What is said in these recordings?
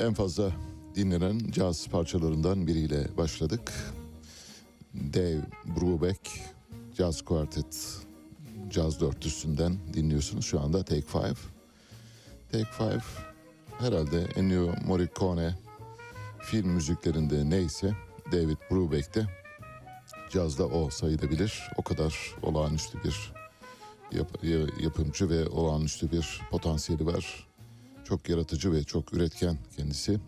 En fazla dinlenen caz parçalarından biriyle başladık. Dave Brubeck Jazz Quartet Caz dörtlüsünden dinliyorsunuz şu anda Take Five. Take Five herhalde Ennio Morricone film müziklerinde neyse David Brubeck de cazda o sayılabilir. O kadar olağanüstü bir yap- ya- yapımcı ve olağanüstü bir potansiyeli var. Çok yaratıcı ve çok üretken kendisi.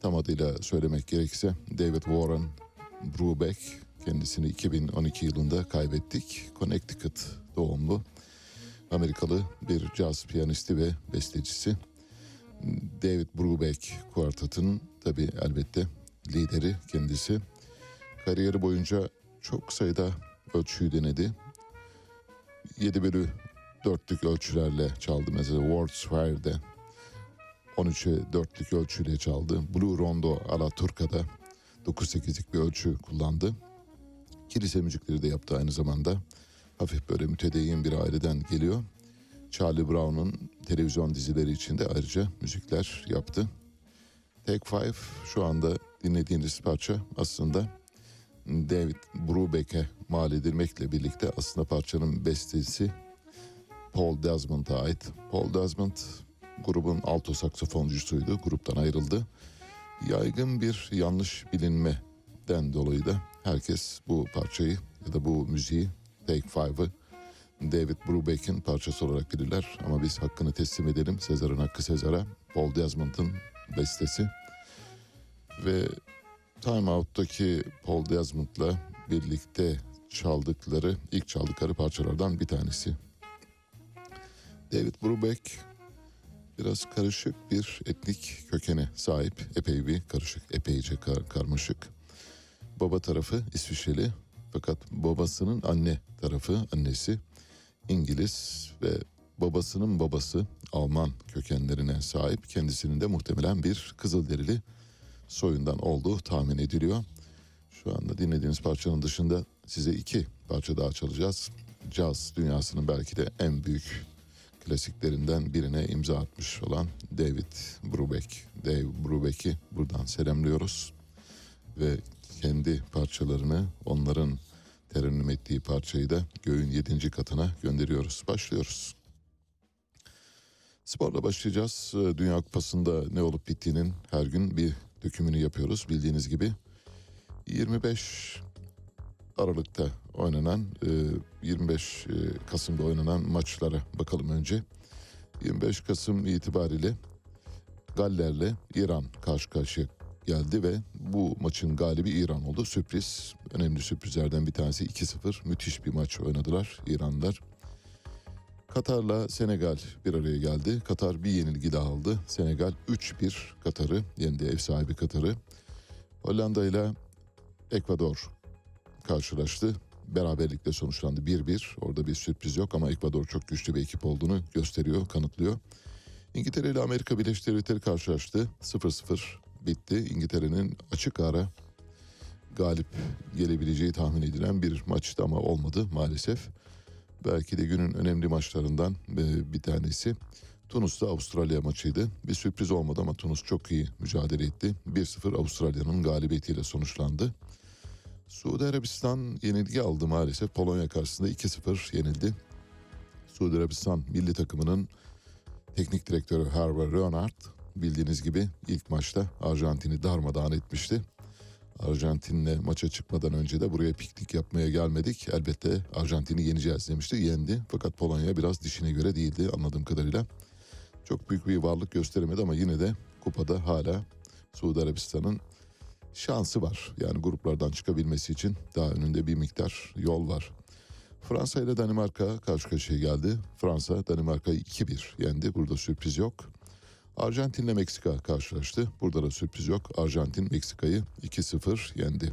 Tam adıyla söylemek gerekirse David Warren Brubeck kendisini 2012 yılında kaybettik. Connecticut doğumlu. Amerikalı bir caz piyanisti ve bestecisi. David Brubeck kuartetinin tabi elbette lideri kendisi. Kariyeri boyunca çok sayıda ölçüyü denedi. 7 bölü 4'lük ölçülerle çaldı. Mesela World's Faire'de 13'e 4'lük ölçüyle çaldı. Blue Rondo alla Turca'da 9-8'lik bir ölçü kullandı. Kilise müzikleri de yaptı aynı zamanda. Hafif böyle mütedeyyin bir aileden geliyor. Charlie Brown'un televizyon dizileri için de ayrıca müzikler yaptı. Take Five şu anda dinlediğiniz parça aslında David Brubeck'e mal edilmekle birlikte aslında parçanın bestesi Paul Desmond'a ait. Paul Desmond grubun alto saksafoncusuydu. Gruptan ayrıldı. Yaygın bir yanlış bilinmeden dolayı da herkes bu parçayı ya da bu müziği Take Five'ı David Brubeck'in parçası olarak bilirler. Ama biz hakkını teslim edelim. Sezar'ın hakkı Sezar'a. Paul Desmond'ın bestesi. Ve Time Out'taki Paul Desmond'la birlikte çaldıkları, ilk çaldıkları parçalardan bir tanesi. David Brubeck biraz karışık bir etnik kökene sahip. Epey bir karışık, epeyce kar- karmaşık. Baba tarafı İsviçreli fakat babasının anne tarafı, annesi İngiliz ve babasının babası Alman kökenlerine sahip. Kendisinin de muhtemelen bir Kızılderili soyundan olduğu tahmin ediliyor. Şu anda dinlediğiniz parçanın dışında size iki parça daha çalacağız. Caz dünyasının belki de en büyük klasiklerinden birine imza atmış olan David Brubeck. Dave Brubeck'i buradan selamlıyoruz. Ve kendi parçalarını onların terennüm ettiği parçayı da göğün yedinci katına gönderiyoruz. Başlıyoruz. Sporla başlayacağız. Ee, Dünya Kupası'nda ne olup bittiğinin her gün bir dökümünü yapıyoruz bildiğiniz gibi. 25 Aralık'ta oynanan, e, 25 e, Kasım'da oynanan maçlara bakalım önce. 25 Kasım itibariyle Galler'le İran karşı karşıya geldi ve bu maçın galibi İran oldu. Sürpriz, önemli sürprizlerden bir tanesi 2-0 müthiş bir maç oynadılar İranlılar. Katar'la Senegal bir araya geldi. Katar bir yenilgi daha aldı. Senegal 3-1 Katar'ı yendi ev sahibi Katar'ı. Hollanda ile Ekvador karşılaştı. Beraberlikle sonuçlandı 1-1. Orada bir sürpriz yok ama Ekvador çok güçlü bir ekip olduğunu gösteriyor, kanıtlıyor. İngiltere ile Amerika Birleşik Devletleri karşılaştı. 0-0 bitti. İngiltere'nin açık ara galip gelebileceği tahmin edilen bir maçtı ama olmadı maalesef. Belki de günün önemli maçlarından e, bir tanesi. Tunus'ta Avustralya maçıydı. Bir sürpriz olmadı ama Tunus çok iyi mücadele etti. 1-0 Avustralya'nın galibiyetiyle sonuçlandı. Suudi Arabistan yenilgi aldı maalesef. Polonya karşısında 2-0 yenildi. Suudi Arabistan milli takımının teknik direktörü Hervé Renard bildiğiniz gibi ilk maçta Arjantin'i darmadağın etmişti. Arjantin'le maça çıkmadan önce de buraya piknik yapmaya gelmedik. Elbette Arjantin'i yeneceğiz demişti. Yendi. Fakat Polonya biraz dişine göre değildi anladığım kadarıyla. Çok büyük bir varlık gösteremedi ama yine de kupada hala Suudi Arabistan'ın şansı var. Yani gruplardan çıkabilmesi için daha önünde bir miktar yol var. Fransa ile Danimarka karşı karşıya geldi. Fransa Danimarka'yı 2-1 yendi. Burada sürpriz yok. Arjantin ile Meksika karşılaştı. Burada da sürpriz yok. Arjantin Meksika'yı 2-0 yendi.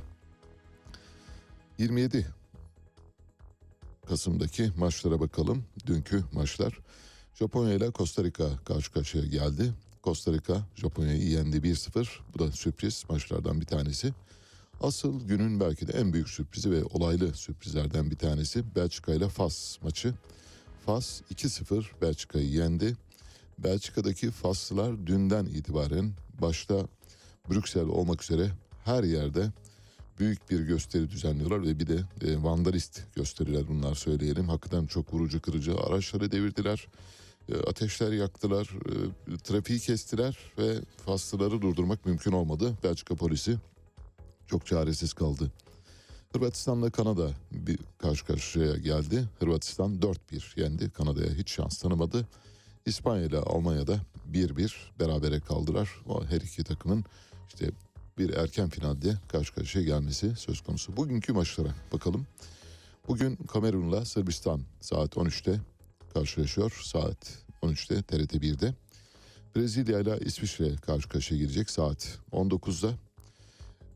27 Kasım'daki maçlara bakalım. Dünkü maçlar. Japonya ile Costa Rica karşı karşıya geldi. Costa Rica Japonya'yı yendi 1-0. Bu da sürpriz maçlardan bir tanesi. Asıl günün belki de en büyük sürprizi ve olaylı sürprizlerden bir tanesi Belçika ile Fas maçı. Fas 2-0 Belçika'yı yendi. Belçika'daki Faslılar dünden itibaren başta Brüksel olmak üzere her yerde büyük bir gösteri düzenliyorlar ve bir de e, vandalist gösteriler bunlar söyleyelim. Hakikaten çok vurucu kırıcı araçları devirdiler. E, ateşler yaktılar, e, trafiği kestiler ve faslıları durdurmak mümkün olmadı. Belçika polisi çok çaresiz kaldı. Hırvatistan'la Kanada bir karşı karşıya geldi. Hırvatistan 4-1 yendi. Kanada'ya hiç şans tanımadı. İspanya ile Almanya'da 1-1 berabere kaldılar. O her iki takımın işte bir erken finalde karşı karşıya gelmesi söz konusu. Bugünkü maçlara bakalım. Bugün Kamerun'la Sırbistan saat 13'te karşılaşıyor. Saat 13'te TRT 1'de. Brezilya ile İsviçre karşı karşıya gelecek saat 19'da.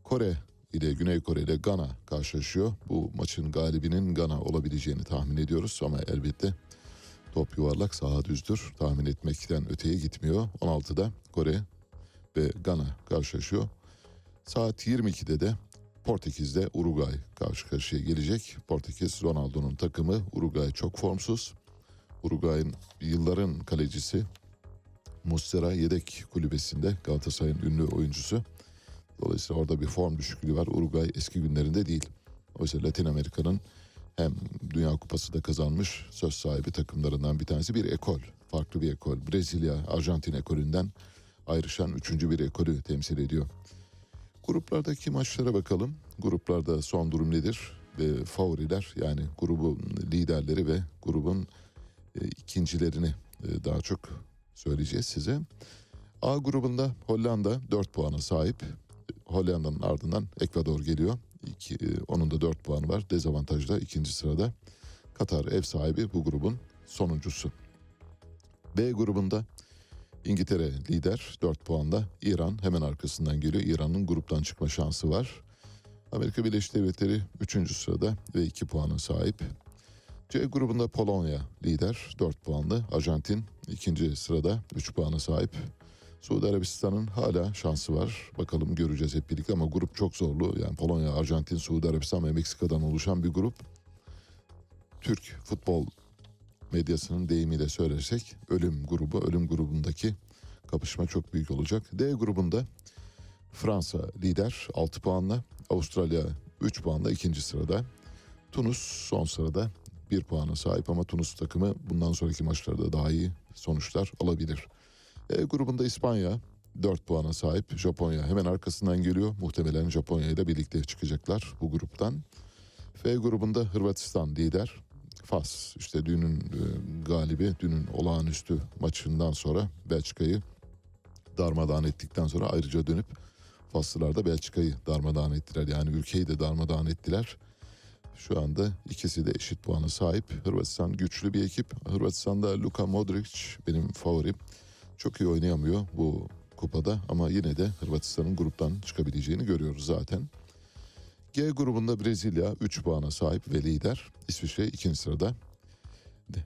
Kore ile Güney Kore ile Gana karşılaşıyor. Bu maçın galibinin Gana olabileceğini tahmin ediyoruz ama elbette top yuvarlak saha düzdür. Tahmin etmekten öteye gitmiyor. 16'da Kore ve Gana karşılaşıyor. Saat 22'de de Portekiz'de Uruguay karşı karşıya gelecek. Portekiz Ronaldo'nun takımı Uruguay çok formsuz. Uruguay'ın yılların kalecisi Muslera yedek kulübesinde Galatasaray'ın ünlü oyuncusu. Dolayısıyla orada bir form düşüklüğü var. Uruguay eski günlerinde değil. Oysa Latin Amerika'nın hem Dünya Kupası da kazanmış söz sahibi takımlarından bir tanesi bir ekol. Farklı bir ekol. Brezilya, Arjantin ekolünden ayrışan üçüncü bir ekolü temsil ediyor. Gruplardaki maçlara bakalım. Gruplarda son durum nedir? Ve favoriler yani grubun liderleri ve grubun e, ikincilerini e, daha çok söyleyeceğiz size. A grubunda Hollanda 4 puana sahip. Hollanda'nın ardından Ekvador geliyor. İki, e, onun da 4 puanı var. Dezavantajda ikinci sırada. Katar ev sahibi bu grubun sonuncusu. B grubunda İngiltere lider 4 puanla. İran hemen arkasından geliyor. İran'ın gruptan çıkma şansı var. Amerika Birleşik Devletleri 3. sırada ve 2 puana sahip. C grubunda Polonya lider 4 puanlı. Arjantin 2. sırada 3 puana sahip. Suudi Arabistan'ın hala şansı var. Bakalım göreceğiz hep birlikte ama grup çok zorlu. Yani Polonya, Arjantin, Suudi Arabistan ve Meksika'dan oluşan bir grup. Türk futbol medyasının deyimiyle söylersek ölüm grubu, ölüm grubundaki kapışma çok büyük olacak. D grubunda Fransa lider 6 puanla, Avustralya 3 puanla ikinci sırada. Tunus son sırada 1 puana sahip ama Tunus takımı bundan sonraki maçlarda daha iyi sonuçlar alabilir. E grubunda İspanya 4 puana sahip. Japonya hemen arkasından geliyor. Muhtemelen Japonya ile birlikte çıkacaklar bu gruptan. F grubunda Hırvatistan lider. Fas işte dünün e, galibi, dünün olağanüstü maçından sonra Belçika'yı darmadağın ettikten sonra ayrıca dönüp Faslılar da Belçika'yı darmadağın ettiler. Yani ülkeyi de darmadağın ettiler. Şu anda ikisi de eşit puana sahip. Hırvatistan güçlü bir ekip. Hırvatistan'da Luka Modric benim favorim. Çok iyi oynayamıyor bu kupada ama yine de Hırvatistan'ın gruptan çıkabileceğini görüyoruz zaten. G grubunda Brezilya 3 puana sahip ve lider. İsviçre 2. sırada.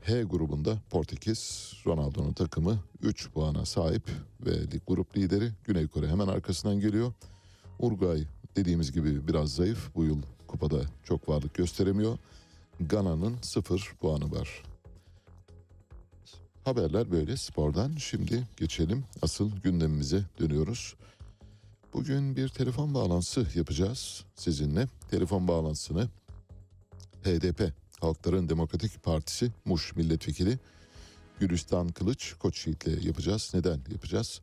H grubunda Portekiz, Ronaldo'nun takımı 3 puana sahip ve grup lideri Güney Kore hemen arkasından geliyor. Uruguay dediğimiz gibi biraz zayıf. Bu yıl kupada çok varlık gösteremiyor. Gana'nın 0 puanı var. Haberler böyle spordan. Şimdi geçelim asıl gündemimize dönüyoruz. Bugün bir telefon bağlantısı yapacağız sizinle. Telefon bağlantısını HDP Halkların Demokratik Partisi Muş Milletvekili Gülistan Kılıç Koçyiğit'le yapacağız. Neden yapacağız?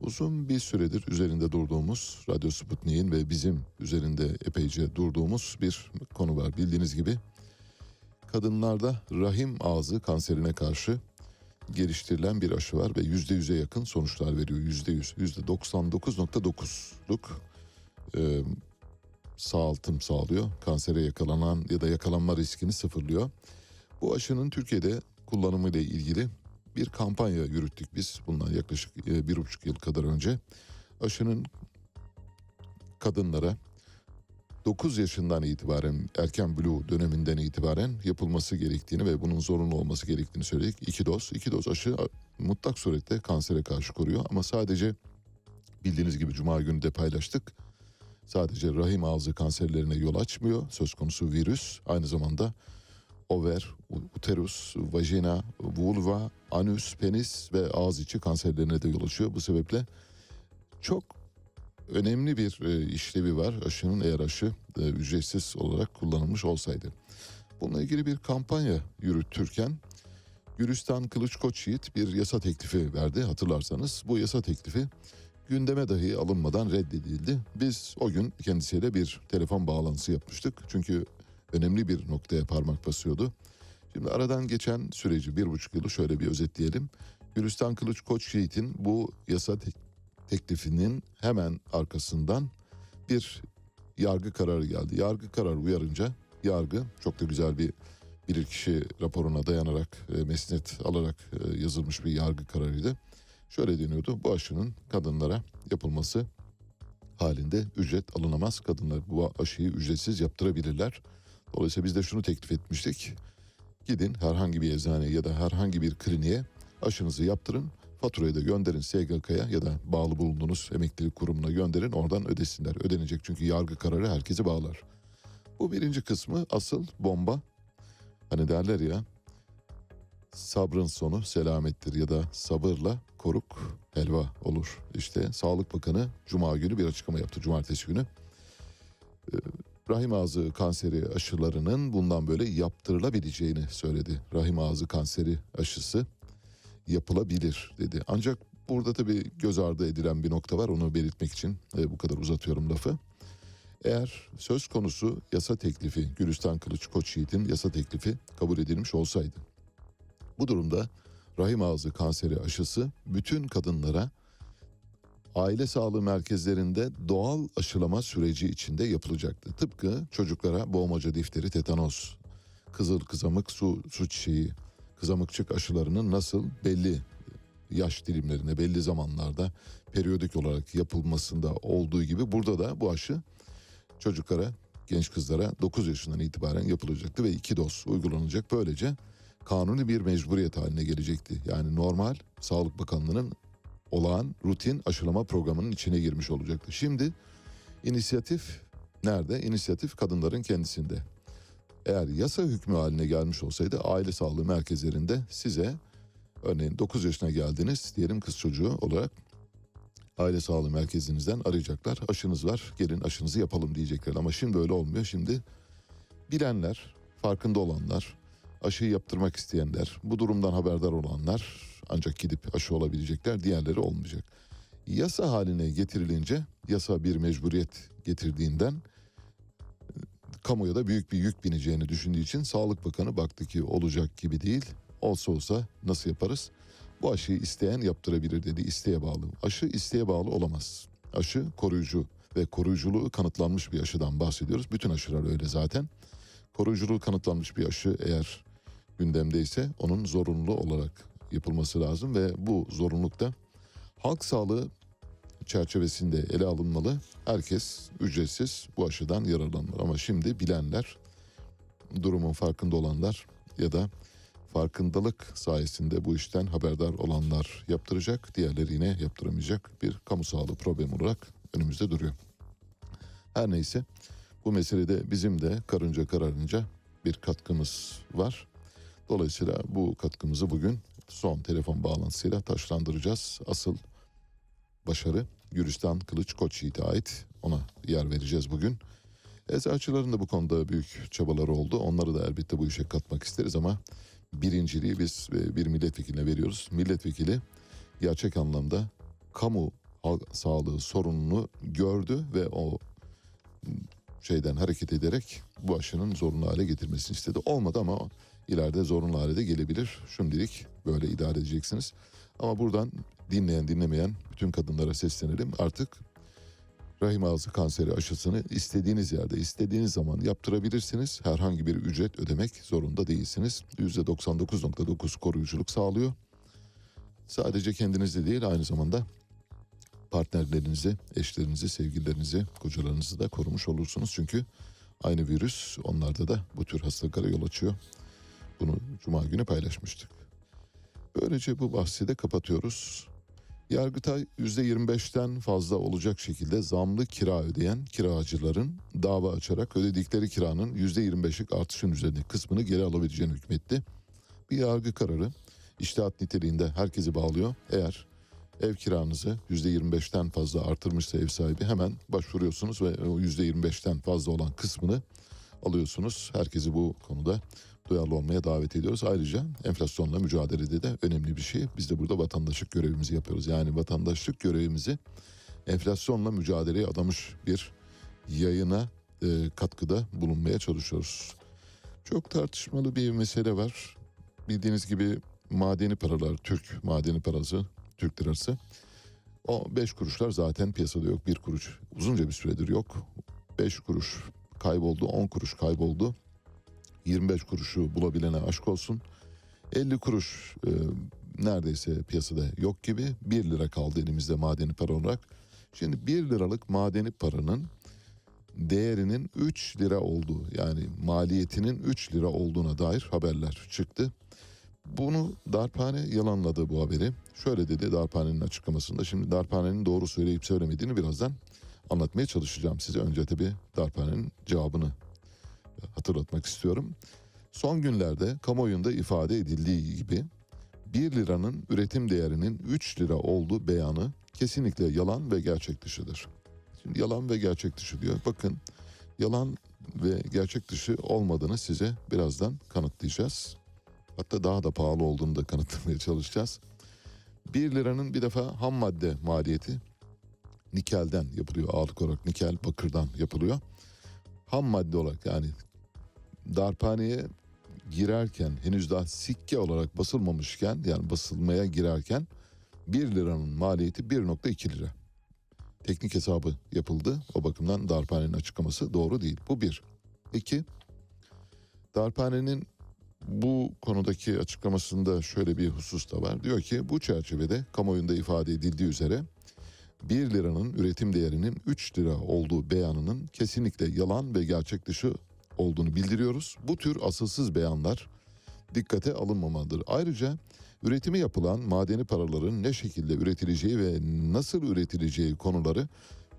Uzun bir süredir üzerinde durduğumuz Radyo Sputnik'in ve bizim üzerinde epeyce durduğumuz bir konu var. Bildiğiniz gibi kadınlarda rahim ağzı kanserine karşı geliştirilen bir aşı var ve yüzde yüze yakın sonuçlar veriyor. Yüzde yüz, yüzde 99.9'luk e, sağaltım sağlıyor. Kansere yakalanan ya da yakalanma riskini sıfırlıyor. Bu aşının Türkiye'de kullanımı ile ilgili bir kampanya yürüttük biz bundan yaklaşık e, bir buçuk yıl kadar önce. Aşının kadınlara 9 yaşından itibaren erken blue döneminden itibaren yapılması gerektiğini ve bunun zorunlu olması gerektiğini söyledik. İki doz, iki doz aşı mutlak surette kansere karşı koruyor ama sadece bildiğiniz gibi cuma günü de paylaştık. Sadece rahim ağzı kanserlerine yol açmıyor. Söz konusu virüs aynı zamanda over, uterus, vajina, vulva, anüs, penis ve ağız içi kanserlerine de yol açıyor. Bu sebeple çok önemli bir e, işlevi var aşının eğer aşı e, ücretsiz olarak kullanılmış olsaydı. Bununla ilgili bir kampanya yürütürken Gülistan Kılıç Koçyiğit bir yasa teklifi verdi hatırlarsanız. Bu yasa teklifi gündeme dahi alınmadan reddedildi. Biz o gün kendisiyle bir telefon bağlantısı yapmıştık. Çünkü önemli bir noktaya parmak basıyordu. Şimdi aradan geçen süreci bir buçuk yılı şöyle bir özetleyelim. Gülistan Kılıç Koçyiğit'in bu yasa tek- teklifinin hemen arkasından bir yargı kararı geldi. Yargı kararı uyarınca yargı çok da güzel bir bilirkişi raporuna dayanarak e, mesnet alarak e, yazılmış bir yargı kararıydı. Şöyle deniyordu bu aşının kadınlara yapılması halinde ücret alınamaz. Kadınlar bu aşıyı ücretsiz yaptırabilirler. Dolayısıyla biz de şunu teklif etmiştik. Gidin herhangi bir eczaneye ya da herhangi bir kliniğe aşınızı yaptırın. Faturayı da gönderin SGK'ya ya da bağlı bulunduğunuz emeklilik kurumuna gönderin. Oradan ödesinler. Ödenecek çünkü yargı kararı herkesi bağlar. Bu birinci kısmı asıl bomba. Hani derler ya sabrın sonu selamettir ya da sabırla koruk helva olur. İşte Sağlık Bakanı Cuma günü bir açıklama yaptı. Cumartesi günü. Rahim ağzı kanseri aşılarının bundan böyle yaptırılabileceğini söyledi. Rahim ağzı kanseri aşısı yapılabilir dedi. Ancak burada tabii göz ardı edilen bir nokta var. Onu belirtmek için e, bu kadar uzatıyorum lafı. Eğer söz konusu yasa teklifi Gülistan Kılıç Koçyiğit'in yasa teklifi kabul edilmiş olsaydı. Bu durumda rahim ağzı kanseri aşısı bütün kadınlara aile sağlığı merkezlerinde doğal aşılama süreci içinde yapılacaktı. Tıpkı çocuklara boğmaca difteri, tetanos, kızıl kızamık, su, su çiçeği, kızamıkçık aşılarının nasıl belli yaş dilimlerine belli zamanlarda periyodik olarak yapılmasında olduğu gibi burada da bu aşı çocuklara, genç kızlara 9 yaşından itibaren yapılacaktı ve iki doz uygulanacak. Böylece kanuni bir mecburiyet haline gelecekti. Yani normal Sağlık Bakanlığı'nın olağan rutin aşılama programının içine girmiş olacaktı. Şimdi inisiyatif nerede? İnisiyatif kadınların kendisinde. Eğer yasa hükmü haline gelmiş olsaydı aile sağlığı merkezlerinde size örneğin 9 yaşına geldiniz diyelim kız çocuğu olarak aile sağlığı merkezinizden arayacaklar. Aşınız var gelin aşınızı yapalım diyecekler. Ama şimdi öyle olmuyor. Şimdi bilenler, farkında olanlar, aşıyı yaptırmak isteyenler, bu durumdan haberdar olanlar ancak gidip aşı olabilecekler, diğerleri olmayacak. Yasa haline getirilince, yasa bir mecburiyet getirdiğinden kamuya da büyük bir yük bineceğini düşündüğü için Sağlık Bakanı baktı ki olacak gibi değil. Olsa olsa nasıl yaparız? Bu aşıyı isteyen yaptırabilir dedi. İsteğe bağlı. Aşı isteğe bağlı olamaz. Aşı koruyucu ve koruyuculuğu kanıtlanmış bir aşıdan bahsediyoruz. Bütün aşılar öyle zaten. Koruyuculuğu kanıtlanmış bir aşı eğer gündemdeyse onun zorunlu olarak yapılması lazım ve bu zorunlulukta halk sağlığı çerçevesinde ele alınmalı. Herkes ücretsiz bu aşıdan yararlanmalı ama şimdi bilenler, durumun farkında olanlar ya da farkındalık sayesinde bu işten haberdar olanlar yaptıracak, diğerleri yine yaptıramayacak bir kamu sağlığı problemi olarak önümüzde duruyor. Her neyse bu meselede bizim de karınca kararınca bir katkımız var. Dolayısıyla bu katkımızı bugün son telefon bağlantısıyla taşlandıracağız. Asıl başarı Gülistan Kılıç Koçyiğit'e ait. Ona yer vereceğiz bugün. Eczacıların da bu konuda büyük çabaları oldu. Onları da elbette bu işe katmak isteriz ama birinciliği biz e, bir milletvekiline veriyoruz. Milletvekili gerçek anlamda kamu sağlığı sorununu gördü ve o şeyden hareket ederek bu aşının zorunlu hale getirmesini istedi. Olmadı ama ileride zorunlu hale de gelebilir. Şimdilik böyle idare edeceksiniz. Ama buradan dinleyen dinlemeyen bütün kadınlara seslenelim. Artık rahim ağzı kanseri aşısını istediğiniz yerde istediğiniz zaman yaptırabilirsiniz. Herhangi bir ücret ödemek zorunda değilsiniz. %99.9 koruyuculuk sağlıyor. Sadece kendinizi değil aynı zamanda partnerlerinizi, eşlerinizi, sevgililerinizi, kocalarınızı da korumuş olursunuz. Çünkü aynı virüs onlarda da bu tür hastalıklara yol açıyor. Bunu cuma günü paylaşmıştık. Böylece bu bahsi de kapatıyoruz. Yargıtay %25'ten fazla olacak şekilde zamlı kira ödeyen kiracıların dava açarak ödedikleri kiranın %25'lik artışın üzerindeki kısmını geri alabileceğini hükmetti. Bir yargı kararı iştihat niteliğinde herkesi bağlıyor. Eğer ev kiranızı %25'ten fazla artırmışsa ev sahibi hemen başvuruyorsunuz ve o %25'ten fazla olan kısmını alıyorsunuz. Herkesi bu konuda duyarlı olmaya davet ediyoruz. Ayrıca enflasyonla mücadelede de önemli bir şey. Biz de burada vatandaşlık görevimizi yapıyoruz. Yani vatandaşlık görevimizi enflasyonla mücadeleye adamış bir yayına e, katkıda bulunmaya çalışıyoruz. Çok tartışmalı bir mesele var. Bildiğiniz gibi madeni paralar, Türk madeni parası, Türk lirası. O 5 kuruşlar zaten piyasada yok. 1 kuruş uzunca bir süredir yok. 5 kuruş kayboldu, 10 kuruş kayboldu. 25 kuruşu bulabilene aşk olsun. 50 kuruş e, neredeyse piyasada yok gibi. 1 lira kaldı elimizde madeni para olarak. Şimdi 1 liralık madeni paranın değerinin 3 lira olduğu yani maliyetinin 3 lira olduğuna dair haberler çıktı. Bunu Darphane yalanladı bu haberi. Şöyle dedi Darphane'nin açıklamasında. Şimdi Darphane'nin doğru söyleyip söylemediğini birazdan anlatmaya çalışacağım size. Önce tabii Darphane'nin cevabını hatırlatmak istiyorum. Son günlerde kamuoyunda ifade edildiği gibi 1 liranın üretim değerinin 3 lira olduğu beyanı kesinlikle yalan ve gerçek dışıdır. Şimdi yalan ve gerçek dışı diyor. Bakın yalan ve gerçek dışı olmadığını size birazdan kanıtlayacağız. Hatta daha da pahalı olduğunu da kanıtlamaya çalışacağız. 1 liranın bir defa ham madde maliyeti nikelden yapılıyor. Ağırlık olarak nikel bakırdan yapılıyor. Ham madde olarak yani darphaneye girerken henüz daha sikke olarak basılmamışken yani basılmaya girerken 1 liranın maliyeti 1.2 lira. Teknik hesabı yapıldı. O bakımdan darphanenin açıklaması doğru değil. Bu bir. İki, darphanenin bu konudaki açıklamasında şöyle bir husus da var. Diyor ki bu çerçevede kamuoyunda ifade edildiği üzere 1 liranın üretim değerinin 3 lira olduğu beyanının kesinlikle yalan ve gerçek dışı olduğunu bildiriyoruz. Bu tür asılsız beyanlar dikkate alınmamalıdır. Ayrıca üretimi yapılan madeni paraların ne şekilde üretileceği ve nasıl üretileceği konuları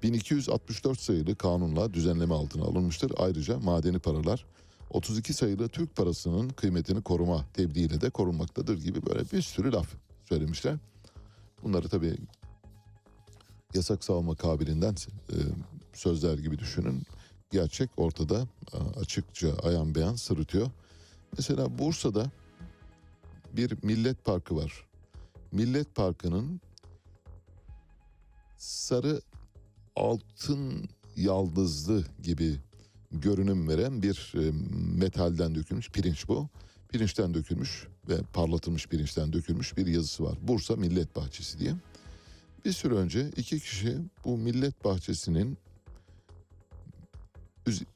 1264 sayılı kanunla düzenleme altına alınmıştır. Ayrıca madeni paralar 32 sayılı Türk parasının kıymetini koruma tebdiyle de korunmaktadır gibi böyle bir sürü laf söylemişler. Bunları tabii yasak savunma kabilinden e, sözler gibi düşünün. Gerçek ortada e, açıkça ayan beyan sırıtıyor. Mesela Bursa'da bir millet parkı var. Millet Parkı'nın sarı altın yaldızlı gibi görünüm veren bir e, metalden dökülmüş pirinç bu. Pirinçten dökülmüş ve parlatılmış pirinçten dökülmüş bir yazısı var. Bursa Millet Bahçesi diye. Bir süre önce iki kişi bu millet bahçesinin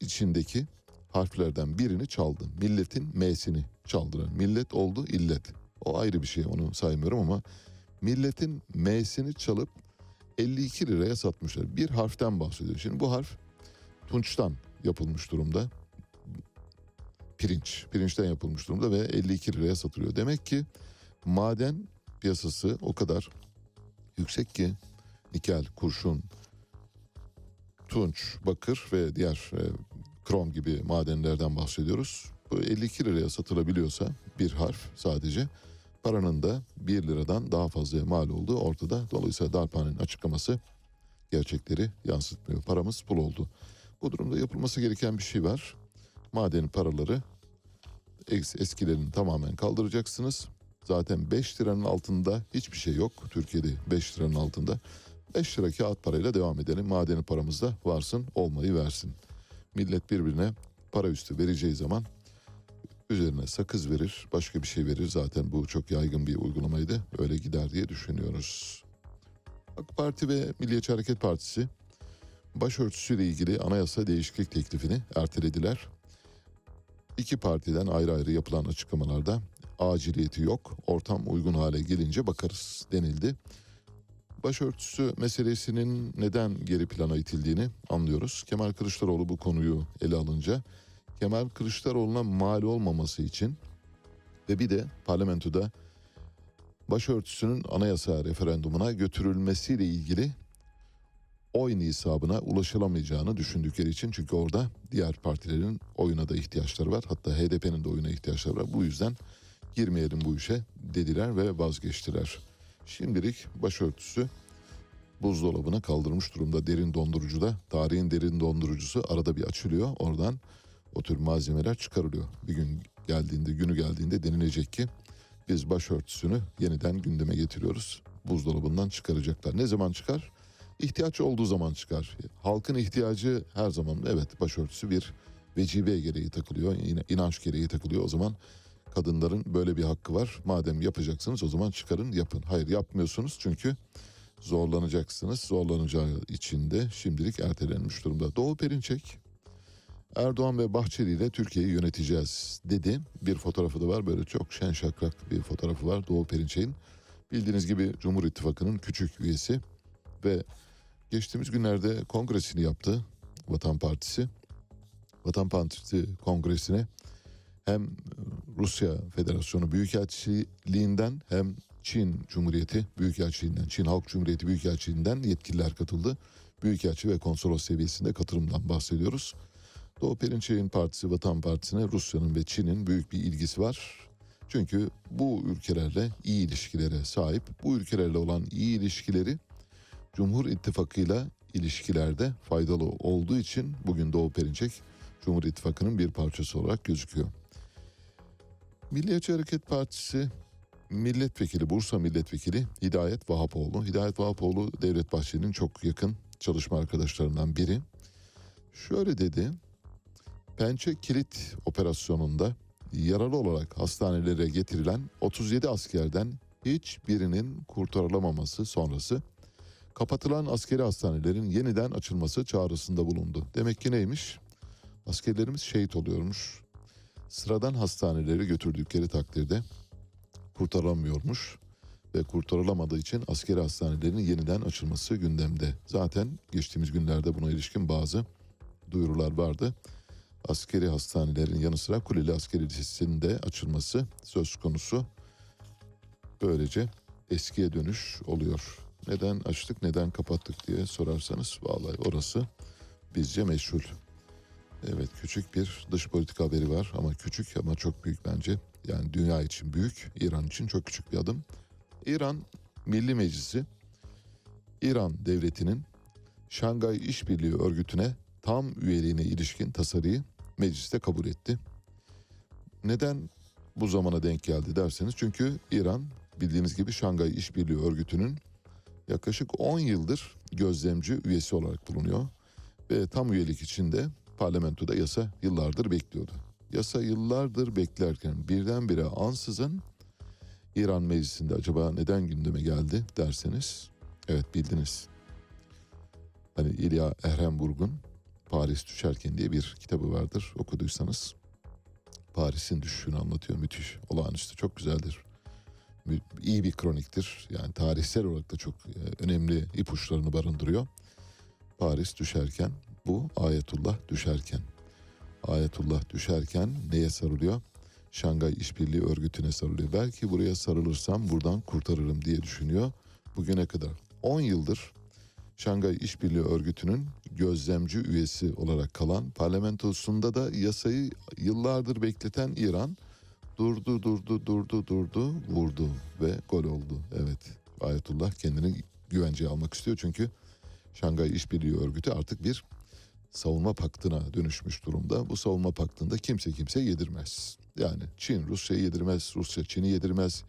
içindeki harflerden birini çaldı. Milletin M'sini çaldılar. Millet oldu illet. O ayrı bir şey onu saymıyorum ama milletin M'sini çalıp 52 liraya satmışlar. Bir harften bahsediyor. Şimdi bu harf tunçtan yapılmış durumda. Pirinç, pirinçten yapılmış durumda ve 52 liraya satılıyor. Demek ki maden piyasası o kadar yüksek ki nikel, kurşun, tunç, bakır ve diğer e, krom gibi madenlerden bahsediyoruz. Bu 52 liraya satılabiliyorsa bir harf sadece paranın da 1 liradan daha fazla mal olduğu ortada. Dolayısıyla darphanenin açıklaması gerçekleri yansıtmıyor. Paramız pul oldu. Bu durumda yapılması gereken bir şey var. Maden paraları eskilerini tamamen kaldıracaksınız. Zaten 5 liranın altında hiçbir şey yok. Türkiye'de 5 liranın altında. 5 lira kağıt parayla devam edelim. Madeni paramız da varsın olmayı versin. Millet birbirine para üstü vereceği zaman üzerine sakız verir, başka bir şey verir. Zaten bu çok yaygın bir uygulamaydı. Öyle gider diye düşünüyoruz. AK Parti ve Milliyetçi Hareket Partisi başörtüsüyle ilgili anayasa değişiklik teklifini ertelediler. İki partiden ayrı ayrı yapılan açıklamalarda aciliyeti yok, ortam uygun hale gelince bakarız denildi. Başörtüsü meselesinin neden geri plana itildiğini anlıyoruz. Kemal Kılıçdaroğlu bu konuyu ele alınca Kemal Kılıçdaroğlu'na mal olmaması için ve bir de parlamentoda başörtüsünün anayasa referandumuna götürülmesiyle ilgili oy nisabına ulaşılamayacağını düşündükleri için çünkü orada diğer partilerin oyuna da ihtiyaçları var. Hatta HDP'nin de oyuna ihtiyaçları var. Bu yüzden girmeyelim bu işe dediler ve vazgeçtiler. Şimdilik başörtüsü buzdolabına kaldırmış durumda derin dondurucuda. Tarihin derin dondurucusu arada bir açılıyor. Oradan o tür malzemeler çıkarılıyor. Bir gün geldiğinde, günü geldiğinde denilecek ki biz başörtüsünü yeniden gündeme getiriyoruz. Buzdolabından çıkaracaklar. Ne zaman çıkar? İhtiyaç olduğu zaman çıkar. Halkın ihtiyacı her zaman evet başörtüsü bir vecibe gereği takılıyor. Yine inanç gereği takılıyor. O zaman kadınların böyle bir hakkı var. Madem yapacaksınız o zaman çıkarın yapın. Hayır yapmıyorsunuz çünkü zorlanacaksınız. Zorlanacağı için de şimdilik ertelenmiş durumda. Doğu Perinçek Erdoğan ve Bahçeli ile Türkiye'yi yöneteceğiz dedi. Bir fotoğrafı da var böyle çok şen şakrak bir fotoğrafı var Doğu Perinçek'in. Bildiğiniz gibi Cumhur İttifakı'nın küçük üyesi ve geçtiğimiz günlerde kongresini yaptı Vatan Partisi. Vatan Partisi kongresine hem Rusya Federasyonu Büyükelçiliğinden hem Çin Cumhuriyeti Büyükelçiliğinden, Çin Halk Cumhuriyeti Büyükelçiliğinden yetkililer katıldı. Büyükelçi ve konsolos seviyesinde katılımdan bahsediyoruz. Doğu Perinçek'in partisi Vatan Partisi'ne Rusya'nın ve Çin'in büyük bir ilgisi var. Çünkü bu ülkelerle iyi ilişkilere sahip. Bu ülkelerle olan iyi ilişkileri Cumhur İttifakı'yla ilişkilerde faydalı olduğu için bugün Doğu Perinçek Cumhur İttifakı'nın bir parçası olarak gözüküyor. Milliyetçi Hareket Partisi milletvekili, Bursa milletvekili Hidayet Vahapoğlu. Hidayet Vahapoğlu Devlet Bahçeli'nin çok yakın çalışma arkadaşlarından biri. Şöyle dedi, Pençe Kilit operasyonunda yaralı olarak hastanelere getirilen 37 askerden hiçbirinin kurtarılamaması sonrası kapatılan askeri hastanelerin yeniden açılması çağrısında bulundu. Demek ki neymiş? Askerlerimiz şehit oluyormuş. Sıradan hastaneleri götürdükleri takdirde kurtaramıyormuş ve kurtarılamadığı için askeri hastanelerin yeniden açılması gündemde. Zaten geçtiğimiz günlerde buna ilişkin bazı duyurular vardı. Askeri hastanelerin yanı sıra Kuleli Askeri Lisesi'nin de açılması söz konusu. Böylece eskiye dönüş oluyor. Neden açtık neden kapattık diye sorarsanız vallahi orası bizce meşhur. Evet küçük bir dış politika haberi var ama küçük ama çok büyük bence. Yani dünya için büyük, İran için çok küçük bir adım. İran Milli Meclisi İran devletinin Şangay İşbirliği Örgütü'ne tam üyeliğine ilişkin tasarıyı mecliste kabul etti. Neden bu zamana denk geldi derseniz çünkü İran bildiğiniz gibi Şangay İşbirliği Örgütü'nün yaklaşık 10 yıldır gözlemci üyesi olarak bulunuyor ve tam üyelik için de parlamentoda yasa yıllardır bekliyordu. Yasa yıllardır beklerken birdenbire ansızın İran meclisinde acaba neden gündeme geldi derseniz evet bildiniz. Hani İlya Ehrenburg'un Paris Düşerken diye bir kitabı vardır okuduysanız. Paris'in düşüşünü anlatıyor müthiş olağanüstü çok güzeldir. İyi bir kroniktir yani tarihsel olarak da çok e, önemli ipuçlarını barındırıyor. Paris düşerken bu Ayetullah düşerken. Ayetullah düşerken neye sarılıyor? Şangay İşbirliği Örgütü'ne sarılıyor. Belki buraya sarılırsam buradan kurtarırım diye düşünüyor. Bugüne kadar 10 yıldır Şangay İşbirliği Örgütü'nün gözlemci üyesi olarak kalan parlamentosunda da yasayı yıllardır bekleten İran durdu durdu durdu durdu vurdu ve gol oldu. Evet Ayetullah kendini güvenceye almak istiyor çünkü Şangay İşbirliği Örgütü artık bir savunma paktına dönüşmüş durumda. Bu savunma paktında kimse kimse yedirmez. Yani Çin Rusya'yı yedirmez, Rusya Çin'i yedirmez,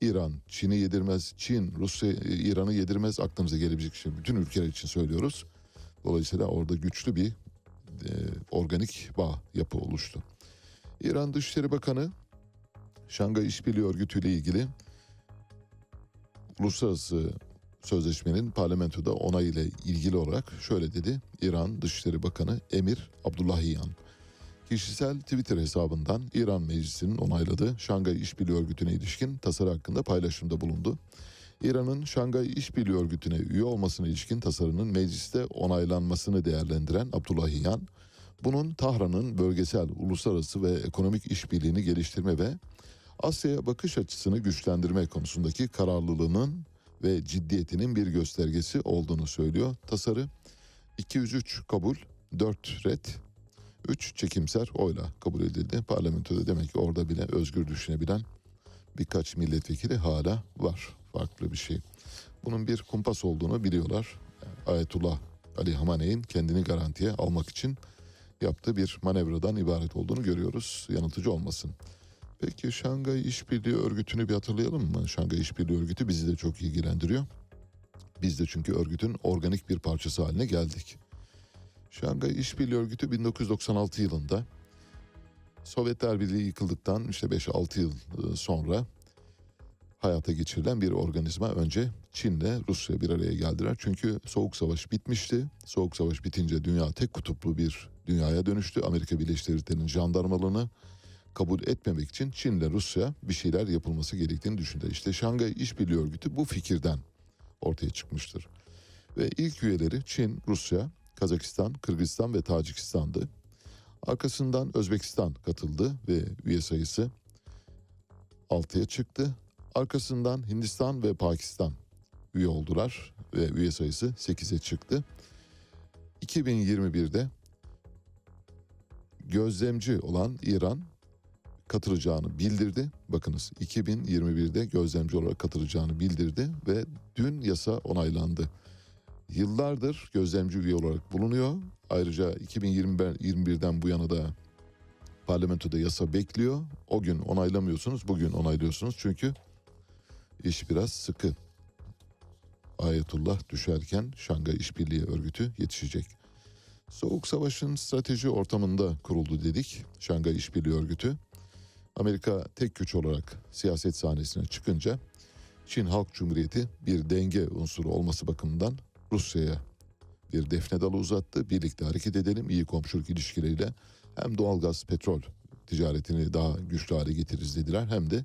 İran Çin'i yedirmez, Çin Rusya İran'ı yedirmez. Aklımıza gelebilecek şey bütün ülkeler için söylüyoruz. Dolayısıyla orada güçlü bir e, organik bağ yapı oluştu. İran Dışişleri Bakanı Şangay İşbirliği Örgütü ile ilgili uluslararası sözleşmenin parlamentoda onayıyla ilgili olarak şöyle dedi. İran Dışişleri Bakanı Emir Abdullahiyan kişisel Twitter hesabından İran Meclisi'nin onayladığı Şangay İşbirliği Örgütü'ne ilişkin tasarı hakkında paylaşımda bulundu. İran'ın Şangay İşbirliği Örgütü'ne üye olmasına ilişkin tasarının mecliste onaylanmasını değerlendiren Abdullahiyan, bunun Tahran'ın bölgesel, uluslararası ve ekonomik işbirliğini geliştirme ve Asya'ya bakış açısını güçlendirme konusundaki kararlılığının ve ciddiyetinin bir göstergesi olduğunu söylüyor. Tasarı 203 kabul, 4 red, 3 çekimser oyla kabul edildi. Parlamentoda demek ki orada bile özgür düşünebilen birkaç milletvekili hala var. farklı bir şey. Bunun bir kumpas olduğunu biliyorlar. Ayetullah Ali Hamaney'in kendini garantiye almak için yaptığı bir manevradan ibaret olduğunu görüyoruz. Yanıltıcı olmasın. Peki Şangay İşbirliği Örgütü'nü bir hatırlayalım mı? Şangay İşbirliği Örgütü bizi de çok ilgilendiriyor. Biz de çünkü örgütün organik bir parçası haline geldik. Şangay İşbirliği Örgütü 1996 yılında Sovyetler Birliği yıkıldıktan işte 5-6 yıl e, sonra hayata geçirilen bir organizma. Önce Çin'le Rusya bir araya geldiler. Çünkü Soğuk Savaş bitmişti. Soğuk Savaş bitince dünya tek kutuplu bir dünyaya dönüştü. Amerika Birleşik Devletleri'nin jandarmalığını kabul etmemek için Çin'le Rusya bir şeyler yapılması gerektiğini düşündü. İşte Şangay İşbirliği Örgütü bu fikirden ortaya çıkmıştır. Ve ilk üyeleri Çin, Rusya, Kazakistan, Kırgızistan ve Tacikistan'dı. Arkasından Özbekistan katıldı ve üye sayısı 6'ya çıktı. Arkasından Hindistan ve Pakistan üye oldular ve üye sayısı 8'e çıktı. 2021'de gözlemci olan İran katılacağını bildirdi. Bakınız 2021'de gözlemci olarak katılacağını bildirdi ve dün yasa onaylandı. Yıllardır gözlemci üye olarak bulunuyor. Ayrıca 2021'den bu yana da parlamentoda yasa bekliyor. O gün onaylamıyorsunuz, bugün onaylıyorsunuz. Çünkü iş biraz sıkı. Ayetullah düşerken Şangay İşbirliği Örgütü yetişecek. Soğuk Savaş'ın strateji ortamında kuruldu dedik Şangay İşbirliği Örgütü. Amerika tek güç olarak siyaset sahnesine çıkınca Çin Halk Cumhuriyeti bir denge unsuru olması bakımından Rusya'ya bir defne dalı uzattı. Birlikte hareket edelim iyi komşuluk ilişkileriyle hem doğalgaz, petrol ticaretini daha güçlü hale getiririz dediler hem de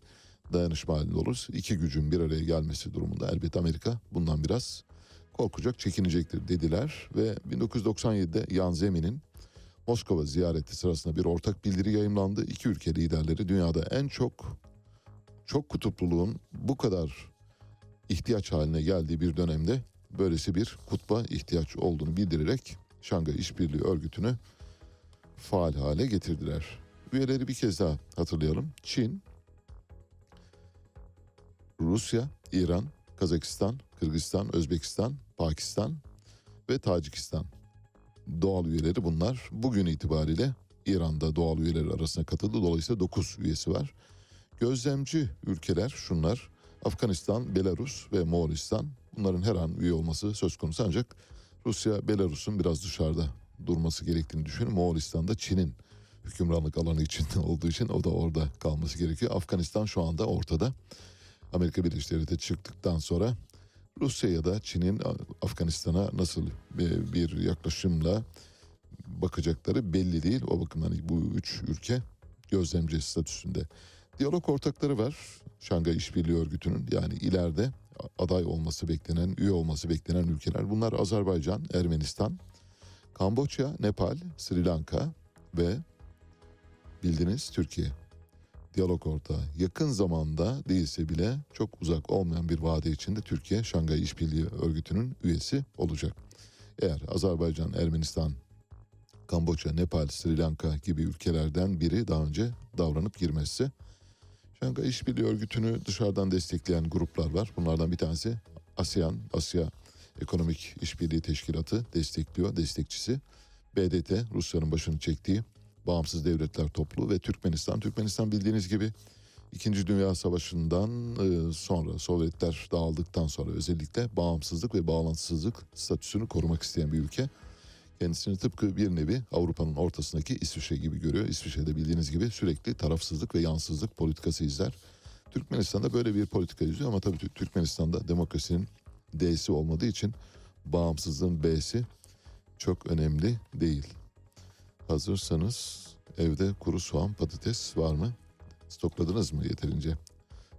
dayanışma halinde oluruz. İki gücün bir araya gelmesi durumunda elbette Amerika bundan biraz korkacak, çekinecektir dediler ve 1997'de Yan Zemin'in Moskova ziyareti sırasında bir ortak bildiri yayımlandı. İki ülke liderleri dünyada en çok çok kutupluluğun bu kadar ihtiyaç haline geldiği bir dönemde böylesi bir kutba ihtiyaç olduğunu bildirerek Şangay İşbirliği Örgütü'nü faal hale getirdiler. Üyeleri bir kez daha hatırlayalım. Çin, Rusya, İran, Kazakistan, Kırgızistan, Özbekistan, Pakistan ve Tacikistan. Doğal üyeleri bunlar. Bugün itibariyle İran'da doğal üyeler arasına katıldı. Dolayısıyla 9 üyesi var. Gözlemci ülkeler şunlar. Afganistan, Belarus ve Moğolistan. Bunların her an üye olması söz konusu ancak Rusya, Belarus'un biraz dışarıda durması gerektiğini düşünün. Moğolistan'da Çin'in hükümranlık alanı içinde olduğu için o da orada kalması gerekiyor. Afganistan şu anda ortada. Amerika Birleşik Devletleri çıktıktan sonra Rusya ya da Çin'in Afganistan'a nasıl bir yaklaşımla bakacakları belli değil. O bakımdan bu üç ülke gözlemci statüsünde. Diyalog ortakları var. Şangay İşbirliği Örgütü'nün yani ileride aday olması beklenen, üye olması beklenen ülkeler. Bunlar Azerbaycan, Ermenistan, Kamboçya, Nepal, Sri Lanka ve bildiğiniz Türkiye. Diyalog ortağı. Yakın zamanda değilse bile çok uzak olmayan bir vade içinde Türkiye Şangay İşbirliği Örgütü'nün üyesi olacak. Eğer Azerbaycan, Ermenistan, Kamboçya, Nepal, Sri Lanka gibi ülkelerden biri daha önce davranıp girmezse Şangay İşbirliği Örgütü'nü dışarıdan destekleyen gruplar var. Bunlardan bir tanesi ASEAN, Asya Ekonomik İşbirliği Teşkilatı destekliyor, destekçisi. BDT, Rusya'nın başını çektiği Bağımsız Devletler Topluluğu ve Türkmenistan. Türkmenistan bildiğiniz gibi İkinci Dünya Savaşı'ndan sonra Sovyetler dağıldıktan sonra özellikle bağımsızlık ve bağlantısızlık statüsünü korumak isteyen bir ülke. Kendisini tıpkı bir nevi Avrupa'nın ortasındaki İsviçre gibi görüyor. İsviçre'de bildiğiniz gibi sürekli tarafsızlık ve yansızlık politikası izler. Türkmenistan'da böyle bir politika izliyor ama tabii Türkmenistan'da demokrasinin D'si olmadığı için bağımsızlığın B'si çok önemli değil. Hazırsanız evde kuru soğan patates var mı? Stokladınız mı yeterince?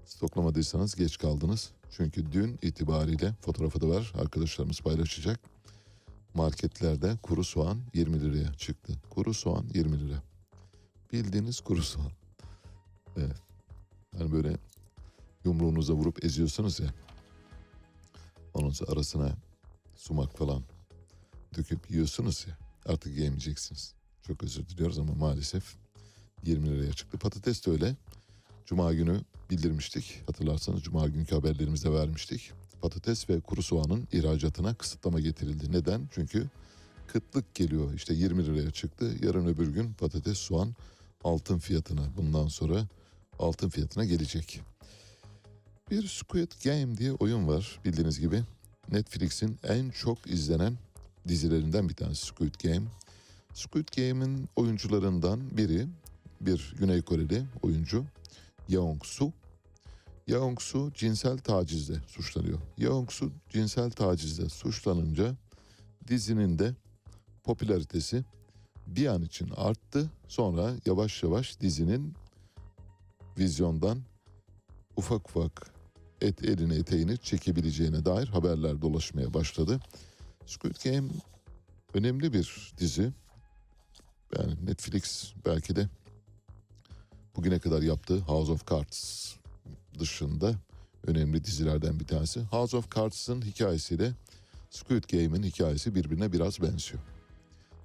Stoklamadıysanız geç kaldınız. Çünkü dün itibariyle fotoğrafı da var arkadaşlarımız paylaşacak. Marketlerde kuru soğan 20 liraya çıktı. Kuru soğan 20 lira. Bildiğiniz kuru soğan. Evet. Yani böyle yumruğunuza vurup eziyorsunuz ya. Onun arasına sumak falan döküp yiyorsunuz ya. Artık yemeyeceksiniz. Çok özür diliyoruz ama maalesef 20 liraya çıktı. Patates de öyle. Cuma günü bildirmiştik. Hatırlarsanız cuma günkü haberlerimizde vermiştik. Patates ve kuru soğanın ihracatına kısıtlama getirildi. Neden? Çünkü kıtlık geliyor. İşte 20 liraya çıktı. Yarın öbür gün patates, soğan altın fiyatına bundan sonra altın fiyatına gelecek. Bir Squid Game diye oyun var bildiğiniz gibi. Netflix'in en çok izlenen dizilerinden bir tanesi Squid Game. Squid Game'in oyuncularından biri bir Güney Koreli oyuncu Yeong-su. Yeong-su cinsel tacizle suçlanıyor. Yeong-su cinsel tacizle suçlanınca dizinin de popülaritesi bir an için arttı. Sonra yavaş yavaş dizinin vizyondan ufak ufak et elini eteğini çekebileceğine dair haberler dolaşmaya başladı. Squid Game önemli bir dizi. Yani Netflix belki de bugüne kadar yaptığı House of Cards dışında önemli dizilerden bir tanesi. House of Cards'ın hikayesiyle Squid Game'in hikayesi birbirine biraz benziyor.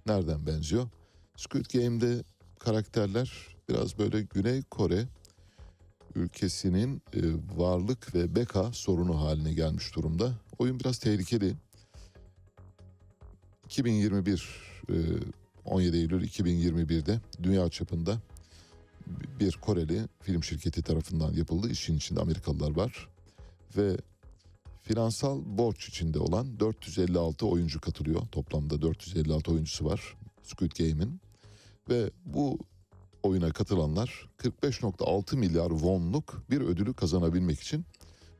Nereden benziyor? Squid Game'de karakterler biraz böyle Güney Kore ülkesinin e, varlık ve beka sorunu haline gelmiş durumda. Oyun biraz tehlikeli. 2021 e, 17 Eylül 2021'de dünya çapında bir Koreli film şirketi tarafından yapıldı. İşin içinde Amerikalılar var ve finansal borç içinde olan 456 oyuncu katılıyor. Toplamda 456 oyuncusu var Squid Game'in ve bu oyuna katılanlar 45.6 milyar wonluk bir ödülü kazanabilmek için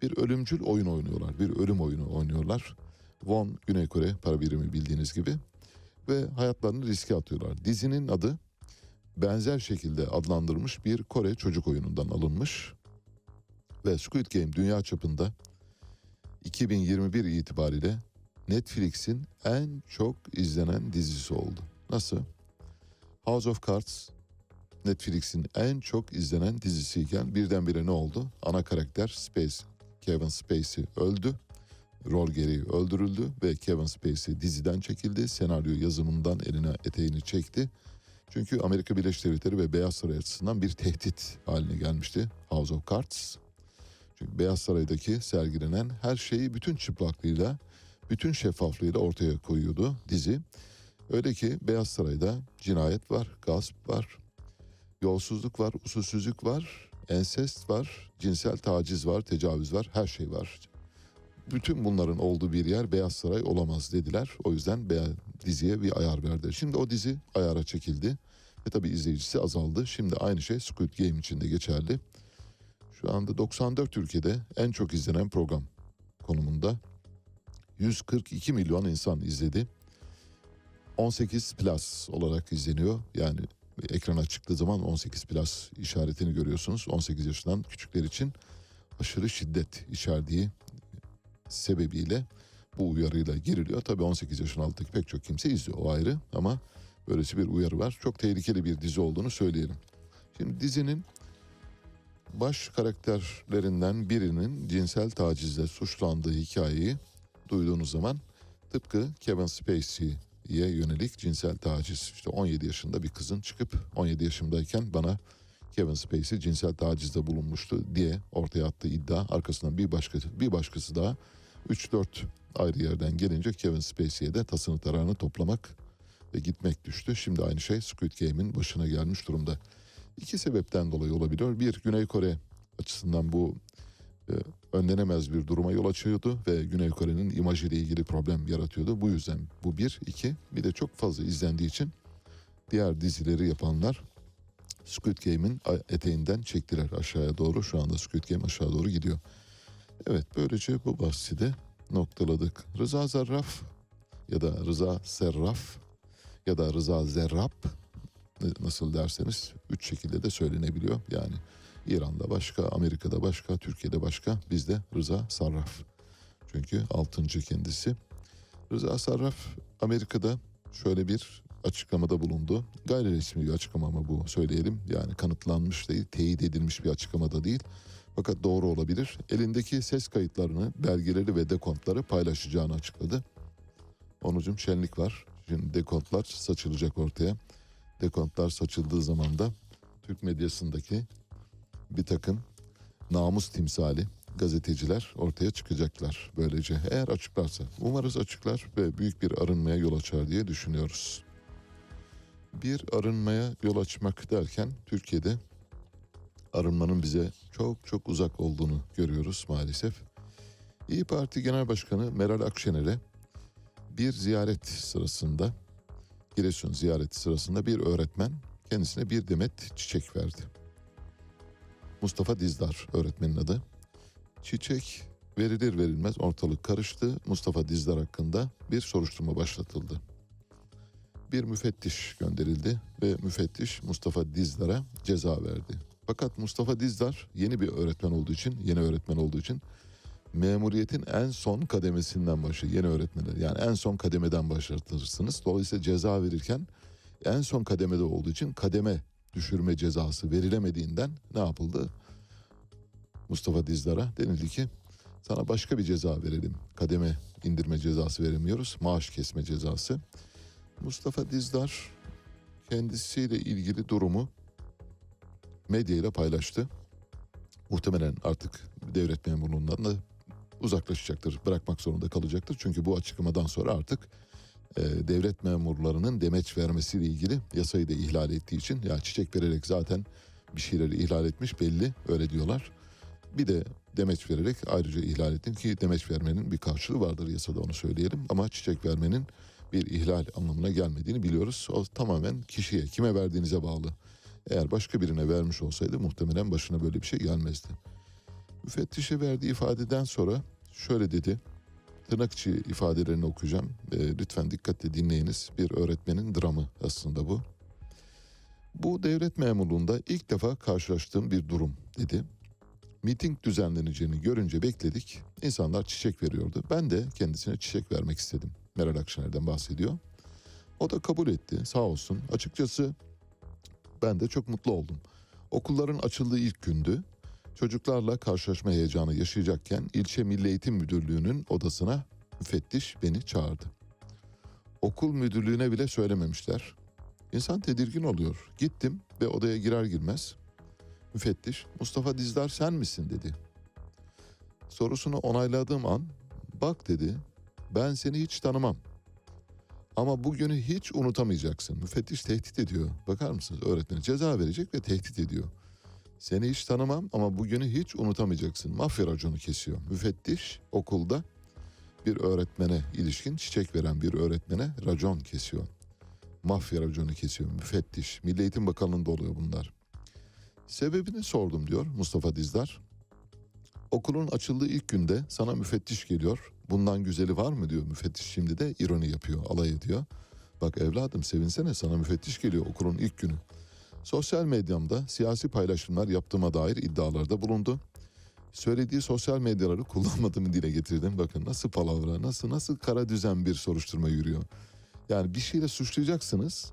bir ölümcül oyun oynuyorlar. Bir ölüm oyunu oynuyorlar. Won Güney Kore para birimi bildiğiniz gibi ve hayatlarını riske atıyorlar. Dizinin adı benzer şekilde adlandırılmış bir Kore çocuk oyunundan alınmış ve Squid Game dünya çapında 2021 itibariyle Netflix'in en çok izlenen dizisi oldu. Nasıl? House of Cards Netflix'in en çok izlenen dizisiyken birdenbire ne oldu? Ana karakter Space, Kevin Spacey öldü. Rol gereği öldürüldü ve Kevin Spacey diziden çekildi. Senaryo yazımından eline eteğini çekti. Çünkü Amerika Birleşik Devletleri ve Beyaz Saray açısından bir tehdit haline gelmişti House of Cards. Çünkü Beyaz Saray'daki sergilenen her şeyi bütün çıplaklığıyla, bütün şeffaflığıyla ortaya koyuyordu dizi. Öyle ki Beyaz Saray'da cinayet var, gasp var, yolsuzluk var, usulsüzlük var, ensest var, cinsel taciz var, tecavüz var, her şey var. Bütün bunların olduğu bir yer Beyaz Saray olamaz dediler. O yüzden diziye bir ayar verdi. Şimdi o dizi ayara çekildi. Ve tabii izleyicisi azaldı. Şimdi aynı şey Squid Game için de geçerli. Şu anda 94 ülkede en çok izlenen program konumunda. 142 milyon insan izledi. 18 plus olarak izleniyor. Yani ekrana çıktığı zaman 18 plus işaretini görüyorsunuz. 18 yaşından küçükler için aşırı şiddet içerdiği sebebiyle bu uyarıyla giriliyor. Tabii 18 yaşın altındaki pek çok kimse izliyor o ayrı ama böylesi bir uyarı var. Çok tehlikeli bir dizi olduğunu söyleyelim. Şimdi dizinin baş karakterlerinden birinin cinsel tacizle suçlandığı hikayeyi duyduğunuz zaman tıpkı Kevin Spacey'ye yönelik cinsel taciz. İşte 17 yaşında bir kızın çıkıp 17 yaşımdayken bana Kevin Spacey cinsel tacizde bulunmuştu diye ortaya attığı iddia arkasından bir başkası bir başkası daha 3-4 ayrı yerden gelince Kevin Spacey'e de tasını tarağını toplamak ve gitmek düştü. Şimdi aynı şey Squid Game'in başına gelmiş durumda. İki sebepten dolayı olabiliyor. Bir Güney Kore açısından bu e, önlenemez bir duruma yol açıyordu ve Güney Kore'nin imajıyla ilgili problem yaratıyordu. Bu yüzden bu bir. iki bir de çok fazla izlendiği için diğer dizileri yapanlar Squid Game'in eteğinden çektiler aşağıya doğru. Şu anda Squid Game aşağı doğru gidiyor. Evet böylece bu bahsi de noktaladık. Rıza Zarraf ya da Rıza Serraf ya da Rıza Zerrab nasıl derseniz üç şekilde de söylenebiliyor. Yani İran'da başka, Amerika'da başka, Türkiye'de başka, bizde Rıza Sarraf. Çünkü altıncı kendisi. Rıza Sarraf Amerika'da şöyle bir açıklamada bulundu. Gayri resmi bir açıklama ama bu söyleyelim. Yani kanıtlanmış değil, teyit edilmiş bir açıklamada değil. Fakat doğru olabilir. Elindeki ses kayıtlarını, belgeleri ve dekontları paylaşacağını açıkladı. Onucum şenlik var. Şimdi dekontlar saçılacak ortaya. Dekontlar saçıldığı zaman da Türk medyasındaki bir takım namus timsali gazeteciler ortaya çıkacaklar böylece. Eğer açıklarsa umarız açıklar ve büyük bir arınmaya yol açar diye düşünüyoruz. Bir arınmaya yol açmak derken Türkiye'de arınmanın bize çok çok uzak olduğunu görüyoruz maalesef. İyi Parti Genel Başkanı Meral Akşener'e bir ziyaret sırasında Giresun ziyareti sırasında bir öğretmen kendisine bir demet çiçek verdi. Mustafa Dizdar öğretmenin adı. Çiçek verilir verilmez ortalık karıştı. Mustafa Dizdar hakkında bir soruşturma başlatıldı. Bir müfettiş gönderildi ve müfettiş Mustafa Dizdar'a ceza verdi. Fakat Mustafa Dizdar yeni bir öğretmen olduğu için, yeni öğretmen olduğu için memuriyetin en son kademesinden başlıyor. Yeni öğretmenler yani en son kademeden başlatırsınız. Dolayısıyla ceza verirken en son kademede olduğu için kademe düşürme cezası verilemediğinden ne yapıldı? Mustafa Dizdar'a denildi ki sana başka bir ceza verelim. Kademe indirme cezası veremiyoruz. Maaş kesme cezası. Mustafa Dizdar kendisiyle ilgili durumu medyayla paylaştı. Muhtemelen artık devlet memurluğundan da uzaklaşacaktır, bırakmak zorunda kalacaktır. Çünkü bu açıklamadan sonra artık e, devlet memurlarının demeç vermesiyle ilgili yasayı da ihlal ettiği için ya çiçek vererek zaten bir şeyleri ihlal etmiş belli öyle diyorlar. Bir de demeç vererek ayrıca ihlal ettin ki demeç vermenin bir karşılığı vardır yasada onu söyleyelim. Ama çiçek vermenin bir ihlal anlamına gelmediğini biliyoruz. O tamamen kişiye, kime verdiğinize bağlı. Eğer başka birine vermiş olsaydı muhtemelen başına böyle bir şey gelmezdi. Müfettişe verdiği ifadeden sonra şöyle dedi. Tırnak içi ifadelerini okuyacağım. E, lütfen dikkatle dinleyiniz. Bir öğretmenin dramı aslında bu. Bu devlet memurluğunda ilk defa karşılaştığım bir durum dedi. Miting düzenleneceğini görünce bekledik. İnsanlar çiçek veriyordu. Ben de kendisine çiçek vermek istedim. Meral Akşener'den bahsediyor. O da kabul etti sağ olsun. Açıkçası ben de çok mutlu oldum. Okulların açıldığı ilk gündü. Çocuklarla karşılaşma heyecanı yaşayacakken ilçe Milli Eğitim Müdürlüğü'nün odasına müfettiş beni çağırdı. Okul müdürlüğüne bile söylememişler. İnsan tedirgin oluyor. Gittim ve odaya girer girmez müfettiş Mustafa Dizdar sen misin dedi. Sorusunu onayladığım an bak dedi ben seni hiç tanımam. Ama bugünü hiç unutamayacaksın. Müfettiş tehdit ediyor. Bakar mısınız öğretmeni ceza verecek ve tehdit ediyor. Seni hiç tanımam ama bugünü hiç unutamayacaksın. Mafya raconu kesiyor. Müfettiş okulda bir öğretmene ilişkin çiçek veren bir öğretmene racon kesiyor. Mafya raconu kesiyor. Müfettiş. Milli Eğitim Bakanlığı'nda oluyor bunlar. Sebebini sordum diyor Mustafa Dizdar. Okulun açıldığı ilk günde sana müfettiş geliyor. Bundan güzeli var mı diyor müfettiş şimdi de ironi yapıyor, alay ediyor. Bak evladım sevinsene sana müfettiş geliyor okulun ilk günü. Sosyal medyamda siyasi paylaşımlar yaptığıma dair iddialarda bulundu. Söylediği sosyal medyaları kullanmadığımı dile getirdim. Bakın nasıl palavra, nasıl nasıl kara düzen bir soruşturma yürüyor. Yani bir şeyle suçlayacaksınız.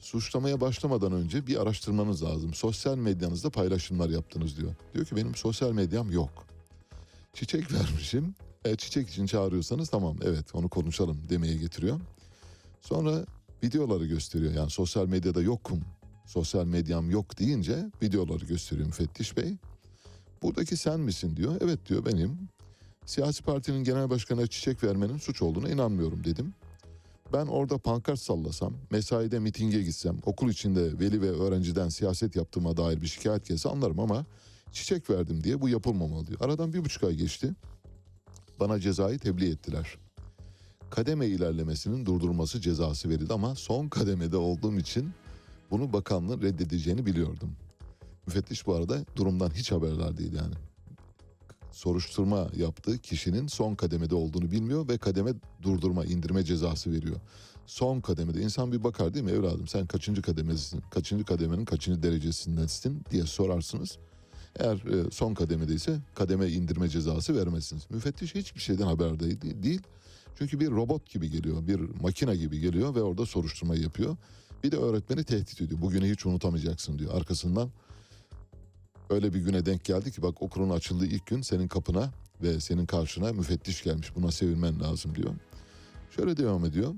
Suçlamaya başlamadan önce bir araştırmanız lazım. Sosyal medyanızda paylaşımlar yaptınız diyor. Diyor ki benim sosyal medyam yok. Çiçek vermişim. E, çiçek için çağırıyorsanız tamam evet onu konuşalım demeye getiriyor. Sonra videoları gösteriyor. Yani sosyal medyada yokum sosyal medyam yok deyince videoları gösteriyor müfettiş bey. Buradaki sen misin diyor. Evet diyor benim. Siyasi partinin genel başkanına çiçek vermenin suç olduğuna inanmıyorum dedim. Ben orada pankart sallasam, mesaide mitinge gitsem, okul içinde veli ve öğrenciden siyaset yaptığıma dair bir şikayet gelse anlarım ama çiçek verdim diye bu yapılmamalı diyor. Aradan bir buçuk ay geçti. Bana cezayı tebliğ ettiler. Kademe ilerlemesinin durdurulması cezası verildi ama son kademede olduğum için bunu bakanlığın reddedeceğini biliyordum. Müfettiş bu arada durumdan hiç haberdar değil yani. Soruşturma yaptığı kişinin son kademede olduğunu bilmiyor ve kademe durdurma, indirme cezası veriyor. Son kademede insan bir bakar değil mi evladım sen kaçıncı kademesin, kaçıncı kademenin kaçıncı derecesindensin diye sorarsınız. Eğer e, son kademedeyse kademe indirme cezası vermezsiniz. Müfettiş hiçbir şeyden haberdar değil. Çünkü bir robot gibi geliyor, bir makine gibi geliyor ve orada soruşturma yapıyor. Bir de öğretmeni tehdit ediyor. Bugünü hiç unutamayacaksın diyor. Arkasından öyle bir güne denk geldi ki bak okulun açıldığı ilk gün senin kapına ve senin karşına müfettiş gelmiş. Buna sevinmen lazım diyor. Şöyle devam ediyor.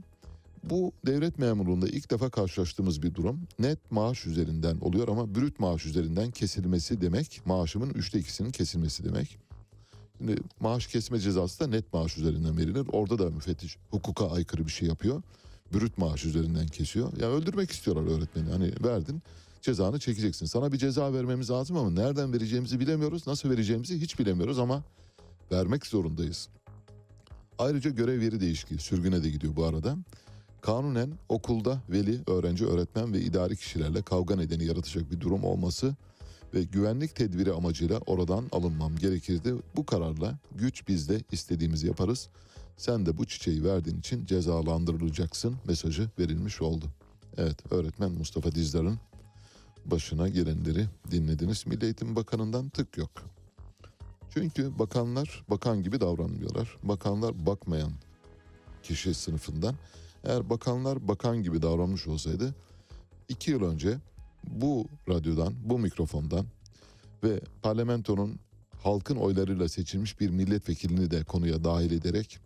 Bu devlet memurluğunda ilk defa karşılaştığımız bir durum. Net maaş üzerinden oluyor ama brüt maaş üzerinden kesilmesi demek maaşımın üçte ikisinin kesilmesi demek. Şimdi maaş kesme cezası da net maaş üzerinden verilir. Orada da müfettiş hukuka aykırı bir şey yapıyor. Brüt maaş üzerinden kesiyor. Ya öldürmek istiyorlar öğretmeni. Hani verdin cezanı çekeceksin. Sana bir ceza vermemiz lazım ama nereden vereceğimizi bilemiyoruz. Nasıl vereceğimizi hiç bilemiyoruz ama vermek zorundayız. Ayrıca görev yeri değişikliği sürgüne de gidiyor bu arada. Kanunen okulda veli, öğrenci, öğretmen ve idari kişilerle kavga nedeni yaratacak bir durum olması ve güvenlik tedbiri amacıyla oradan alınmam gerekirdi. Bu kararla güç bizde istediğimizi yaparız. Sen de bu çiçeği verdiğin için cezalandırılacaksın mesajı verilmiş oldu. Evet öğretmen Mustafa Dizdar'ın başına gelenleri dinlediniz. Milli Eğitim Bakanı'ndan tık yok. Çünkü bakanlar bakan gibi davranmıyorlar. Bakanlar bakmayan kişi sınıfından. Eğer bakanlar bakan gibi davranmış olsaydı iki yıl önce bu radyodan, bu mikrofondan ve parlamentonun halkın oylarıyla seçilmiş bir milletvekilini de konuya dahil ederek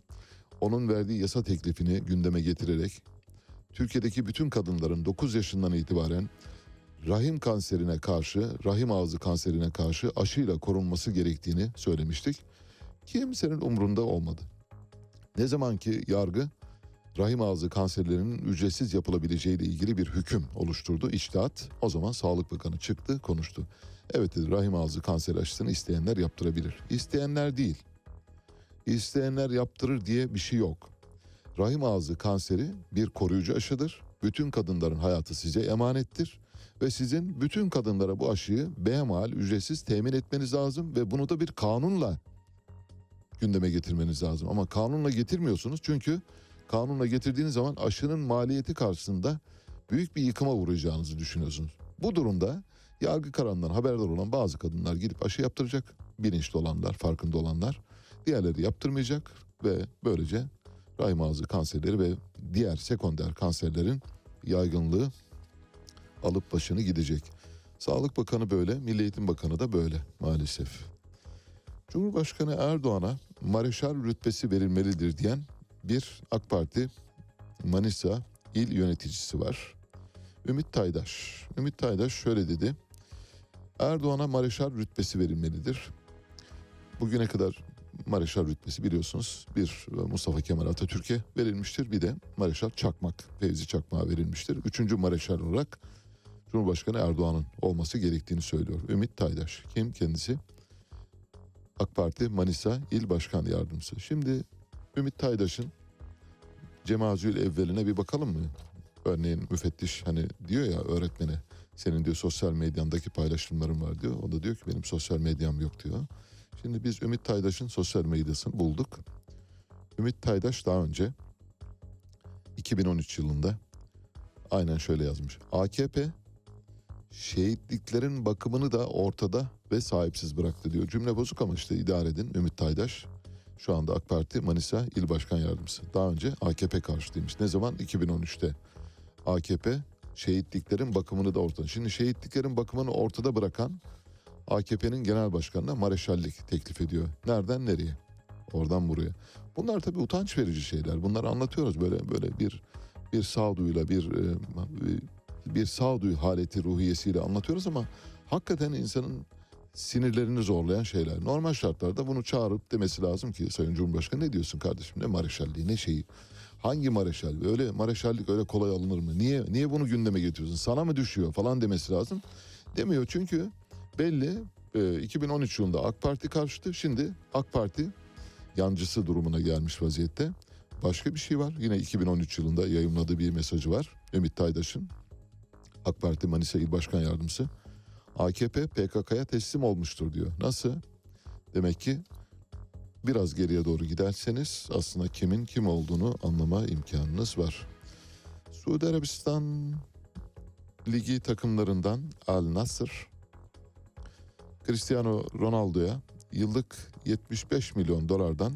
onun verdiği yasa teklifini gündeme getirerek Türkiye'deki bütün kadınların 9 yaşından itibaren rahim kanserine karşı, rahim ağzı kanserine karşı aşıyla korunması gerektiğini söylemiştik. Kimsenin umrunda olmadı. Ne zaman ki yargı rahim ağzı kanserlerinin ücretsiz yapılabileceği ile ilgili bir hüküm oluşturdu. İçtihat o zaman Sağlık Bakanı çıktı konuştu. Evet dedi rahim ağzı kanser aşısını isteyenler yaptırabilir. İsteyenler değil. İsteyenler yaptırır diye bir şey yok. Rahim ağzı kanseri bir koruyucu aşıdır. Bütün kadınların hayatı size emanettir. Ve sizin bütün kadınlara bu aşıyı behemal ücretsiz temin etmeniz lazım. Ve bunu da bir kanunla gündeme getirmeniz lazım. Ama kanunla getirmiyorsunuz çünkü kanunla getirdiğiniz zaman aşının maliyeti karşısında büyük bir yıkıma uğrayacağınızı düşünüyorsunuz. Bu durumda yargı kararından haberdar olan bazı kadınlar gidip aşı yaptıracak. Bilinçli olanlar, farkında olanlar. Diğerleri yaptırmayacak ve böylece rahim ağzı kanserleri ve diğer sekonder kanserlerin yaygınlığı alıp başını gidecek. Sağlık Bakanı böyle, Milli Eğitim Bakanı da böyle maalesef. Cumhurbaşkanı Erdoğan'a mareşal rütbesi verilmelidir diyen bir AK Parti Manisa il yöneticisi var. Ümit Taydaş. Ümit Taydaş şöyle dedi. Erdoğan'a mareşal rütbesi verilmelidir. Bugüne kadar mareşal rütbesi biliyorsunuz bir Mustafa Kemal Atatürk'e verilmiştir. Bir de Mareşal Çakmak, Fevzi Çakmak'a verilmiştir. Üçüncü mareşal olarak Cumhurbaşkanı Erdoğan'ın olması gerektiğini söylüyor. Ümit Taydaş. Kim kendisi? AK Parti Manisa İl Başkan Yardımcısı. Şimdi Ümit Taydaş'ın Cemazül evveline bir bakalım mı? Örneğin müfettiş hani diyor ya öğretmene senin diyor sosyal medyandaki paylaşımların var diyor. O da diyor ki benim sosyal medyam yok diyor. Şimdi biz Ümit Taydaş'ın sosyal medyasını bulduk. Ümit Taydaş daha önce 2013 yılında aynen şöyle yazmış. AKP şehitliklerin bakımını da ortada ve sahipsiz bıraktı diyor. Cümle bozuk ama işte idare edin Ümit Taydaş. Şu anda AK Parti Manisa İl Başkan Yardımcısı. Daha önce AKP karşıtıymış. Ne zaman? 2013'te. AKP şehitliklerin bakımını da ortada. Şimdi şehitliklerin bakımını ortada bırakan AKP'nin genel başkanına mareşallik teklif ediyor. Nereden nereye? Oradan buraya. Bunlar tabii utanç verici şeyler. Bunları anlatıyoruz böyle böyle bir bir sağduyuyla bir e, bir sağduyu haleti ruhiyesiyle anlatıyoruz ama hakikaten insanın sinirlerini zorlayan şeyler. Normal şartlarda bunu çağırıp demesi lazım ki Sayın Cumhurbaşkanı ne diyorsun kardeşim ne mareşalliği ne şeyi. Hangi mareşal? Öyle mareşallik öyle kolay alınır mı? Niye niye bunu gündeme getiriyorsun? Sana mı düşüyor falan demesi lazım. Demiyor çünkü belli e, 2013 yılında AK Parti karşıtı. Şimdi AK Parti yancısı durumuna gelmiş vaziyette. Başka bir şey var. Yine 2013 yılında yayınladığı bir mesajı var. Ümit Taydaş'ın. AK Parti Manisa İl Başkan Yardımcısı. AKP PKK'ya teslim olmuştur diyor. Nasıl? Demek ki biraz geriye doğru giderseniz aslında kimin kim olduğunu anlama imkanınız var. Suudi Arabistan ligi takımlarından Al Nasr Cristiano Ronaldo'ya yıllık 75 milyon dolardan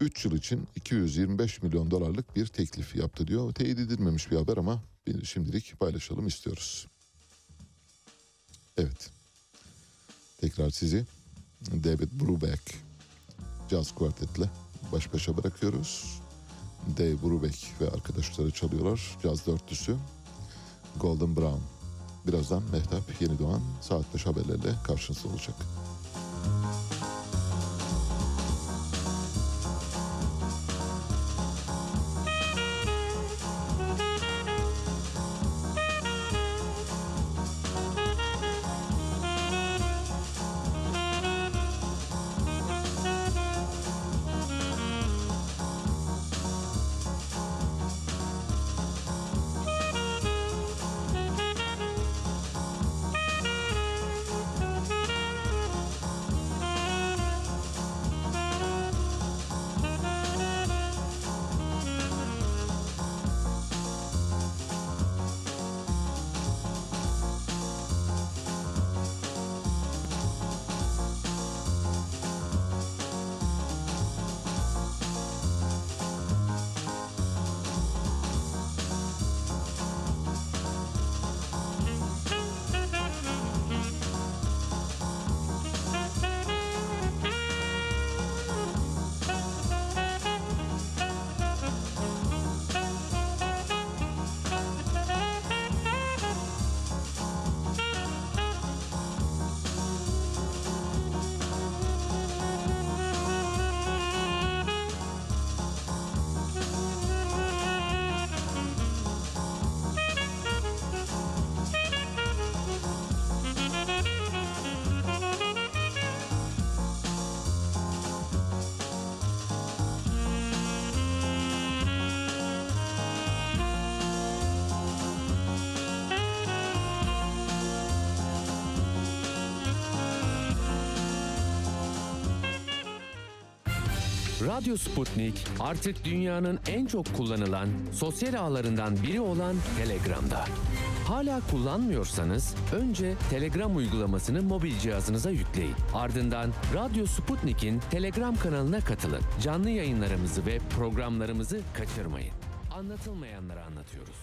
3 yıl için 225 milyon dolarlık bir teklif yaptı diyor. Teyit edilmemiş bir haber ama şimdilik paylaşalım istiyoruz. Evet. Tekrar sizi David Brubeck Jazz Quartet'le baş başa bırakıyoruz. Dave Brubeck ve arkadaşları çalıyorlar. Caz dörtlüsü Golden Brown. Birazdan Mehtap Yeni Doğan saat 5 haberlerle karşınızda olacak. Radyo Sputnik artık dünyanın en çok kullanılan sosyal ağlarından biri olan Telegram'da. Hala kullanmıyorsanız önce Telegram uygulamasını mobil cihazınıza yükleyin. Ardından Radyo Sputnik'in Telegram kanalına katılın. Canlı yayınlarımızı ve programlarımızı kaçırmayın. Anlatılmayanları anlatıyoruz.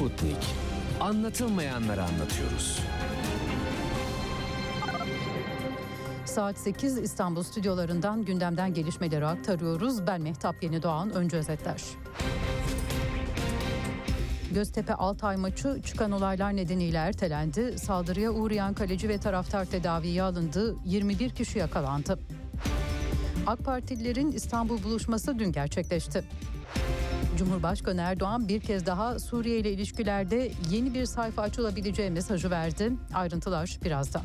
Sputnik. Anlatılmayanları anlatıyoruz. Saat 8 İstanbul stüdyolarından gündemden gelişmeleri aktarıyoruz. Ben Mehtap Yeni Doğan. Önce özetler. Göztepe Altay maçı çıkan olaylar nedeniyle ertelendi. Saldırıya uğrayan kaleci ve taraftar tedaviye alındı. 21 kişi yakalandı. AK Partililerin İstanbul buluşması dün gerçekleşti. Cumhurbaşkanı Erdoğan bir kez daha Suriye ile ilişkilerde yeni bir sayfa açılabileceği mesajı verdi. Ayrıntılar birazdan.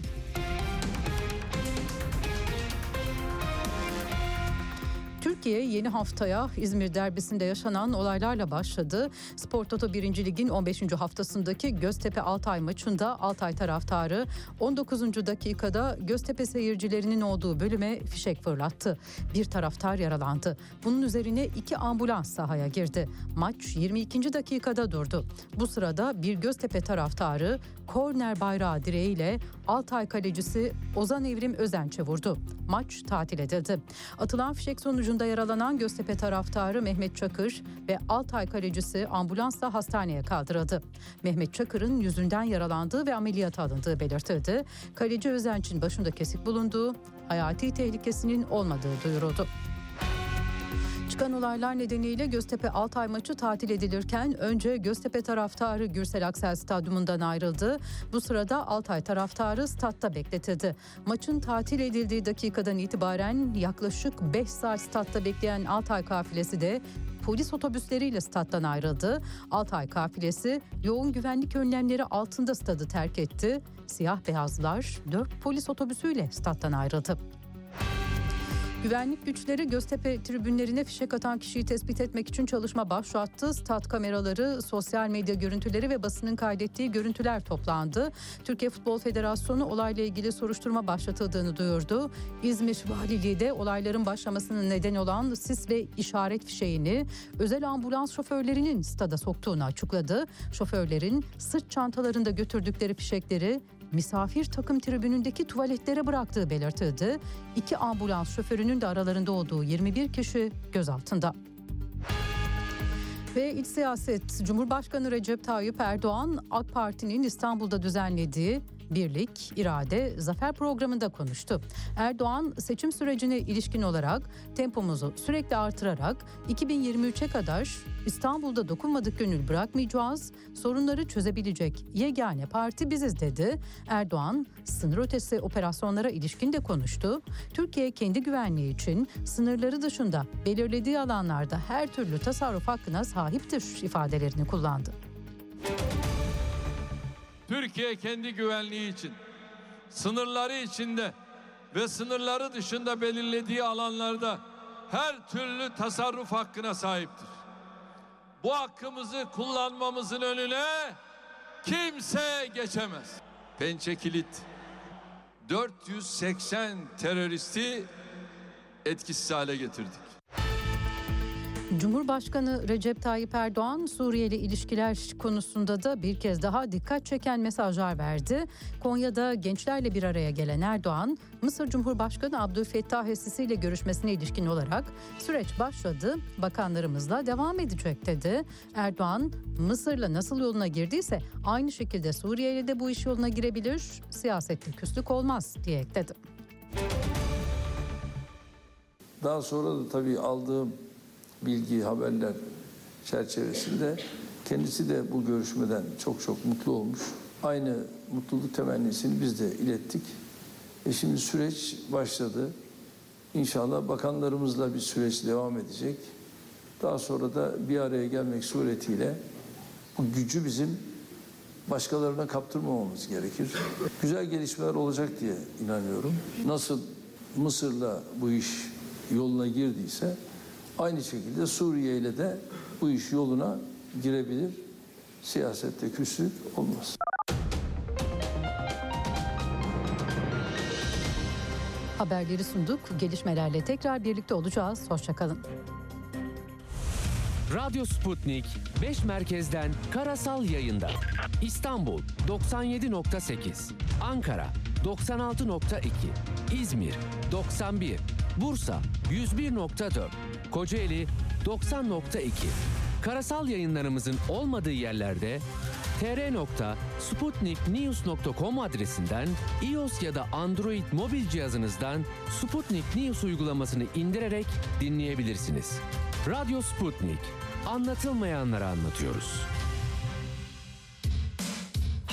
Türkiye yeni haftaya İzmir derbisinde yaşanan olaylarla başladı. Spor Toto 1. Lig'in 15. haftasındaki Göztepe Altay maçında Altay taraftarı 19. dakikada Göztepe seyircilerinin olduğu bölüme fişek fırlattı. Bir taraftar yaralandı. Bunun üzerine iki ambulans sahaya girdi. Maç 22. dakikada durdu. Bu sırada bir Göztepe taraftarı korner bayrağı direğiyle Altay kalecisi Ozan Evrim Özenç'e vurdu. Maç tatil edildi. Atılan fişek sonucunda yaralanan Göztepe taraftarı Mehmet Çakır ve Altay kalecisi ambulansla hastaneye kaldırıldı. Mehmet Çakır'ın yüzünden yaralandığı ve ameliyata alındığı belirtildi. Kaleci Özenç'in başında kesik bulunduğu, hayati tehlikesinin olmadığı duyuruldu. Çıkan olaylar nedeniyle Göztepe Altay maçı tatil edilirken önce Göztepe taraftarı Gürsel Aksel Stadyumundan ayrıldı. Bu sırada Altay taraftarı statta bekletildi. Maçın tatil edildiği dakikadan itibaren yaklaşık 5 saat statta bekleyen Altay kafilesi de polis otobüsleriyle stat'tan ayrıldı. Altay kafilesi yoğun güvenlik önlemleri altında stadı terk etti. Siyah beyazlar 4 polis otobüsüyle stat'tan ayrıldı. Güvenlik güçleri Göztepe tribünlerine fişek atan kişiyi tespit etmek için çalışma başlattı. Stat kameraları, sosyal medya görüntüleri ve basının kaydettiği görüntüler toplandı. Türkiye Futbol Federasyonu olayla ilgili soruşturma başlatıldığını duyurdu. İzmir Valiliği de olayların başlamasının neden olan sis ve işaret fişeğini özel ambulans şoförlerinin stada soktuğunu açıkladı. Şoförlerin sırt çantalarında götürdükleri fişekleri misafir takım tribünündeki tuvaletlere bıraktığı belirtildi. İki ambulans şoförünün de aralarında olduğu 21 kişi gözaltında. Ve iç siyaset Cumhurbaşkanı Recep Tayyip Erdoğan AK Parti'nin İstanbul'da düzenlediği Birlik, irade, zafer programında konuştu. Erdoğan seçim sürecine ilişkin olarak tempomuzu sürekli artırarak 2023'e kadar İstanbul'da dokunmadık gönül bırakmayacağız, sorunları çözebilecek yegane parti biziz dedi. Erdoğan sınır ötesi operasyonlara ilişkin de konuştu. Türkiye kendi güvenliği için sınırları dışında belirlediği alanlarda her türlü tasarruf hakkına sahiptir ifadelerini kullandı. Türkiye kendi güvenliği için sınırları içinde ve sınırları dışında belirlediği alanlarda her türlü tasarruf hakkına sahiptir. Bu hakkımızı kullanmamızın önüne kimse geçemez. Pençe kilit 480 teröristi etkisiz hale getirdik. Cumhurbaşkanı Recep Tayyip Erdoğan Suriyeli ilişkiler konusunda da bir kez daha dikkat çeken mesajlar verdi. Konya'da gençlerle bir araya gelen Erdoğan, Mısır Cumhurbaşkanı Abdülfettah el ile görüşmesine ilişkin olarak süreç başladı, bakanlarımızla devam edecek dedi. Erdoğan, Mısır'la nasıl yoluna girdiyse aynı şekilde Suriye de bu iş yoluna girebilir, siyasette küslük olmaz diye ekledi. Daha sonra da tabii aldığım bilgi, haberler çerçevesinde kendisi de bu görüşmeden çok çok mutlu olmuş. Aynı mutluluk temennisini biz de ilettik. E şimdi süreç başladı. İnşallah bakanlarımızla bir süreç devam edecek. Daha sonra da bir araya gelmek suretiyle bu gücü bizim başkalarına kaptırmamamız gerekir. Güzel gelişmeler olacak diye inanıyorum. Nasıl Mısır'la bu iş yoluna girdiyse Aynı şekilde Suriye ile de bu iş yoluna girebilir. Siyasette küslük olmaz. Haberleri sunduk. Gelişmelerle tekrar birlikte olacağız. Hoşçakalın. Radyo Sputnik 5 merkezden karasal yayında. İstanbul 97.8, Ankara 96.2, İzmir 91, Bursa 101.4, Kocaeli 90.2. Karasal yayınlarımızın olmadığı yerlerde tr.sputniknews.com adresinden iOS ya da Android mobil cihazınızdan Sputnik News uygulamasını indirerek dinleyebilirsiniz. Radyo Sputnik. Anlatılmayanları anlatıyoruz.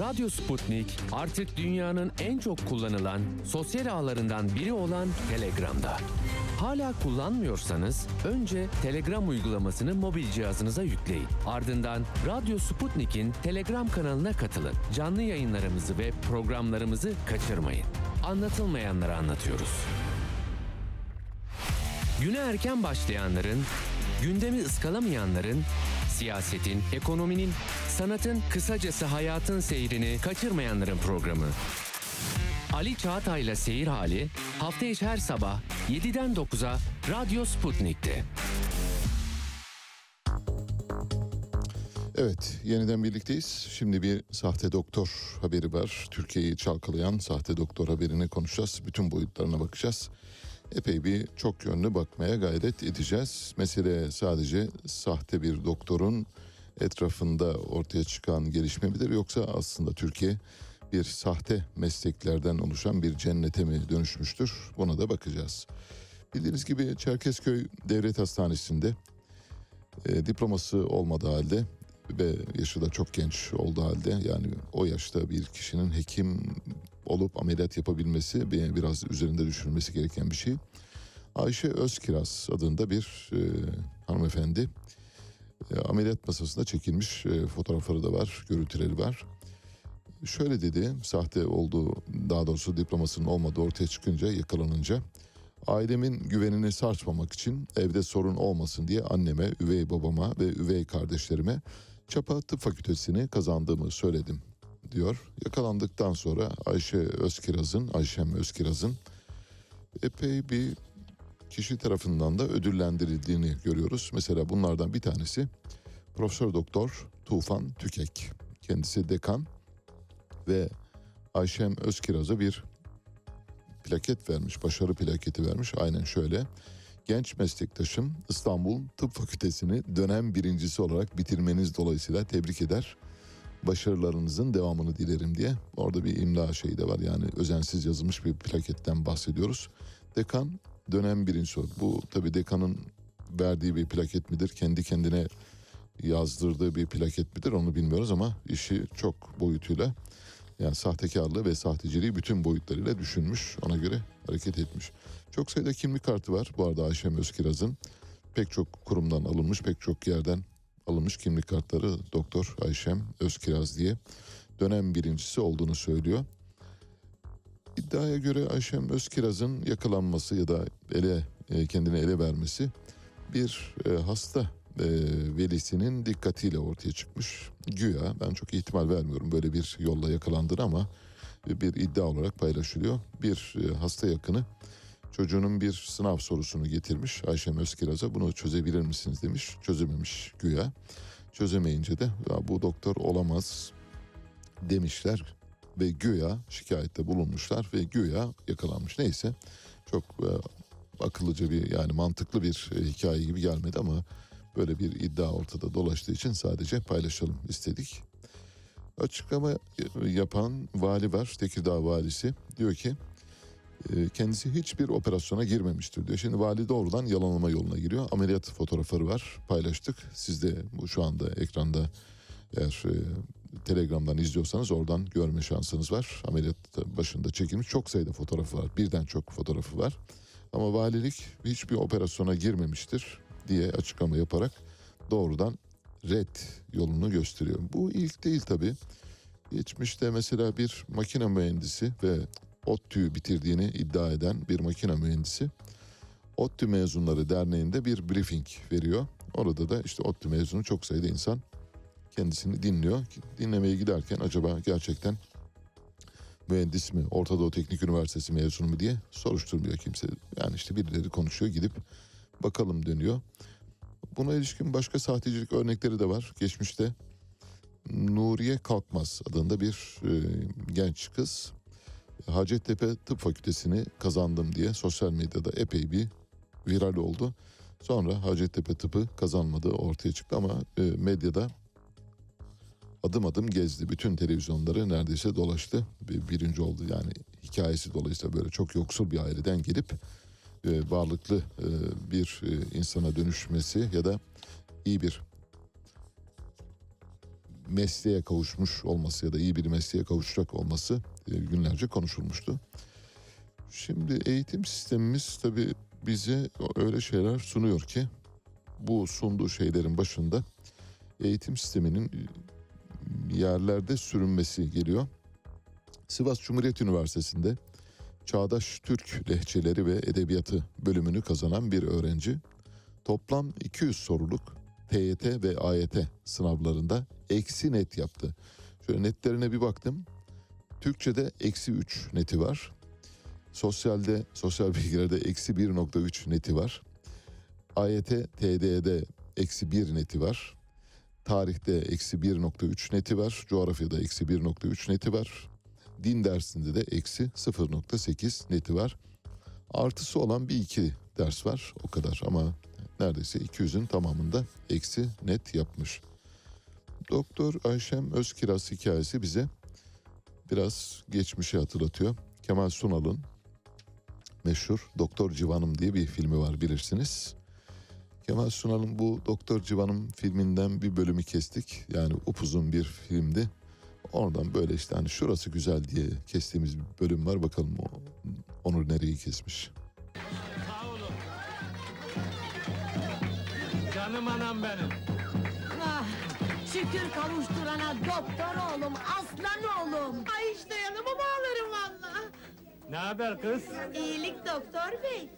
Radyo Sputnik artık dünyanın en çok kullanılan sosyal ağlarından biri olan Telegram'da. Hala kullanmıyorsanız önce Telegram uygulamasını mobil cihazınıza yükleyin. Ardından Radyo Sputnik'in Telegram kanalına katılın. Canlı yayınlarımızı ve programlarımızı kaçırmayın. Anlatılmayanları anlatıyoruz. Güne erken başlayanların, gündemi ıskalamayanların, siyasetin, ekonominin, sanatın, kısacası hayatın seyrini kaçırmayanların programı. Ali Çağatay'la Seyir Hali hafta içi her sabah 7'den 9'a Radyo Sputnik'te. Evet, yeniden birlikteyiz. Şimdi bir sahte doktor haberi var. Türkiye'yi çalkalayan sahte doktor haberini konuşacağız. Bütün boyutlarına bakacağız. Epey bir çok yönlü bakmaya gayret edeceğiz. Mesele sadece sahte bir doktorun etrafında ortaya çıkan gelişme midir yoksa aslında Türkiye bir sahte mesleklerden oluşan bir cennete mi dönüşmüştür? Buna da bakacağız. Bildiğiniz gibi Çerkezköy Devlet Hastanesi'nde e, diploması olmadığı halde ve yaşı da çok genç olduğu halde yani o yaşta bir kişinin hekim olup ameliyat yapabilmesi bir- biraz üzerinde düşünülmesi gereken bir şey. Ayşe Özkiraz adında bir e, hanımefendi e, ameliyat masasında çekilmiş e, fotoğrafları da var, görüntüleri var. Şöyle dedi, sahte olduğu, daha doğrusu diplomasının olmadığı ortaya çıkınca, yakalanınca ailemin güvenini sarsmamak için evde sorun olmasın diye anneme, üvey babama ve üvey kardeşlerime Çapa Tıp Fakültesini kazandığımı söyledim diyor. Yakalandıktan sonra Ayşe Özkiraz'ın, Ayşem Özkiraz'ın epey bir kişi tarafından da ödüllendirildiğini görüyoruz. Mesela bunlardan bir tanesi Profesör Doktor Tufan Tükek. Kendisi dekan ve Ayşem Özkiraz'a bir plaket vermiş, başarı plaketi vermiş. Aynen şöyle. Genç meslektaşım İstanbul Tıp Fakültesini dönem birincisi olarak bitirmeniz dolayısıyla tebrik eder. Başarılarınızın devamını dilerim diye. Orada bir imla şeyi de var yani özensiz yazılmış bir plaketten bahsediyoruz. Dekan dönem birincisi. Bu tabii dekanın verdiği bir plaket midir? Kendi kendine yazdırdığı bir plaket midir? Onu bilmiyoruz ama işi çok boyutuyla yani sahtekarlığı ve sahteciliği bütün boyutlarıyla düşünmüş. Ona göre hareket etmiş. Çok sayıda kimlik kartı var. Bu arada Ayşem Özkiraz'ın pek çok kurumdan alınmış, pek çok yerden alınmış kimlik kartları Doktor Ayşem Özkiraz diye dönem birincisi olduğunu söylüyor. İddiaya göre Ayşem Özkiraz'ın yakalanması ya da ele e, kendini ele vermesi bir e, hasta e, velisinin dikkatiyle ortaya çıkmış. Güya ben çok ihtimal vermiyorum böyle bir yolla yakalandığını ama bir iddia olarak paylaşılıyor. Bir hasta yakını çocuğunun bir sınav sorusunu getirmiş Ayşem Özkiraz'a bunu çözebilir misiniz demiş. Çözememiş güya. Çözemeyince de ya bu doktor olamaz demişler ve güya şikayette bulunmuşlar ve güya yakalanmış. Neyse çok e, akıllıca bir yani mantıklı bir e, hikaye gibi gelmedi ama böyle bir iddia ortada dolaştığı için sadece paylaşalım istedik. Açıklama yapan vali var, Tekirdağ valisi. Diyor ki e, kendisi hiçbir operasyona girmemiştir diyor. Şimdi vali doğrudan yalanlama yoluna giriyor. Ameliyat fotoğrafları var, paylaştık. Siz de bu şu anda ekranda eğer e, Telegram'dan izliyorsanız oradan görme şansınız var. Ameliyat başında çekilmiş çok sayıda fotoğrafı var. Birden çok fotoğrafı var. Ama valilik hiçbir operasyona girmemiştir diye açıklama yaparak doğrudan red yolunu gösteriyor. Bu ilk değil tabii. Geçmişte mesela bir makine mühendisi ve ODTÜ'yü bitirdiğini iddia eden bir makine mühendisi ODTÜ mezunları derneğinde bir briefing veriyor. Orada da işte ODTÜ mezunu çok sayıda insan kendisini dinliyor. Dinlemeye giderken acaba gerçekten mühendis mi, Orta Doğu Teknik Üniversitesi mezunu mu diye soruşturmuyor kimse. Yani işte birileri konuşuyor gidip bakalım dönüyor. Buna ilişkin başka sahtecilik örnekleri de var. Geçmişte Nuriye Kalkmaz adında bir e, genç kız Hacettepe Tıp Fakültesini kazandım diye sosyal medyada epey bir viral oldu. Sonra Hacettepe Tıp'ı kazanmadığı ortaya çıktı ama e, medyada adım adım gezdi. Bütün televizyonları neredeyse dolaştı. Bir, birinci oldu yani hikayesi dolayısıyla böyle çok yoksul bir aileden gelip e, varlıklı e, bir insana dönüşmesi ya da iyi bir mesleğe kavuşmuş olması ya da iyi bir mesleğe kavuşacak olması günlerce konuşulmuştu. Şimdi eğitim sistemimiz tabii bize öyle şeyler sunuyor ki bu sunduğu şeylerin başında eğitim sisteminin yerlerde sürünmesi geliyor. Sivas Cumhuriyet Üniversitesi'nde Çağdaş Türk Lehçeleri ve Edebiyatı bölümünü kazanan bir öğrenci toplam 200 soruluk TYT ve AYT sınavlarında eksi net yaptı. Şöyle netlerine bir baktım. Türkçe'de eksi 3 neti var. Sosyalde, sosyal bilgilerde eksi 1.3 neti var. AYT, TD'de eksi 1 neti var. Tarihte eksi 1.3 neti var. Coğrafyada eksi 1.3 neti var. Din dersinde de eksi 0.8 neti var. Artısı olan bir iki ders var o kadar ama neredeyse 200'ün tamamında eksi net yapmış. Doktor Ayşem Özkiraz hikayesi bize biraz geçmişi hatırlatıyor. Kemal Sunal'ın meşhur Doktor Civanım diye bir filmi var bilirsiniz. Kemal Sunal'ın bu Doktor Civanım filminden bir bölümü kestik. Yani upuzun bir filmdi. Oradan böyle işte hani şurası güzel diye kestiğimiz bir bölüm var. Bakalım o, onu nereyi kesmiş. Canım anam benim. Şükür kavuşturana doktor oğlum, aslan oğlum. Ay hiç dayanamam ağlarım valla. Ne haber kız? İyilik doktor bey.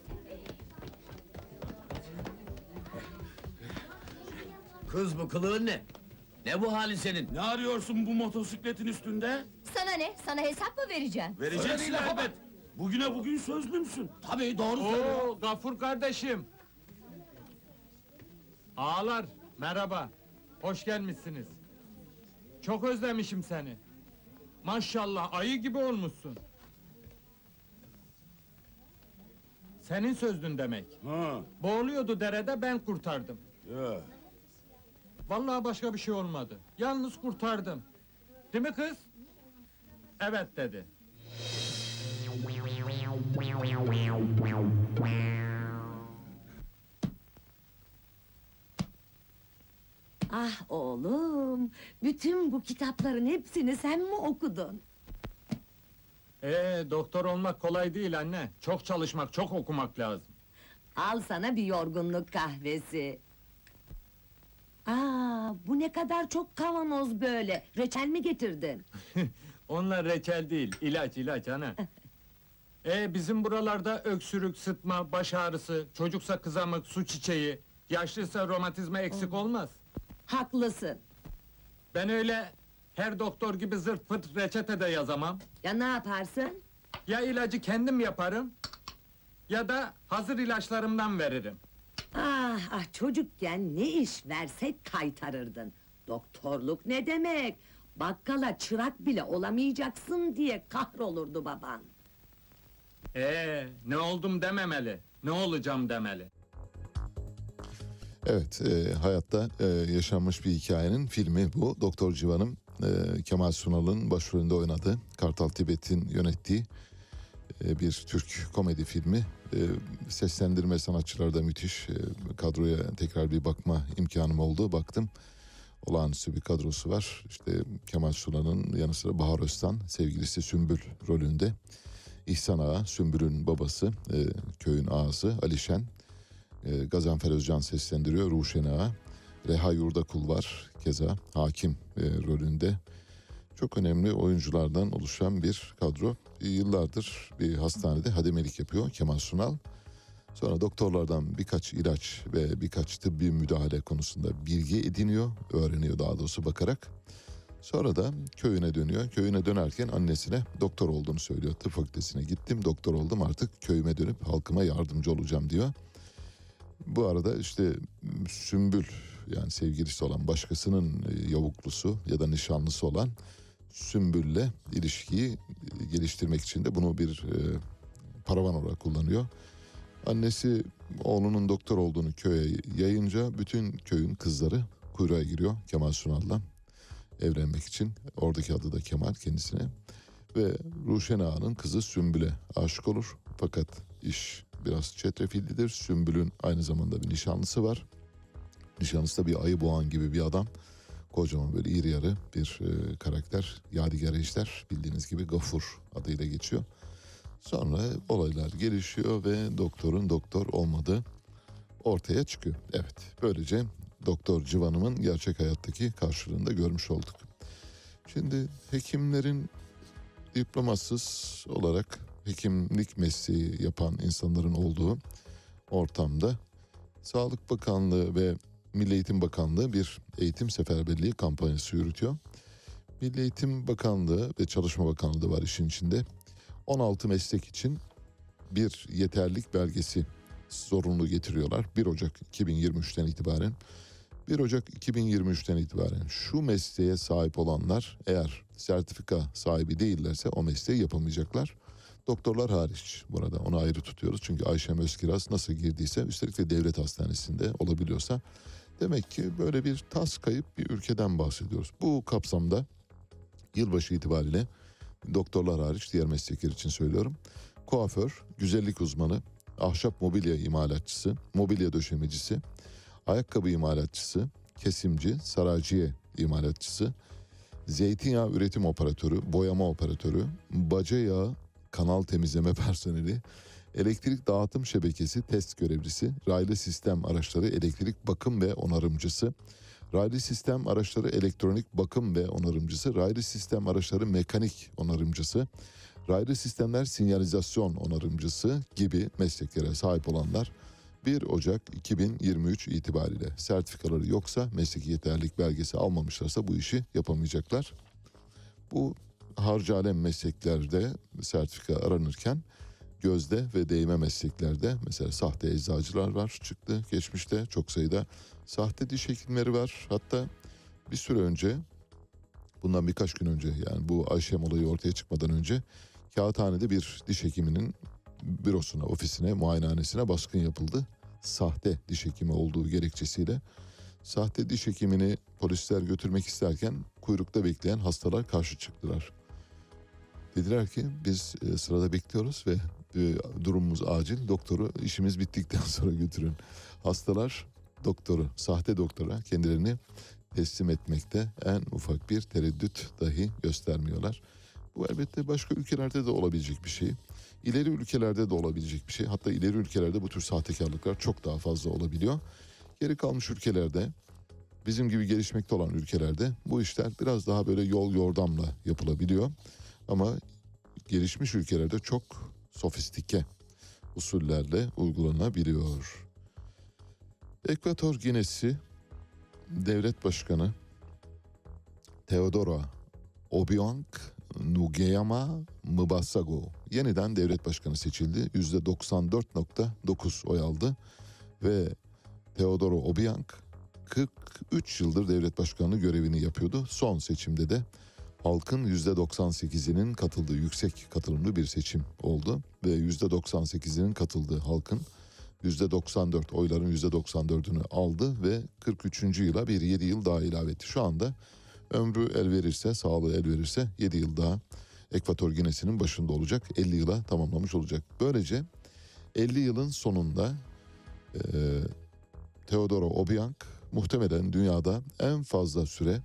Kız bu kılığın ne? Ne bu hali senin? Ne arıyorsun bu motosikletin üstünde? Sana ne? Sana hesap mı vereceğim? Vereceksin elbet. Bugüne bugün sözlü müsün? Tabii doğru söylüyor. Oo, Gafur kardeşim. Ağalar, merhaba. Hoş gelmişsiniz. Çok özlemişim seni. Maşallah ayı gibi olmuşsun. Senin sözdün demek. Ha, Boğuluyordu derede ben kurtardım. ya. Vallahi başka bir şey olmadı. Yalnız kurtardım. Değil mi kız? Evet dedi. Ah oğlum, bütün bu kitapların hepsini sen mi okudun? Ee, doktor olmak kolay değil anne. Çok çalışmak, çok okumak lazım. Al sana bir yorgunluk kahvesi. Aa, bu ne kadar çok kavanoz böyle. Reçel mi getirdin? Onlar reçel değil, ilaç ilaç ana. Ee, bizim buralarda öksürük, sıtma, baş ağrısı, çocuksa kızamık, su çiçeği, yaşlıysa romatizma eksik olmaz. Haklısın. Ben öyle her doktor gibi zırt pırt reçete de yazamam. Ya ne yaparsın? Ya ilacı kendim yaparım, ya da hazır ilaçlarımdan veririm. Ah ah çocukken ne iş versek kaytarırdın. Doktorluk ne demek? Bakkala çırak bile olamayacaksın diye kahrolurdu baban. Ee, ne oldum dememeli, ne olacağım demeli. Evet, e, hayatta e, yaşanmış bir hikayenin filmi bu. Doktor Civan'ım e, Kemal Sunal'ın başrolünde oynadığı, Kartal Tibet'in yönettiği e, bir Türk komedi filmi. E, seslendirme sanatçıları da müthiş. E, kadroya tekrar bir bakma imkanım oldu. Baktım. Olağanüstü bir kadrosu var. İşte Kemal Sunal'ın yanı sıra Bahar Öztan, sevgilisi Sümbül rolünde. İhsan Ağa, Sümbül'ün babası, e, köyün ağası Alişen. E, Gazanfer Özcan seslendiriyor, Ruşen Ağa. Reha Yurdakul var, keza hakim e, rolünde. Çok önemli oyunculardan oluşan bir kadro. E, Yıllardır bir hastanede hademelik yapıyor Kemal Sunal. Sonra doktorlardan birkaç ilaç ve birkaç tıbbi müdahale konusunda bilgi ediniyor, öğreniyor daha doğrusu bakarak. Sonra da köyüne dönüyor. Köyüne dönerken annesine doktor olduğunu söylüyor. Tıp fakültesine gittim, doktor oldum artık köyüme dönüp halkıma yardımcı olacağım diyor. Bu arada işte Sümbül yani sevgilisi olan başkasının e, yavuklusu ya da nişanlısı olan Sümbül'le ilişkiyi e, geliştirmek için de bunu bir e, paravan olarak kullanıyor. Annesi oğlunun doktor olduğunu köye yayınca bütün köyün kızları kuyruğa giriyor Kemal Sunal'la evlenmek için. Oradaki adı da Kemal kendisine. Ve Ruşen Ağa'nın kızı Sümbül'e aşık olur. Fakat iş biraz çetrefillidir. Sümbül'ün aynı zamanda bir nişanlısı var. Nişanlısı da bir ayı boğan gibi bir adam. Kocaman böyle iri yarı bir e, karakter. Yadigar Ejder bildiğiniz gibi Gafur adıyla geçiyor. Sonra olaylar gelişiyor ve doktorun doktor olmadığı ortaya çıkıyor. Evet böylece Doktor Civan'ımın gerçek hayattaki karşılığını da görmüş olduk. Şimdi hekimlerin diplomasız olarak hekimlik mesleği yapan insanların olduğu ortamda Sağlık Bakanlığı ve Milli Eğitim Bakanlığı bir eğitim seferberliği kampanyası yürütüyor. Milli Eğitim Bakanlığı ve Çalışma Bakanlığı da var işin içinde. 16 meslek için bir yeterlik belgesi zorunlu getiriyorlar. 1 Ocak 2023'ten itibaren 1 Ocak 2023'ten itibaren şu mesleğe sahip olanlar eğer sertifika sahibi değillerse o mesleği yapamayacaklar. Doktorlar hariç burada onu ayrı tutuyoruz. Çünkü Ayşem Özkiraz nasıl girdiyse üstelik de devlet hastanesinde olabiliyorsa demek ki böyle bir tas kayıp bir ülkeden bahsediyoruz. Bu kapsamda yılbaşı itibariyle doktorlar hariç diğer meslekler için söylüyorum. Kuaför, güzellik uzmanı, ahşap mobilya imalatçısı, mobilya döşemecisi, ayakkabı imalatçısı, kesimci, sarayciye imalatçısı, zeytinyağı üretim operatörü, boyama operatörü, baca yağı kanal temizleme personeli, elektrik dağıtım şebekesi test görevlisi, raylı sistem araçları elektrik bakım ve onarımcısı, raylı sistem araçları elektronik bakım ve onarımcısı, raylı sistem araçları mekanik onarımcısı, raylı sistemler sinyalizasyon onarımcısı gibi mesleklere sahip olanlar 1 Ocak 2023 itibariyle sertifikaları yoksa mesleki yeterlilik belgesi almamışlarsa bu işi yapamayacaklar. Bu harcı alem mesleklerde sertifika aranırken gözde ve değme mesleklerde mesela sahte eczacılar var çıktı geçmişte çok sayıda sahte diş hekimleri var hatta bir süre önce bundan birkaç gün önce yani bu Ayşem olayı ortaya çıkmadan önce Kağıthane'de bir diş hekiminin bürosuna, ofisine, muayenehanesine baskın yapıldı. Sahte diş hekimi olduğu gerekçesiyle sahte diş hekimini polisler götürmek isterken kuyrukta bekleyen hastalar karşı çıktılar. Dediler ki biz e, sırada bekliyoruz ve e, durumumuz acil. Doktoru işimiz bittikten sonra götürün. Hastalar doktoru, sahte doktora kendilerini teslim etmekte en ufak bir tereddüt dahi göstermiyorlar. Bu elbette başka ülkelerde de olabilecek bir şey. İleri ülkelerde de olabilecek bir şey. Hatta ileri ülkelerde bu tür sahtekarlıklar çok daha fazla olabiliyor. Geri kalmış ülkelerde, bizim gibi gelişmekte olan ülkelerde bu işler biraz daha böyle yol yordamla yapılabiliyor. Ama gelişmiş ülkelerde çok sofistike usullerle uygulanabiliyor. Ekvator Ginesi Devlet Başkanı Teodoro Obiang Nugeyama Mbasago yeniden devlet başkanı seçildi. %94.9 oy aldı ve Teodoro Obiang 43 yıldır devlet başkanlığı görevini yapıyordu. Son seçimde de halkın %98'inin katıldığı yüksek katılımlı bir seçim oldu ve %98'inin katıldığı halkın %94 oyların %94'ünü aldı ve 43. yıla bir 7 yıl daha ilave etti. Şu anda ömrü el verirse, sağlığı el verirse 7 yıl daha Ekvator Ginesi'nin başında olacak. 50 yıla tamamlamış olacak. Böylece 50 yılın sonunda e, Teodoro Obiang muhtemelen dünyada en fazla süre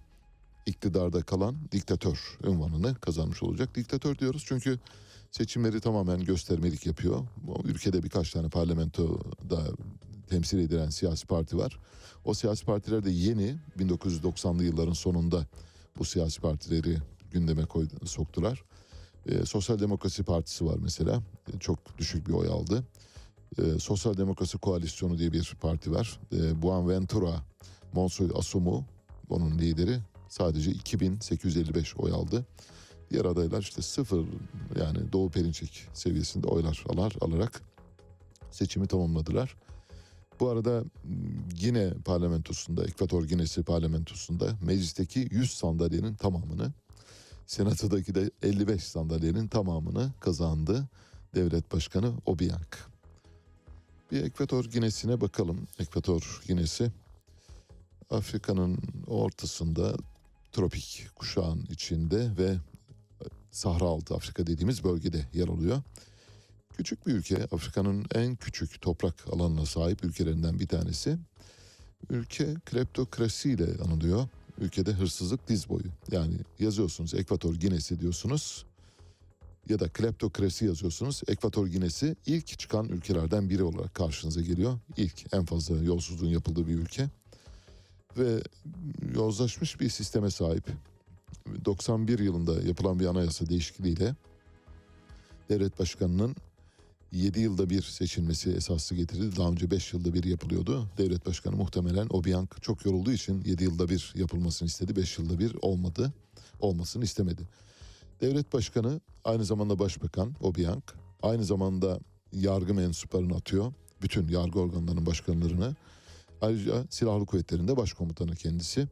iktidarda kalan diktatör unvanını kazanmış olacak. Diktatör diyoruz çünkü seçimleri tamamen göstermelik yapıyor. Ülkede birkaç tane parlamentoda temsil edilen siyasi parti var. O siyasi partiler de yeni 1990'lı yılların sonunda bu siyasi partileri gündeme koydu, soktular. Ee, Sosyal Demokrasi Partisi var mesela. Ee, çok düşük bir oy aldı. Ee, Sosyal Demokrasi Koalisyonu diye bir parti var. Ee, Buenaventura Monsoy Asumu onun lideri sadece 2855 oy aldı. Diğer adaylar işte sıfır yani Doğu Perinçek seviyesinde oylar alar, alarak seçimi tamamladılar. Bu arada yine parlamentosunda, Ekvator Ginesi parlamentosunda meclisteki 100 sandalyenin tamamını, senatodaki de 55 sandalyenin tamamını kazandı devlet başkanı Obiang. Bir Ekvator Ginesi'ne bakalım. Ekvator Ginesi Afrika'nın ortasında tropik kuşağın içinde ve Sahra altı Afrika dediğimiz bölgede yer alıyor. Küçük bir ülke, Afrika'nın en küçük toprak alanına sahip ülkelerinden bir tanesi. Ülke kleptokrasi ile anılıyor. Ülkede hırsızlık diz boyu. Yani yazıyorsunuz Ekvator Ginesi diyorsunuz ya da kleptokrasi yazıyorsunuz. Ekvator Ginesi ilk çıkan ülkelerden biri olarak karşınıza geliyor. İlk en fazla yolsuzluğun yapıldığı bir ülke. Ve yozlaşmış bir sisteme sahip. 91 yılında yapılan bir anayasa değişikliğiyle devlet başkanının 7 yılda bir seçilmesi esaslı getirildi. Daha önce 5 yılda bir yapılıyordu. Devlet başkanı muhtemelen Obiang çok yorulduğu için 7 yılda bir yapılmasını istedi. 5 yılda bir olmadı. Olmasını istemedi. Devlet başkanı aynı zamanda başbakan Obiang. Aynı zamanda yargı mensuplarını atıyor. Bütün yargı organlarının başkanlarını Ayrıca silahlı kuvvetlerinde başkomutanı kendisi.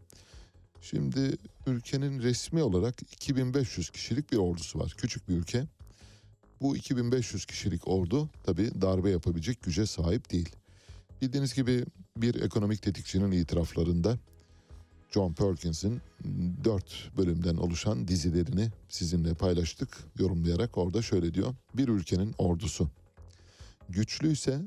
Şimdi ülkenin resmi olarak 2500 kişilik bir ordusu var. Küçük bir ülke. Bu 2500 kişilik ordu tabi darbe yapabilecek güce sahip değil. Bildiğiniz gibi bir ekonomik tetikçinin itiraflarında John Perkins'in dört bölümden oluşan dizilerini sizinle paylaştık yorumlayarak orada şöyle diyor. Bir ülkenin ordusu güçlüyse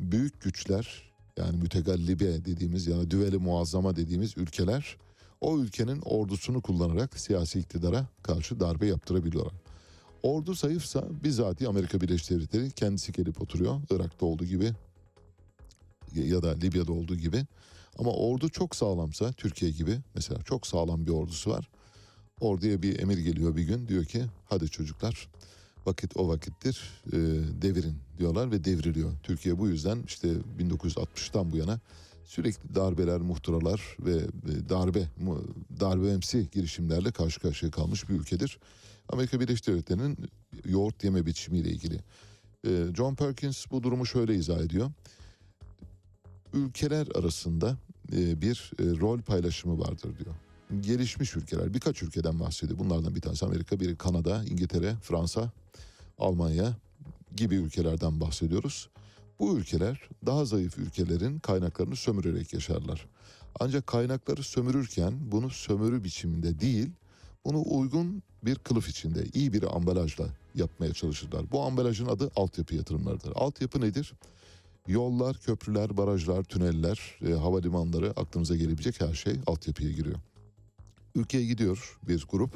büyük güçler yani mütegallibe dediğimiz yani düveli muazzama dediğimiz ülkeler o ülkenin ordusunu kullanarak siyasi iktidara karşı darbe yaptırabiliyorlar. Ordu zayıfsa bizatihi Amerika Birleşik Devletleri kendisi gelip oturuyor. Irak'ta olduğu gibi ya da Libya'da olduğu gibi. Ama ordu çok sağlamsa Türkiye gibi mesela çok sağlam bir ordusu var. Orduya bir emir geliyor bir gün diyor ki hadi çocuklar vakit o vakittir devirin diyorlar ve devriliyor. Türkiye bu yüzden işte 1960'tan bu yana sürekli darbeler, muhtıralar ve e, darbe darbemsi girişimlerle karşı karşıya kalmış bir ülkedir. Amerika Birleşik Devletleri'nin yoğurt yeme biçimiyle ilgili. E, John Perkins bu durumu şöyle izah ediyor. Ülkeler arasında e, bir rol paylaşımı vardır diyor. Gelişmiş ülkeler birkaç ülkeden bahsediyor. Bunlardan bir tanesi Amerika, biri Kanada, İngiltere, Fransa, Almanya gibi ülkelerden bahsediyoruz. Bu ülkeler daha zayıf ülkelerin kaynaklarını sömürerek yaşarlar. Ancak kaynakları sömürürken bunu sömürü biçiminde değil, bunu uygun bir kılıf içinde, iyi bir ambalajla yapmaya çalışırlar. Bu ambalajın adı altyapı yatırımlarıdır. Altyapı nedir? Yollar, köprüler, barajlar, tüneller, e, havalimanları aklınıza gelebilecek her şey altyapıya giriyor. Ülkeye gidiyor bir grup,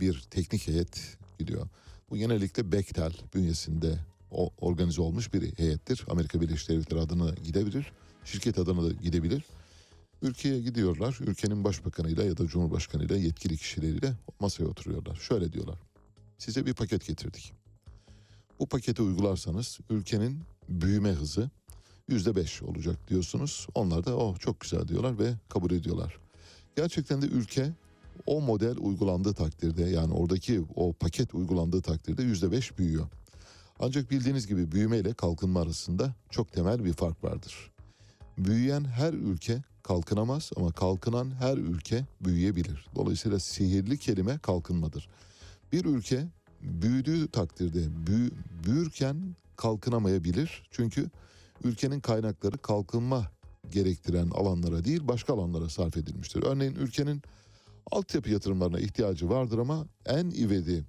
bir teknik heyet gidiyor. Bu genellikle Bechtel bünyesinde o, organize olmuş bir heyettir. Amerika Birleşik Devletleri adına gidebilir, şirket adına da gidebilir. Ülkeye gidiyorlar, ülkenin başbakanıyla ya da cumhurbaşkanıyla yetkili kişileriyle masaya oturuyorlar. Şöyle diyorlar, size bir paket getirdik. Bu paketi uygularsanız ülkenin büyüme hızı yüzde beş olacak diyorsunuz. Onlar da oh çok güzel diyorlar ve kabul ediyorlar. Gerçekten de ülke o model uygulandığı takdirde yani oradaki o paket uygulandığı takdirde yüzde beş büyüyor. Ancak bildiğiniz gibi büyüme ile kalkınma arasında çok temel bir fark vardır. Büyüyen her ülke kalkınamaz ama kalkınan her ülke büyüyebilir. Dolayısıyla sihirli kelime kalkınmadır. Bir ülke büyüdüğü takdirde büyü, büyürken kalkınamayabilir. Çünkü ülkenin kaynakları kalkınma gerektiren alanlara değil başka alanlara sarf edilmiştir. Örneğin ülkenin altyapı yatırımlarına ihtiyacı vardır ama en ivedi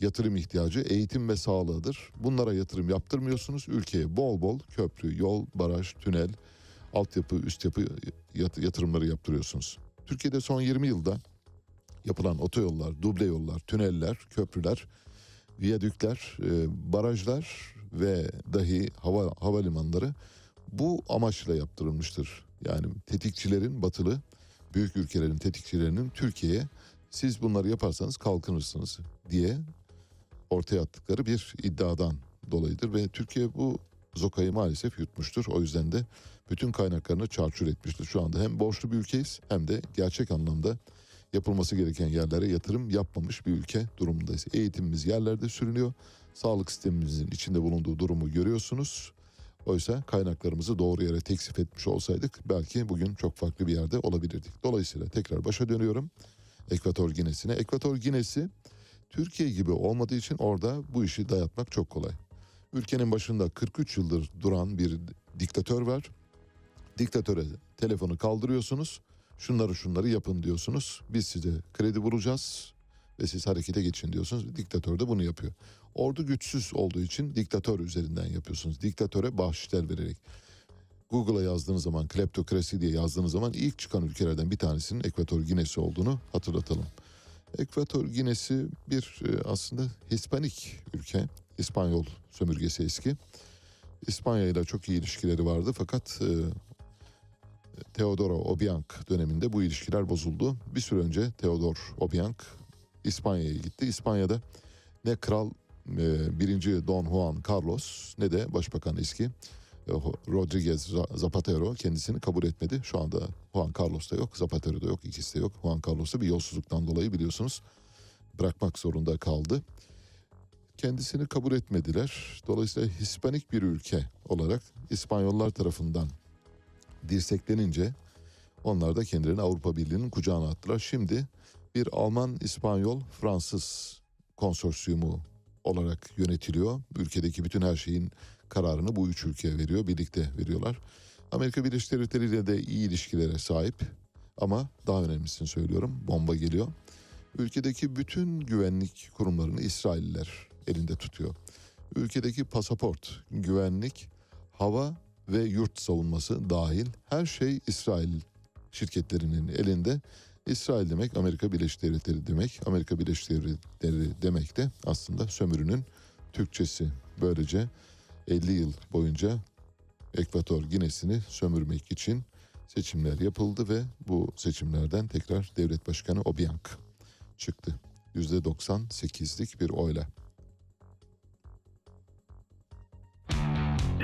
yatırım ihtiyacı eğitim ve sağlığıdır. Bunlara yatırım yaptırmıyorsunuz. Ülkeye bol bol köprü, yol, baraj, tünel, altyapı, üst yapı yatırımları yaptırıyorsunuz. Türkiye'de son 20 yılda yapılan otoyollar, duble yollar, tüneller, köprüler, viyadükler, e, barajlar ve dahi hava havalimanları bu amaçla yaptırılmıştır. Yani tetikçilerin batılı büyük ülkelerin tetikçilerinin Türkiye'ye siz bunları yaparsanız kalkınırsınız diye ortaya attıkları bir iddiadan dolayıdır ve Türkiye bu zokayı maalesef yutmuştur. O yüzden de bütün kaynaklarını çarçur etmiştir. Şu anda hem borçlu bir ülkeyiz hem de gerçek anlamda yapılması gereken yerlere yatırım yapmamış bir ülke durumundayız. Eğitimimiz yerlerde sürünüyor. Sağlık sistemimizin içinde bulunduğu durumu görüyorsunuz. Oysa kaynaklarımızı doğru yere teksif etmiş olsaydık belki bugün çok farklı bir yerde olabilirdik. Dolayısıyla tekrar başa dönüyorum. Ekvator Ginesi'ne. Ekvator Ginesi Türkiye gibi olmadığı için orada bu işi dayatmak çok kolay. Ülkenin başında 43 yıldır duran bir diktatör var. Diktatöre telefonu kaldırıyorsunuz. Şunları şunları yapın diyorsunuz. Biz size kredi vuracağız ve siz harekete geçin diyorsunuz. Diktatör de bunu yapıyor. Ordu güçsüz olduğu için diktatör üzerinden yapıyorsunuz. Diktatöre bahşişler vererek. Google'a yazdığınız zaman kleptokrasi diye yazdığınız zaman ilk çıkan ülkelerden bir tanesinin Ekvator Ginesi olduğunu hatırlatalım. Ekvator Ginesi bir e, aslında Hispanik ülke. İspanyol sömürgesi eski. İspanya ile çok iyi ilişkileri vardı fakat e, Teodoro Obiang döneminde bu ilişkiler bozuldu. Bir süre önce Teodor Obiang İspanya'ya gitti. İspanya'da ne kral e, birinci Don Juan Carlos ne de başbakan eski e, Rodriguez Zapatero kendisini kabul etmedi. Şu anda Juan Carlos da yok, Zapatero da yok, ikisi de yok. Juan Carlos da bir yolsuzluktan dolayı biliyorsunuz bırakmak zorunda kaldı. Kendisini kabul etmediler. Dolayısıyla Hispanik bir ülke olarak İspanyollar tarafından dirseklenince onlar da kendilerini Avrupa Birliği'nin kucağına attılar. Şimdi bir Alman, İspanyol, Fransız konsorsiyumu olarak yönetiliyor. Ülkedeki bütün her şeyin kararını bu üç ülkeye veriyor. Birlikte veriyorlar. Amerika Birleşik Devletleri ile de iyi ilişkilere sahip. Ama daha önemlisini söylüyorum. Bomba geliyor. Ülkedeki bütün güvenlik kurumlarını İsrailliler elinde tutuyor. Ülkedeki pasaport, güvenlik, hava ve yurt savunması dahil her şey İsrail şirketlerinin elinde. İsrail demek Amerika Birleşik Devletleri demek. Amerika Birleşik Devletleri demek de aslında sömürünün Türkçesi. Böylece 50 yıl boyunca Ekvator Gine'sini sömürmek için seçimler yapıldı ve bu seçimlerden tekrar devlet başkanı Obiang çıktı. %98'lik bir oyla.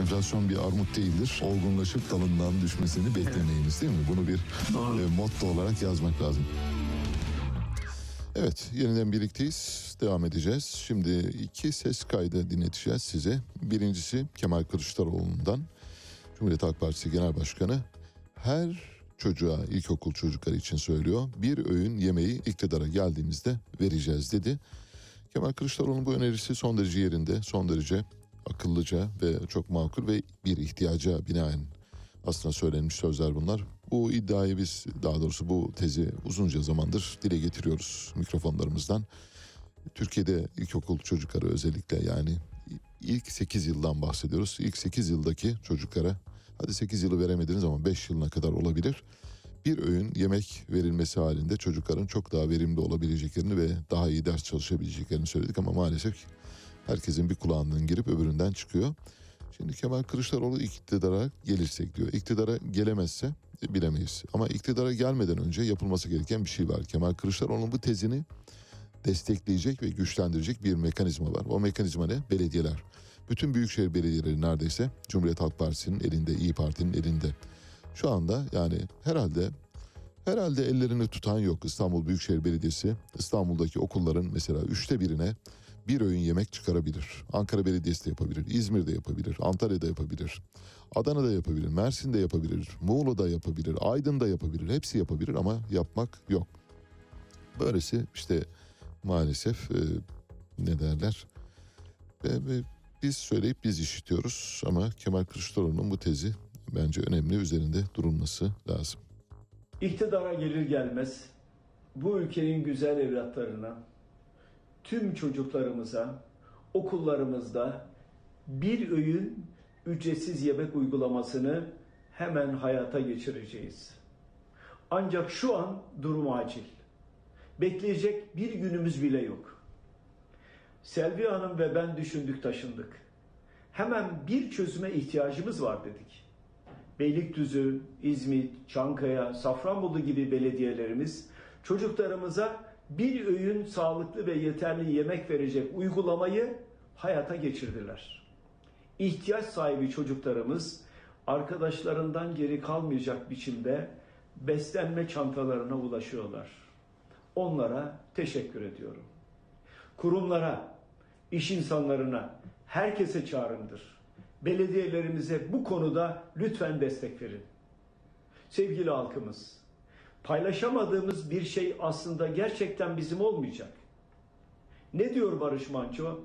Enflasyon bir armut değildir. Olgunlaşıp dalından düşmesini beklemeyiniz değil mi? Bunu bir e, motto olarak yazmak lazım. Evet, yeniden birlikteyiz. Devam edeceğiz. Şimdi iki ses kaydı dinleteceğiz size. Birincisi Kemal Kılıçdaroğlu'ndan. Cumhuriyet Halk Partisi Genel Başkanı her çocuğa, ilkokul çocukları için söylüyor. Bir öğün yemeği iktidara geldiğimizde vereceğiz dedi. Kemal Kılıçdaroğlu'nun bu önerisi son derece yerinde, son derece akıllıca ve çok makul ve bir ihtiyaca binaen aslında söylenmiş sözler bunlar. Bu iddiayı biz daha doğrusu bu tezi uzunca zamandır dile getiriyoruz mikrofonlarımızdan. Türkiye'de ilkokul çocukları özellikle yani ilk 8 yıldan bahsediyoruz. İlk 8 yıldaki çocuklara hadi 8 yılı veremediniz ama 5 yılına kadar olabilir. Bir öğün yemek verilmesi halinde çocukların çok daha verimli olabileceklerini ve daha iyi ders çalışabileceklerini söyledik ama maalesef herkesin bir kulağından girip öbüründen çıkıyor. Şimdi Kemal Kılıçdaroğlu iktidara gelirsek diyor. İktidara gelemezse e, bilemeyiz. Ama iktidara gelmeden önce yapılması gereken bir şey var. Kemal Kılıçdaroğlu'nun bu tezini destekleyecek ve güçlendirecek bir mekanizma var. O mekanizma ne? Belediyeler. Bütün büyükşehir belediyeleri neredeyse Cumhuriyet Halk Partisi'nin elinde, İyi Parti'nin elinde. Şu anda yani herhalde herhalde ellerini tutan yok. İstanbul Büyükşehir Belediyesi İstanbul'daki okulların mesela üçte birine bir öğün yemek çıkarabilir. Ankara Belediyesi de yapabilir, İzmir'de yapabilir, Antalya'da yapabilir, Adana'da yapabilir, Mersin'de yapabilir, Muğla'da yapabilir, Aydın'da yapabilir. Hepsi yapabilir ama yapmak yok. Böylesi işte maalesef e, ne derler? Ve, ve biz söyleyip biz işitiyoruz ama Kemal Kılıçdaroğlu'nun bu tezi bence önemli üzerinde durulması lazım. İktidara gelir gelmez bu ülkenin güzel evlatlarına, tüm çocuklarımıza okullarımızda bir öğün ücretsiz yemek uygulamasını hemen hayata geçireceğiz. Ancak şu an durum acil. Bekleyecek bir günümüz bile yok. Selvi Hanım ve ben düşündük taşındık. Hemen bir çözüme ihtiyacımız var dedik. Beylikdüzü, İzmit, Çankaya, Safranbolu gibi belediyelerimiz çocuklarımıza bir öğün sağlıklı ve yeterli yemek verecek uygulamayı hayata geçirdiler. İhtiyaç sahibi çocuklarımız arkadaşlarından geri kalmayacak biçimde beslenme çantalarına ulaşıyorlar. Onlara teşekkür ediyorum. Kurumlara, iş insanlarına, herkese çağrımdır. Belediyelerimize bu konuda lütfen destek verin. Sevgili halkımız, paylaşamadığımız bir şey aslında gerçekten bizim olmayacak. Ne diyor Barış Manço?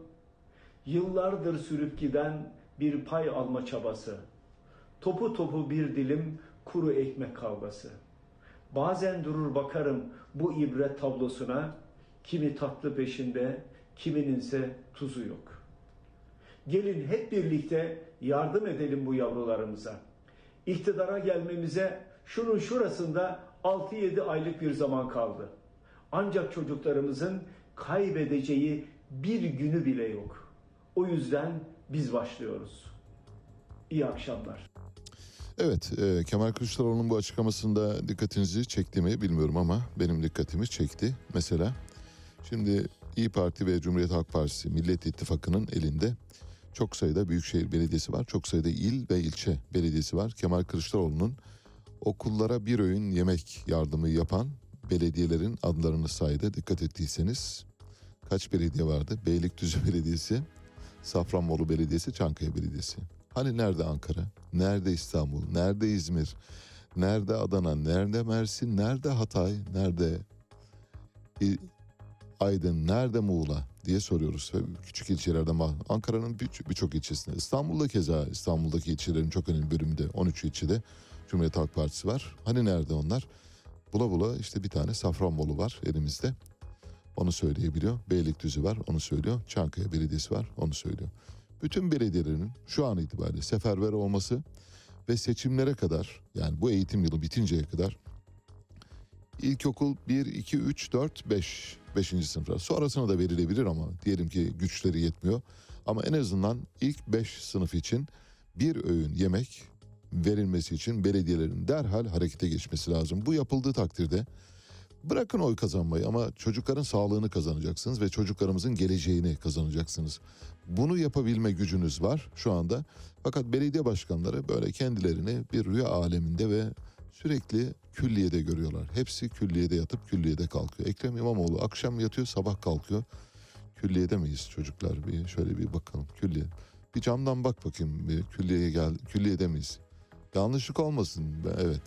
Yıllardır sürüp giden bir pay alma çabası. Topu topu bir dilim kuru ekmek kavgası. Bazen durur bakarım bu ibret tablosuna, kimi tatlı peşinde, kimininse tuzu yok. Gelin hep birlikte yardım edelim bu yavrularımıza. İktidara gelmemize şunun şurasında 6-7 aylık bir zaman kaldı. Ancak çocuklarımızın kaybedeceği bir günü bile yok. O yüzden biz başlıyoruz. İyi akşamlar. Evet, e, Kemal Kılıçdaroğlu'nun bu açıklamasında dikkatinizi çekti mi bilmiyorum ama benim dikkatimi çekti. Mesela şimdi İyi Parti ve Cumhuriyet Halk Partisi Millet İttifakı'nın elinde çok sayıda büyükşehir belediyesi var. Çok sayıda il ve ilçe belediyesi var. Kemal Kılıçdaroğlu'nun okullara bir öğün yemek yardımı yapan belediyelerin adlarını saydı. Dikkat ettiyseniz kaç belediye vardı? Beylikdüzü Belediyesi, Safranbolu Belediyesi, Çankaya Belediyesi. Hani nerede Ankara? Nerede İstanbul? Nerede İzmir? Nerede Adana? Nerede Mersin? Nerede Hatay? Nerede Aydın? Nerede Muğla? diye soruyoruz. Küçük ilçelerden bah- Ankara'nın bir- birçok ilçesinde. İstanbul'da keza İstanbul'daki ilçelerin çok önemli bölümünde 13 ilçede Cumhuriyet Halk Partisi var. Hani nerede onlar? Bula bula işte bir tane Safranbolu var elimizde. Onu söyleyebiliyor. Beylikdüzü var onu söylüyor. Çankaya Belediyesi var onu söylüyor. Bütün belediyelerin şu an itibariyle seferber olması ve seçimlere kadar yani bu eğitim yılı bitinceye kadar ilkokul 1, 2, 3, 4, 5, 5. sınıflar. Sonrasına da verilebilir ama diyelim ki güçleri yetmiyor. Ama en azından ilk 5 sınıf için bir öğün yemek verilmesi için belediyelerin derhal harekete geçmesi lazım. Bu yapıldığı takdirde bırakın oy kazanmayı ama çocukların sağlığını kazanacaksınız ve çocuklarımızın geleceğini kazanacaksınız. Bunu yapabilme gücünüz var şu anda. Fakat belediye başkanları böyle kendilerini bir rüya aleminde ve sürekli külliyede görüyorlar. Hepsi külliyede yatıp külliyede kalkıyor. Ekrem İmamoğlu akşam yatıyor sabah kalkıyor. Külliyede miyiz çocuklar? Bir şöyle bir bakalım. Külliye. Bir camdan bak bakayım. Bir külliyeye gel. Külliyede miyiz? Yanlışlık olmasın. Evet.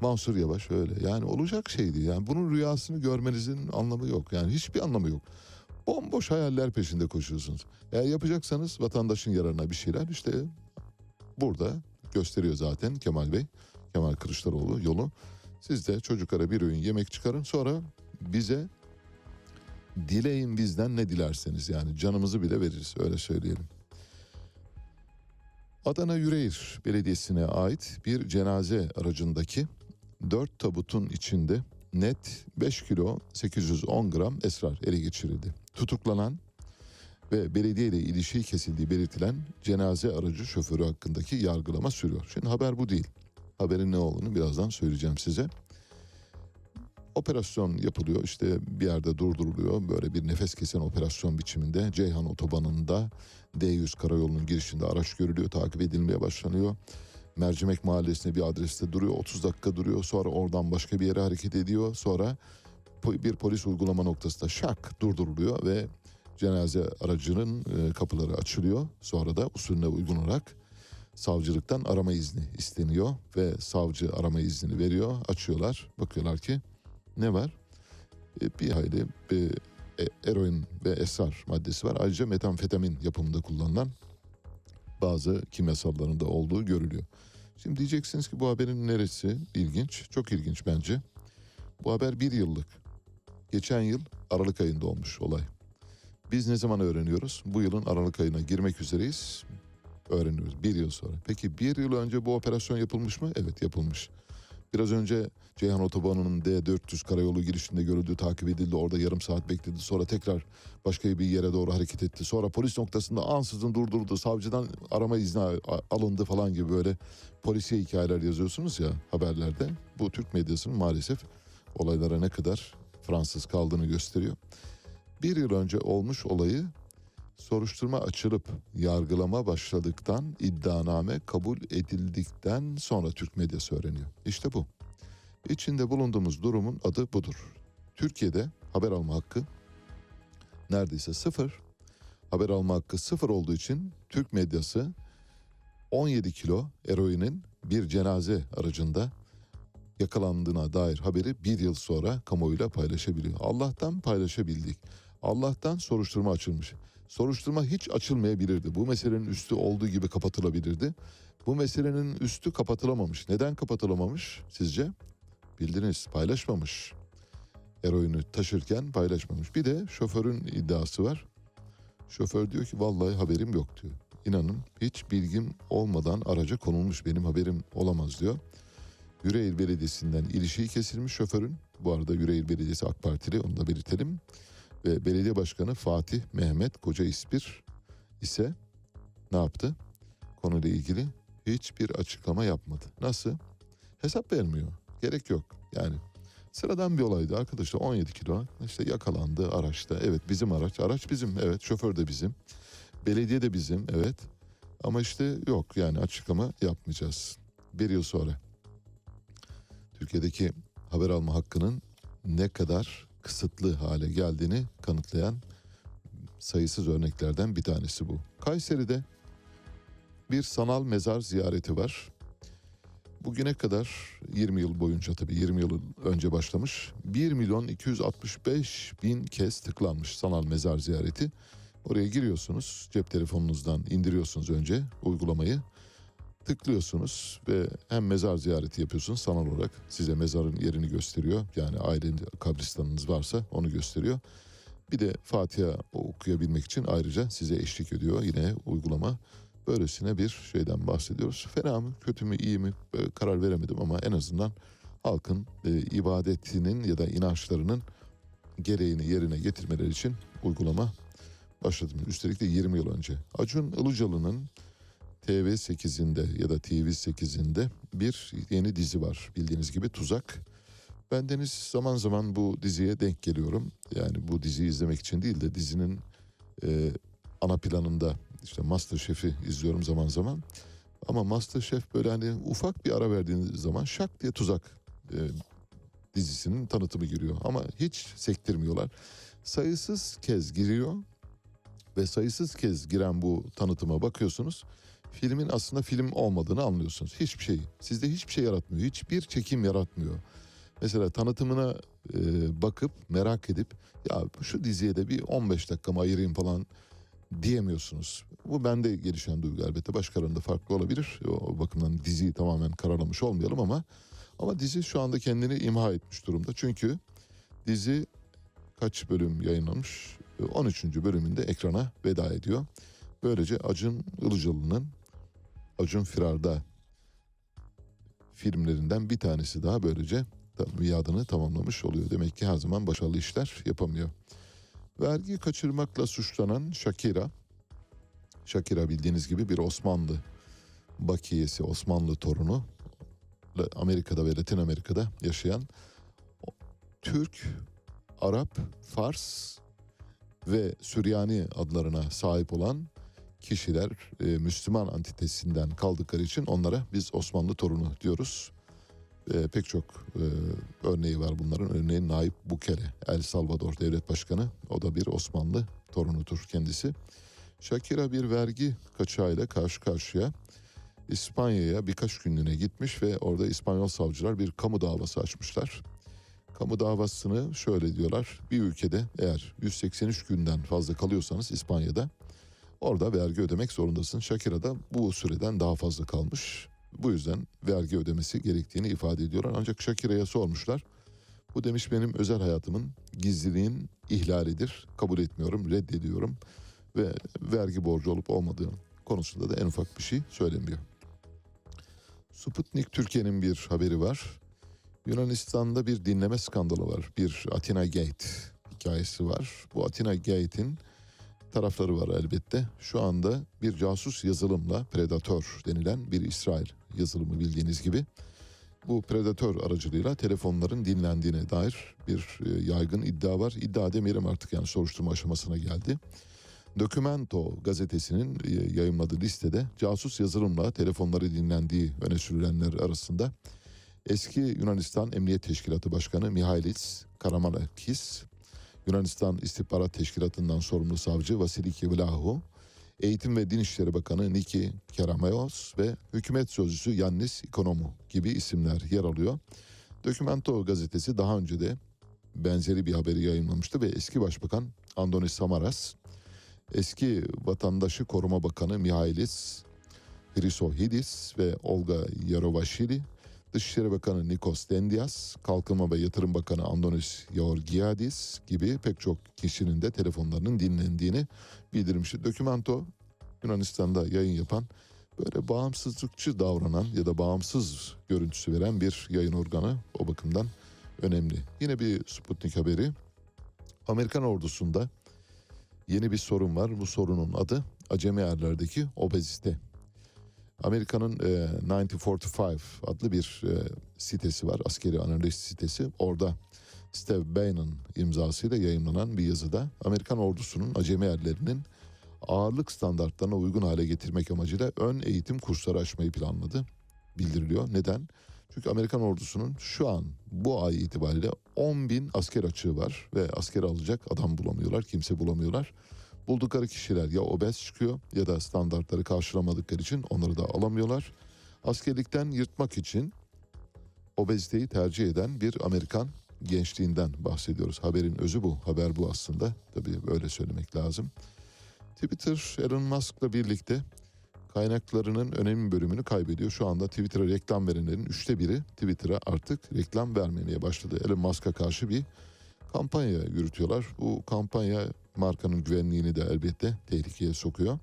Mansur Yavaş öyle. Yani olacak şeydi. Yani bunun rüyasını görmenizin anlamı yok. Yani hiçbir anlamı yok. Bomboş hayaller peşinde koşuyorsunuz. Eğer yapacaksanız vatandaşın yararına bir şeyler işte burada gösteriyor zaten Kemal Bey. Kemal Kılıçdaroğlu yolu. Siz de çocuklara bir öğün yemek çıkarın sonra bize dileyin bizden ne dilerseniz yani canımızı bile veririz öyle söyleyelim. Adana Yüreğir Belediyesi'ne ait bir cenaze aracındaki 4 tabutun içinde net 5 kilo 810 gram esrar ele geçirildi. Tutuklanan ve belediye ile ilişiği kesildiği belirtilen cenaze aracı şoförü hakkındaki yargılama sürüyor. Şimdi haber bu değil. Haberin ne olduğunu birazdan söyleyeceğim size. Operasyon yapılıyor. İşte bir yerde durduruluyor. Böyle bir nefes kesen operasyon biçiminde Ceyhan Otobanı'nda D100 karayolunun girişinde araç görülüyor takip edilmeye başlanıyor. Mercimek Mahallesi'nde bir adreste duruyor 30 dakika duruyor. Sonra oradan başka bir yere hareket ediyor. Sonra bir polis uygulama noktasında şak durduruluyor ve cenaze aracının e, kapıları açılıyor. Sonra da usulüne uygun olarak savcılıktan arama izni isteniyor ve savcı arama iznini veriyor açıyorlar. Bakıyorlar ki ne var? E, bir hayli bir e, eroin ve esrar maddesi var. Ayrıca metamfetamin yapımında kullanılan bazı kimyasalların da olduğu görülüyor. Şimdi diyeceksiniz ki bu haberin neresi ilginç? Çok ilginç bence. Bu haber bir yıllık. Geçen yıl Aralık ayında olmuş olay. Biz ne zaman öğreniyoruz? Bu yılın Aralık ayına girmek üzereyiz. Öğreniyoruz bir yıl sonra. Peki bir yıl önce bu operasyon yapılmış mı? Evet yapılmış. Biraz önce Ceyhan Otobanı'nın D400 karayolu girişinde görüldüğü takip edildi. Orada yarım saat bekledi. Sonra tekrar başka bir yere doğru hareket etti. Sonra polis noktasında ansızın durdurdu. Savcıdan arama izni alındı falan gibi böyle polisiye hikayeler yazıyorsunuz ya haberlerde. Bu Türk medyasının maalesef olaylara ne kadar Fransız kaldığını gösteriyor. Bir yıl önce olmuş olayı soruşturma açılıp yargılama başladıktan iddianame kabul edildikten sonra Türk medyası öğreniyor. İşte bu. İçinde bulunduğumuz durumun adı budur. Türkiye'de haber alma hakkı neredeyse sıfır. Haber alma hakkı sıfır olduğu için Türk medyası 17 kilo eroinin bir cenaze aracında yakalandığına dair haberi bir yıl sonra kamuoyuyla paylaşabiliyor. Allah'tan paylaşabildik. Allah'tan soruşturma açılmış. Soruşturma hiç açılmayabilirdi. Bu meselenin üstü olduğu gibi kapatılabilirdi. Bu meselenin üstü kapatılamamış. Neden kapatılamamış sizce? Bildiniz paylaşmamış. Eroini taşırken paylaşmamış. Bir de şoförün iddiası var. Şoför diyor ki vallahi haberim yok diyor. İnanın hiç bilgim olmadan araca konulmuş benim haberim olamaz diyor. Yüreğir Belediyesi'nden ilişiği kesilmiş şoförün. Bu arada Yüreğir Belediyesi AK Partili onu da belirtelim. Ve belediye başkanı Fatih Mehmet Koca İspir ise ne yaptı? Konuyla ilgili hiçbir açıklama yapmadı. Nasıl? Hesap vermiyor. Gerek yok. Yani sıradan bir olaydı arkadaşlar 17 kilo işte yakalandı araçta. Evet bizim araç. Araç bizim. Evet şoför de bizim. Belediye de bizim. Evet. Ama işte yok yani açıklama yapmayacağız. Bir yıl sonra Türkiye'deki haber alma hakkının ne kadar kısıtlı hale geldiğini kanıtlayan sayısız örneklerden bir tanesi bu. Kayseri'de bir sanal mezar ziyareti var. Bugüne kadar 20 yıl boyunca tabii 20 yıl önce başlamış. 1 milyon 265 bin kez tıklanmış sanal mezar ziyareti. Oraya giriyorsunuz cep telefonunuzdan indiriyorsunuz önce uygulamayı. Tıklıyorsunuz ve hem mezar ziyareti yapıyorsunuz sanal olarak size mezarın yerini gösteriyor. Yani ailenin kabristanınız varsa onu gösteriyor. Bir de Fatiha okuyabilmek için ayrıca size eşlik ediyor yine uygulama. Böylesine bir şeyden bahsediyoruz. Fena mı, kötü mü, iyi mi karar veremedim ama en azından halkın e, ibadetinin ya da inançlarının gereğini yerine getirmeleri için uygulama başladım. Üstelik de 20 yıl önce. Acun Ilıcalı'nın TV8'inde ya da TV8'inde bir yeni dizi var. Bildiğiniz gibi Tuzak. Ben deniz zaman zaman bu diziye denk geliyorum. Yani bu diziyi izlemek için değil de dizinin e, ana planında işte Masterchef'i izliyorum zaman zaman. Ama Masterchef böyle hani ufak bir ara verdiğiniz zaman şak diye tuzak e, dizisinin tanıtımı giriyor. Ama hiç sektirmiyorlar. Sayısız kez giriyor ve sayısız kez giren bu tanıtıma bakıyorsunuz. Filmin aslında film olmadığını anlıyorsunuz. Hiçbir şey. Sizde hiçbir şey yaratmıyor. Hiçbir çekim yaratmıyor. Mesela tanıtımına e, bakıp merak edip ya şu diziye de bir 15 dakikamı ayırayım falan diyemiyorsunuz. Bu bende gelişen duygu elbette başkalarında farklı olabilir. O bakımdan diziyi tamamen karalamış olmayalım ama ama dizi şu anda kendini imha etmiş durumda. Çünkü dizi kaç bölüm yayınlamış? 13. bölümünde ekrana veda ediyor. Böylece Acun Ilıcalı'nın Acun Firar'da filmlerinden bir tanesi daha böylece miadını tamamlamış oluyor. Demek ki her zaman başarılı işler yapamıyor. Vergi kaçırmakla suçlanan Shakira, Shakira bildiğiniz gibi bir Osmanlı bakiyesi, Osmanlı torunu, Amerika'da ve Latin Amerika'da yaşayan Türk, Arap, Fars ve Süryani adlarına sahip olan kişiler e, Müslüman antitesinden kaldıkları için onlara biz Osmanlı torunu diyoruz. E, pek çok e, örneği var bunların. Örneğin Naip Bukele, El Salvador devlet başkanı. O da bir Osmanlı torunudur kendisi. Shakira bir vergi kaçağıyla karşı karşıya İspanya'ya birkaç günlüğüne gitmiş ve orada İspanyol savcılar bir kamu davası açmışlar. Kamu davasını şöyle diyorlar. Bir ülkede eğer 183 günden fazla kalıyorsanız İspanya'da orada vergi ödemek zorundasın. Shakira da bu süreden daha fazla kalmış. Bu yüzden vergi ödemesi gerektiğini ifade ediyorlar. Ancak Shakira'ya sormuşlar. Bu demiş benim özel hayatımın gizliliğin ihlalidir. Kabul etmiyorum, reddediyorum. Ve vergi borcu olup olmadığı konusunda da en ufak bir şey söylemiyor. Sputnik Türkiye'nin bir haberi var. Yunanistan'da bir dinleme skandalı var. Bir Atina Gate hikayesi var. Bu Atina Gate'in tarafları var elbette. Şu anda bir casus yazılımla Predator denilen bir İsrail yazılımı bildiğiniz gibi bu Predator aracılığıyla telefonların dinlendiğine dair bir e, yaygın iddia var. İddia demeyelim artık yani soruşturma aşamasına geldi. Documento gazetesinin e, yayımladığı listede casus yazılımla telefonları dinlendiği öne sürülenler arasında eski Yunanistan Emniyet Teşkilatı Başkanı Mihailis Karamanakis, Yunanistan İstihbarat Teşkilatı'ndan sorumlu savcı Vasiliki Vlahu, Eğitim ve Din İşleri Bakanı Niki Kerameos ve hükümet sözcüsü Yannis Ikonomu gibi isimler yer alıyor. Documento gazetesi daha önce de benzeri bir haberi yayınlamıştı ve eski başbakan Andonis Samaras, eski vatandaşı koruma bakanı Mihailis Hrisohidis ve Olga Yarovashvili, Dışişleri Bakanı Nikos Dendias, Kalkınma ve Yatırım Bakanı Andonis Georgiadis gibi pek çok kişinin de telefonlarının dinlendiğini bildirmişti. Dokümento Yunanistan'da yayın yapan böyle bağımsızlıkçı davranan ya da bağımsız görüntüsü veren bir yayın organı o bakımdan önemli. Yine bir Sputnik haberi. Amerikan ordusunda yeni bir sorun var. Bu sorunun adı acemi erlerdeki obezite. Amerika'nın e, 9045 adlı bir e, sitesi var. Askeri analiz sitesi. Orada Steve Bannon imzasıyla yayınlanan bir yazıda Amerikan ordusunun acemi erlerinin ağırlık standartlarına uygun hale getirmek amacıyla ön eğitim kursları açmayı planladı. Bildiriliyor. Neden? Çünkü Amerikan ordusunun şu an bu ay itibariyle 10 bin asker açığı var ve asker alacak adam bulamıyorlar, kimse bulamıyorlar. Buldukları kişiler ya obez çıkıyor ya da standartları karşılamadıkları için onları da alamıyorlar. Askerlikten yırtmak için obeziteyi tercih eden bir Amerikan gençliğinden bahsediyoruz. Haberin özü bu. Haber bu aslında. Tabii böyle söylemek lazım. Twitter Elon Musk'la birlikte kaynaklarının önemli bölümünü kaybediyor. Şu anda Twitter'a reklam verenlerin üçte biri Twitter'a artık reklam vermemeye başladı. Elon Musk'a karşı bir kampanya yürütüyorlar. Bu kampanya markanın güvenliğini de elbette tehlikeye sokuyor.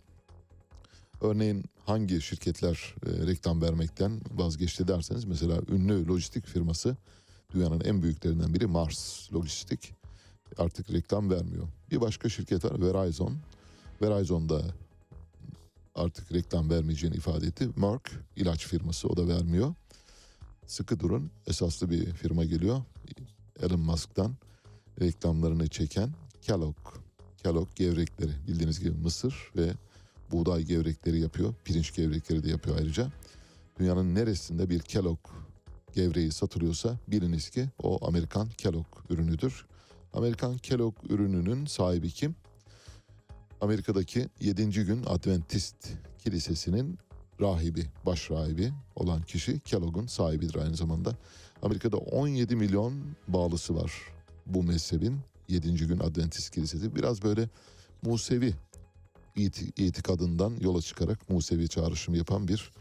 Örneğin hangi şirketler e, reklam vermekten vazgeçti derseniz mesela ünlü lojistik firması dünyanın en büyüklerinden biri Mars Lojistik artık reklam vermiyor. Bir başka şirket var Verizon. Verizon da artık reklam vermeyeceğini ifade etti. Merck ilaç firması o da vermiyor. Sıkı durun esaslı bir firma geliyor. Elon Musk'tan reklamlarını çeken Kellogg. Kellogg gevrekleri bildiğiniz gibi mısır ve buğday gevrekleri yapıyor. Pirinç gevrekleri de yapıyor ayrıca. Dünyanın neresinde bir Kellogg gevreği satılıyorsa biliniz ki o Amerikan Kellogg ürünüdür. Amerikan Kellogg ürününün sahibi kim? Amerika'daki 7. gün Adventist Kilisesi'nin rahibi, baş rahibi olan kişi Kellogg'un sahibidir aynı zamanda. Amerika'da 17 milyon bağlısı var bu mezhebin 7. gün Adventist Kilisesi. Biraz böyle Musevi iti- itikadından yola çıkarak Musevi çağrışım yapan bir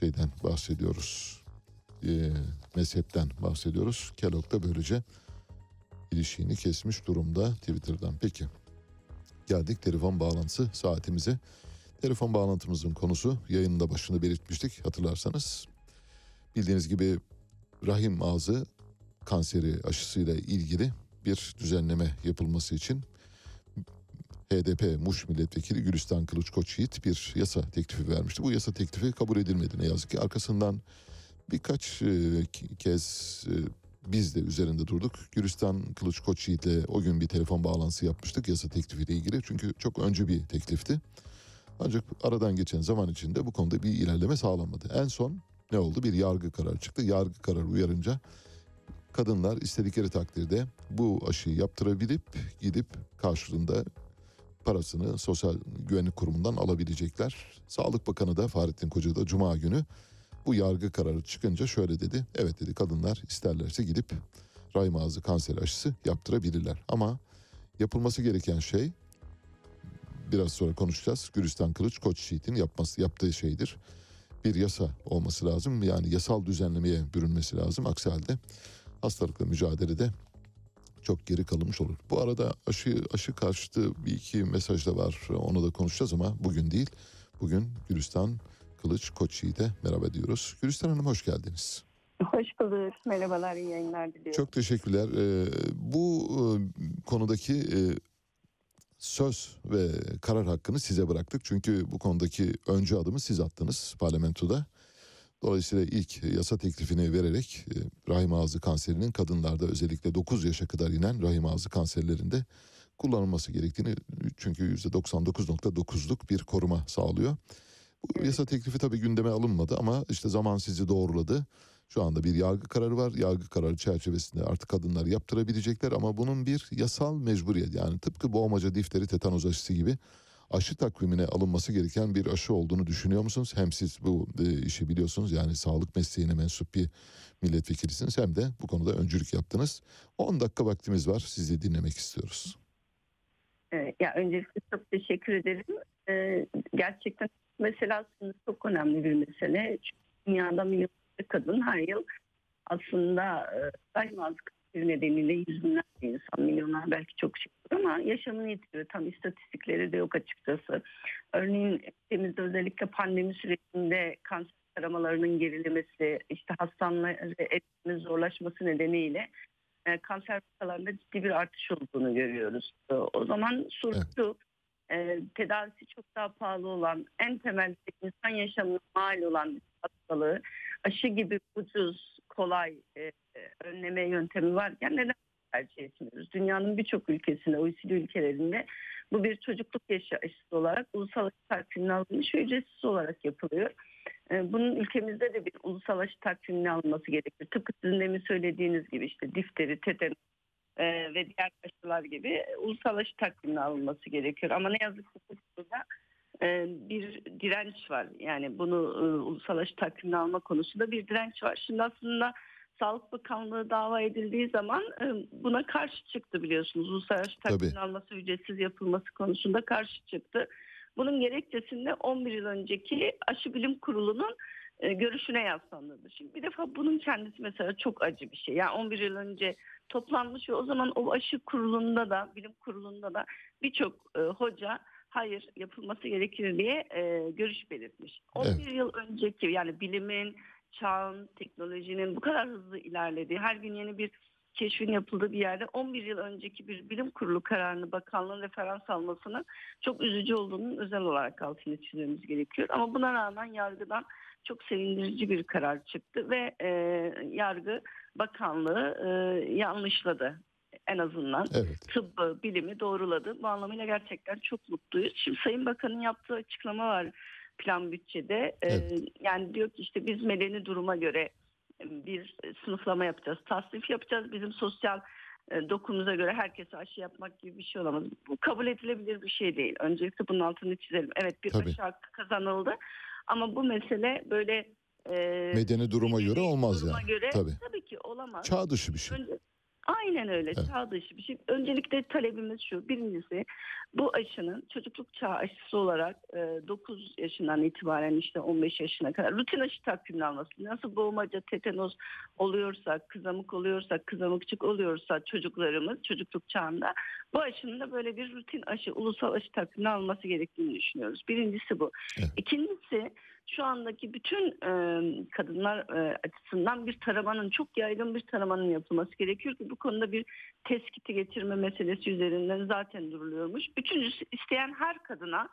şeyden bahsediyoruz. Ee, mezhepten bahsediyoruz. Kellogg da böylece ilişiğini kesmiş durumda Twitter'dan. Peki geldik telefon bağlantısı saatimize. Telefon bağlantımızın konusu yayının da başında belirtmiştik hatırlarsanız. Bildiğiniz gibi rahim ağzı kanseri aşısıyla ilgili bir düzenleme yapılması için HDP Muş Milletvekili Gülistan Kılıç Koçyiğit bir yasa teklifi vermişti. Bu yasa teklifi kabul edilmedi ne yazık ki. Arkasından birkaç e, kez e, biz de üzerinde durduk. Gülistan Kılıç Koçyiğit'le o gün bir telefon bağlantısı yapmıştık yasa teklifiyle ilgili. Çünkü çok öncü bir teklifti. Ancak aradan geçen zaman içinde bu konuda bir ilerleme sağlanmadı. En son ne oldu? Bir yargı kararı çıktı. Yargı kararı uyarınca kadınlar istedikleri takdirde bu aşıyı yaptırabilip gidip karşılığında parasını Sosyal Güvenlik Kurumu'ndan alabilecekler. Sağlık Bakanı da Fahrettin Koca da Cuma günü bu yargı kararı çıkınca şöyle dedi. Evet dedi kadınlar isterlerse gidip rahim ağzı kanser aşısı yaptırabilirler. Ama yapılması gereken şey biraz sonra konuşacağız. Gülistan Kılıç Koç Yiğit'in yapması yaptığı şeydir. Bir yasa olması lazım. Yani yasal düzenlemeye bürünmesi lazım. Aksi halde hastalıkla mücadelede çok geri kalınmış olur. Bu arada aşı aşı karşıtı bir iki mesaj da var. Onu da konuşacağız ama bugün değil. Bugün Gülistan Kılıç Koç Yiğit'e merhaba diyoruz. Gülistan Hanım hoş geldiniz. Hoş bulduk. Merhabalar, iyi yayınlar diliyorum. Çok teşekkürler. Ee, bu e, konudaki e, söz ve karar hakkını size bıraktık. Çünkü bu konudaki öncü adımı siz attınız parlamentoda. Dolayısıyla ilk yasa teklifini vererek e, rahim ağzı kanserinin kadınlarda özellikle 9 yaşa kadar inen rahim ağzı kanserlerinde kullanılması gerektiğini çünkü %99.9'luk bir koruma sağlıyor. Bu yasa teklifi tabii gündeme alınmadı ama işte zaman sizi doğruladı. Şu anda bir yargı kararı var. Yargı kararı çerçevesinde artık kadınlar yaptırabilecekler ama bunun bir yasal mecburiyet yani tıpkı boğmaca, difteri, tetanoz aşısı gibi aşı takvimine alınması gereken bir aşı olduğunu düşünüyor musunuz? Hem siz bu e, işi biliyorsunuz yani sağlık mesleğine mensup bir milletvekilisiniz hem de bu konuda öncülük yaptınız. 10 dakika vaktimiz var. Sizi dinlemek istiyoruz. Ya öncelikle çok teşekkür ederim. Ee, gerçekten mesele aslında çok önemli bir mesele. Çünkü dünyada milyonlarca kadın her yıl aslında e, kanseri nedeniyle yüz binlerce insan, milyonlar belki çok şey ama yaşamını yitiriyor. Tam istatistikleri de yok açıkçası. Örneğin ülkemizde özellikle pandemi sürecinde kanser taramalarının gerilemesi, işte hastaneleri etmemiz zorlaşması nedeniyle e, kanser vakalarında ciddi bir artış olduğunu görüyoruz. E, o zaman soru şu, e, tedavisi çok daha pahalı olan, en temel insan yaşamına mal olan hastalığı aşı gibi ucuz, kolay e, e, önleme yöntemi varken neden tercih etmiyoruz? Dünyanın birçok ülkesinde, OECD ülkelerinde bu bir çocukluk yaşı aşısı olarak ulusal aşı takvimine alınmış ve ücretsiz olarak yapılıyor. E, Bunun ülkemizde de bir ulusal aşı takvimine alınması gerekir. Tıpkı sizin demin söylediğiniz gibi işte difteri, tetanos e, ve diğer aşılar gibi ulusal aşı takvimine alınması gerekiyor. Ama ne yazık ki bu konuda e, bir direnç var. Yani bunu e, ulusal aşı takvimine alma konusunda bir direnç var. Şimdi aslında Sağlık Bakanlığı dava edildiği zaman e, buna karşı çıktı biliyorsunuz. Ulusal aşı takvimine alması ücretsiz yapılması konusunda karşı çıktı. Bunun gerekçesinde 11 yıl önceki Aşı Bilim Kurulu'nun görüşüne yaslanıldı. Şimdi bir defa bunun kendisi mesela çok acı bir şey. Yani 11 yıl önce toplanmış ve o zaman o aşı kurulunda da bilim kurulunda da birçok e, hoca hayır yapılması gerekir diye e, görüş belirtmiş. 11 yıl önceki yani bilimin, çağın, teknolojinin bu kadar hızlı ilerlediği, her gün yeni bir keşfin yapıldığı bir yerde 11 yıl önceki bir bilim kurulu kararını bakanlığın referans almasının çok üzücü olduğunun özel olarak altını çizmemiz gerekiyor. Ama buna rağmen yargıdan çok sevindirici bir karar çıktı ve e, yargı bakanlığı e, yanlışladı en azından tıbbı, bilimi doğruladı. Bu anlamıyla gerçekten çok mutluyuz. Şimdi Sayın Bakan'ın yaptığı açıklama var plan bütçede. E, yani diyor ki işte biz medeni duruma göre bir sınıflama yapacağız, tasnif yapacağız. Bizim sosyal e, dokumuza göre herkese aşı yapmak gibi bir şey olamaz. Bu kabul edilebilir bir şey değil. Öncelikle bunun altını çizelim. Evet bir Tabii. aşı hakkı kazanıldı ama bu mesele böyle e, Medeni duruma göre olmaz duruma yani. göre Tabii. tabii ki olamaz. Çağ dışı bir şey. Önce- Aynen öyle çağ dışı bir şey. Öncelikle talebimiz şu. Birincisi bu aşının çocukluk çağı aşısı olarak e, 9 yaşından itibaren işte 15 yaşına kadar rutin aşı takvimini alması. Nasıl boğmaca, tetanos oluyorsa, kızamık oluyorsa, kızamıkçık oluyorsa çocuklarımız çocukluk çağında bu aşının da böyle bir rutin aşı, ulusal aşı takvimini alması gerektiğini düşünüyoruz. Birincisi bu. İkincisi şu andaki bütün e, kadınlar e, açısından bir taramanın çok yaygın bir taramanın yapılması gerekiyor ki bu konuda bir teskiti getirme meselesi üzerinden zaten duruluyormuş. Üçüncüsü isteyen her kadına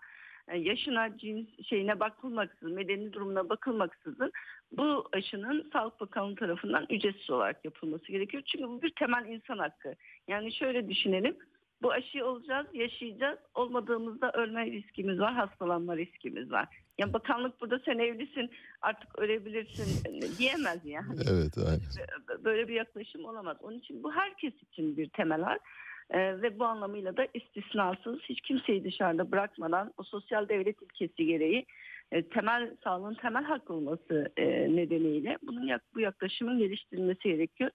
yaşına, cins şeyine bakılmaksızın, medeni durumuna bakılmaksızın bu aşının Sağlık Bakanlığı tarafından ücretsiz olarak yapılması gerekiyor. Çünkü bu bir temel insan hakkı. Yani şöyle düşünelim. Bu aşıyı olacağız, yaşayacağız. Olmadığımızda ölme riskimiz var, hastalanma riskimiz var. Yani bakanlık burada sen evlisin artık ölebilirsin diyemez yani. Evet aynen. Böyle bir yaklaşım olamaz. Onun için bu herkes için bir temel hak. Ee, ve bu anlamıyla da istisnasız hiç kimseyi dışarıda bırakmadan o sosyal devlet ilkesi gereği e, temel sağlığın temel hak olması e, nedeniyle bunun bu yaklaşımın geliştirilmesi gerekiyor.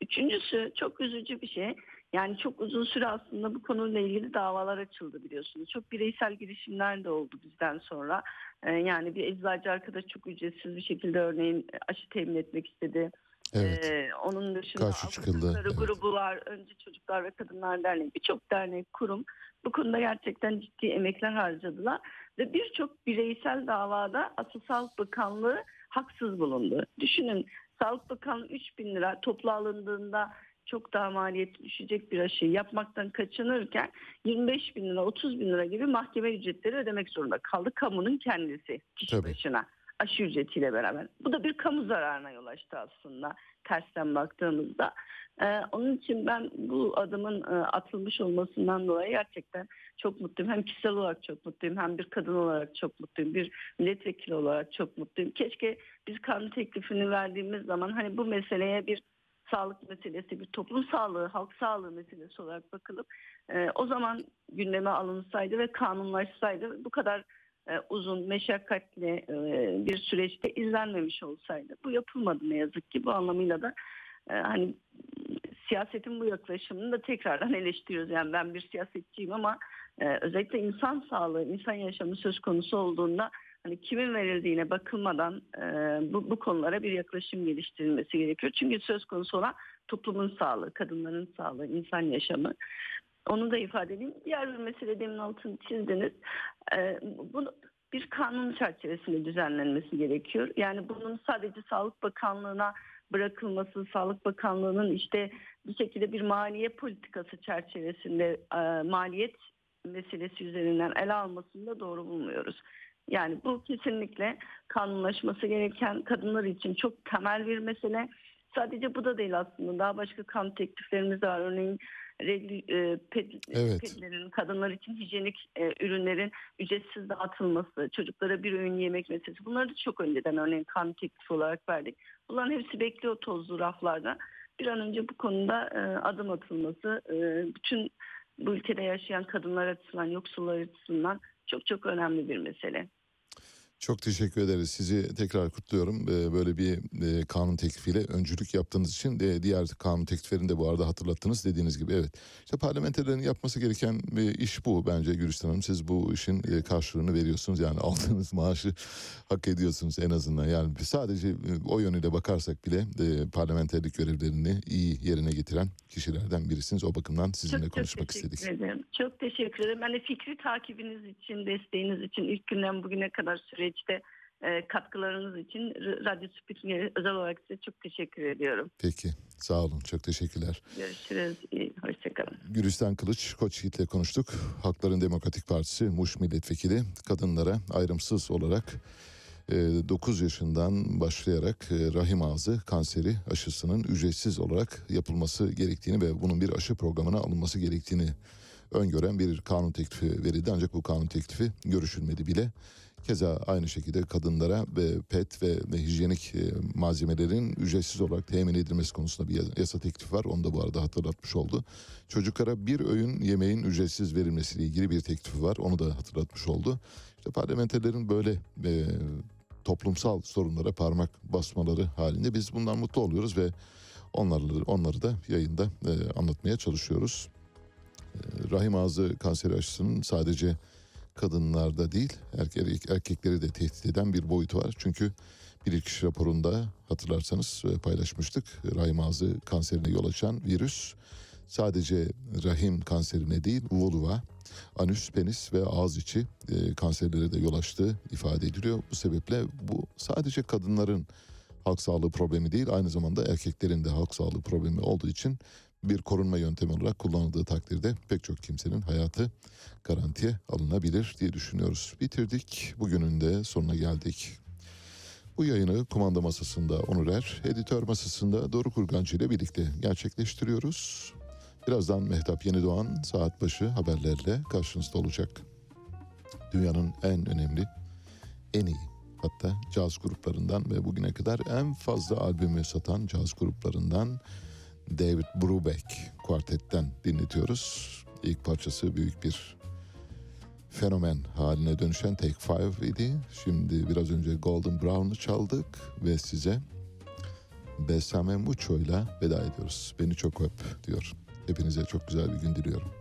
Üçüncüsü çok üzücü bir şey. Yani çok uzun süre aslında bu konuyla ilgili davalar açıldı biliyorsunuz. Çok bireysel girişimler de oldu bizden sonra. Ee, yani bir eczacı arkadaş çok ücretsiz bir şekilde örneğin aşı temin etmek istedi. Evet. Ee, onun dışında Karşı çıkıldı, evet. grubu var. Önce Çocuklar ve Kadınlar Derneği birçok dernek, kurum bu konuda gerçekten ciddi emekler harcadılar. Ve birçok bireysel davada Asıl Sağlık Bakanlığı haksız bulundu. Düşünün Sağlık Bakanlığı 3 bin lira toplu alındığında çok daha maliyet düşecek bir aşıyı yapmaktan kaçınırken 25 bin lira 30 bin lira gibi mahkeme ücretleri ödemek zorunda kaldı kamunun kendisi kişi başına aşı ücretiyle beraber. Bu da bir kamu zararına yol açtı aslında tersten baktığımızda. Ee, onun için ben bu adımın e, atılmış olmasından dolayı gerçekten çok mutluyum. Hem kişisel olarak çok mutluyum hem bir kadın olarak çok mutluyum. Bir milletvekili olarak çok mutluyum. Keşke biz kanun teklifini verdiğimiz zaman hani bu meseleye bir sağlık meselesi, bir toplum sağlığı, halk sağlığı meselesi olarak bakılıp e, o zaman gündeme alınsaydı ve kanunlaşsaydı bu kadar e, uzun, meşakkatli e, bir süreçte izlenmemiş olsaydı. Bu yapılmadı ne yazık ki. Bu anlamıyla da e, hani siyasetin bu yaklaşımını da tekrardan eleştiriyoruz. Yani ben bir siyasetçiyim ama e, özellikle insan sağlığı, insan yaşamı söz konusu olduğunda hani kimin verildiğine bakılmadan e, bu, bu konulara bir yaklaşım geliştirilmesi gerekiyor. Çünkü söz konusu olan toplumun sağlığı, kadınların sağlığı, insan yaşamı. Onu da ifade edeyim. Diğer bir mesele demin altını çizdiniz. E, bunu bir kanun çerçevesinde düzenlenmesi gerekiyor. Yani bunun sadece Sağlık Bakanlığı'na bırakılması, Sağlık Bakanlığı'nın işte bir şekilde bir maliye politikası çerçevesinde e, maliyet meselesi üzerinden ele almasını da doğru bulmuyoruz. Yani bu kesinlikle kanunlaşması gereken kadınlar için çok temel bir mesele. Sadece bu da değil aslında. Daha başka kanun tekliflerimiz var. Örneğin e, ped, Evet. pedlerin, kadınlar için hijyenik e, ürünlerin ücretsiz dağıtılması, çocuklara bir öğün yemek meselesi. Bunları da çok önceden örneğin kanun teklifi olarak verdik. Bunların hepsi bekliyor tozlu raflarda. Bir an önce bu konuda e, adım atılması, e, bütün bu ülkede yaşayan kadınlar açısından, yoksullar açısından çok çok önemli bir mesele. Çok teşekkür ederiz. Sizi tekrar kutluyorum. Ee, Böyle bir e, kanun teklifiyle öncülük yaptığınız için diğer kanun tekliflerini de bu arada hatırlattınız dediğiniz gibi. Evet. İşte parlamenterlerin yapması gereken e, iş bu bence Gülistan Hanım. Siz bu işin e, karşılığını veriyorsunuz. Yani aldığınız maaşı hak ediyorsunuz en azından. Yani sadece e, o yönüyle bakarsak bile parlamenterlik görevlerini iyi yerine getiren kişilerden birisiniz. O bakımdan sizinle konuşmak teşekkür istedik. ederim. Çok teşekkür ederim. Ben de fikri takibiniz için, desteğiniz için, ilk günden bugüne kadar süreçte e, katkılarınız için Radyo Sputnik'e özel olarak size çok teşekkür ediyorum. Peki. Sağ olun. Çok teşekkürler. Görüşürüz. İyi, Hoşçakalın. Gülistan Kılıç, Koç Yiğit'le konuştuk. Hakların Demokratik Partisi Muş Milletvekili kadınlara ayrımsız olarak 9 yaşından başlayarak e, rahim ağzı kanseri aşısının ücretsiz olarak yapılması gerektiğini ve bunun bir aşı programına alınması gerektiğini öngören bir kanun teklifi verildi. Ancak bu kanun teklifi görüşülmedi bile. Keza aynı şekilde kadınlara ve pet ve, ve hijyenik e, malzemelerin ücretsiz olarak temin edilmesi konusunda bir yasa teklifi var. Onu da bu arada hatırlatmış oldu. Çocuklara bir öğün yemeğin ücretsiz verilmesiyle ilgili bir teklifi var. Onu da hatırlatmış oldu. İşte parlamenterlerin böyle e, toplumsal sorunlara parmak basmaları halinde biz bundan mutlu oluyoruz ve onları onları da yayında e, anlatmaya çalışıyoruz. E, rahim ağzı kanseri aşısının sadece kadınlarda değil erkek, erkekleri de tehdit eden bir boyutu var. Çünkü bilirkişi raporunda hatırlarsanız e, paylaşmıştık. Rahim ağzı kanserine yol açan virüs sadece rahim kanserine değil vulva, anüs, penis ve ağız içi e, kanserlere de yol açtığı ifade ediliyor. Bu sebeple bu sadece kadınların halk sağlığı problemi değil aynı zamanda erkeklerin de halk sağlığı problemi olduğu için bir korunma yöntemi olarak kullanıldığı takdirde pek çok kimsenin hayatı garantiye alınabilir diye düşünüyoruz. Bitirdik. Bugünün de sonuna geldik. Bu yayını kumanda masasında Onur Er, editör masasında Doruk Urgancı ile birlikte gerçekleştiriyoruz. Birazdan Mehtap Yenidoğan saat başı haberlerle karşınızda olacak. Dünyanın en önemli, en iyi hatta caz gruplarından ve bugüne kadar en fazla albümü satan caz gruplarından David Brubeck kuartetten dinletiyoruz. İlk parçası büyük bir fenomen haline dönüşen Take Five idi. Şimdi biraz önce Golden Brown'u çaldık ve size Besame Mucho'yla veda ediyoruz. Beni çok öp diyor. Hepinize çok güzel bir gün diliyorum.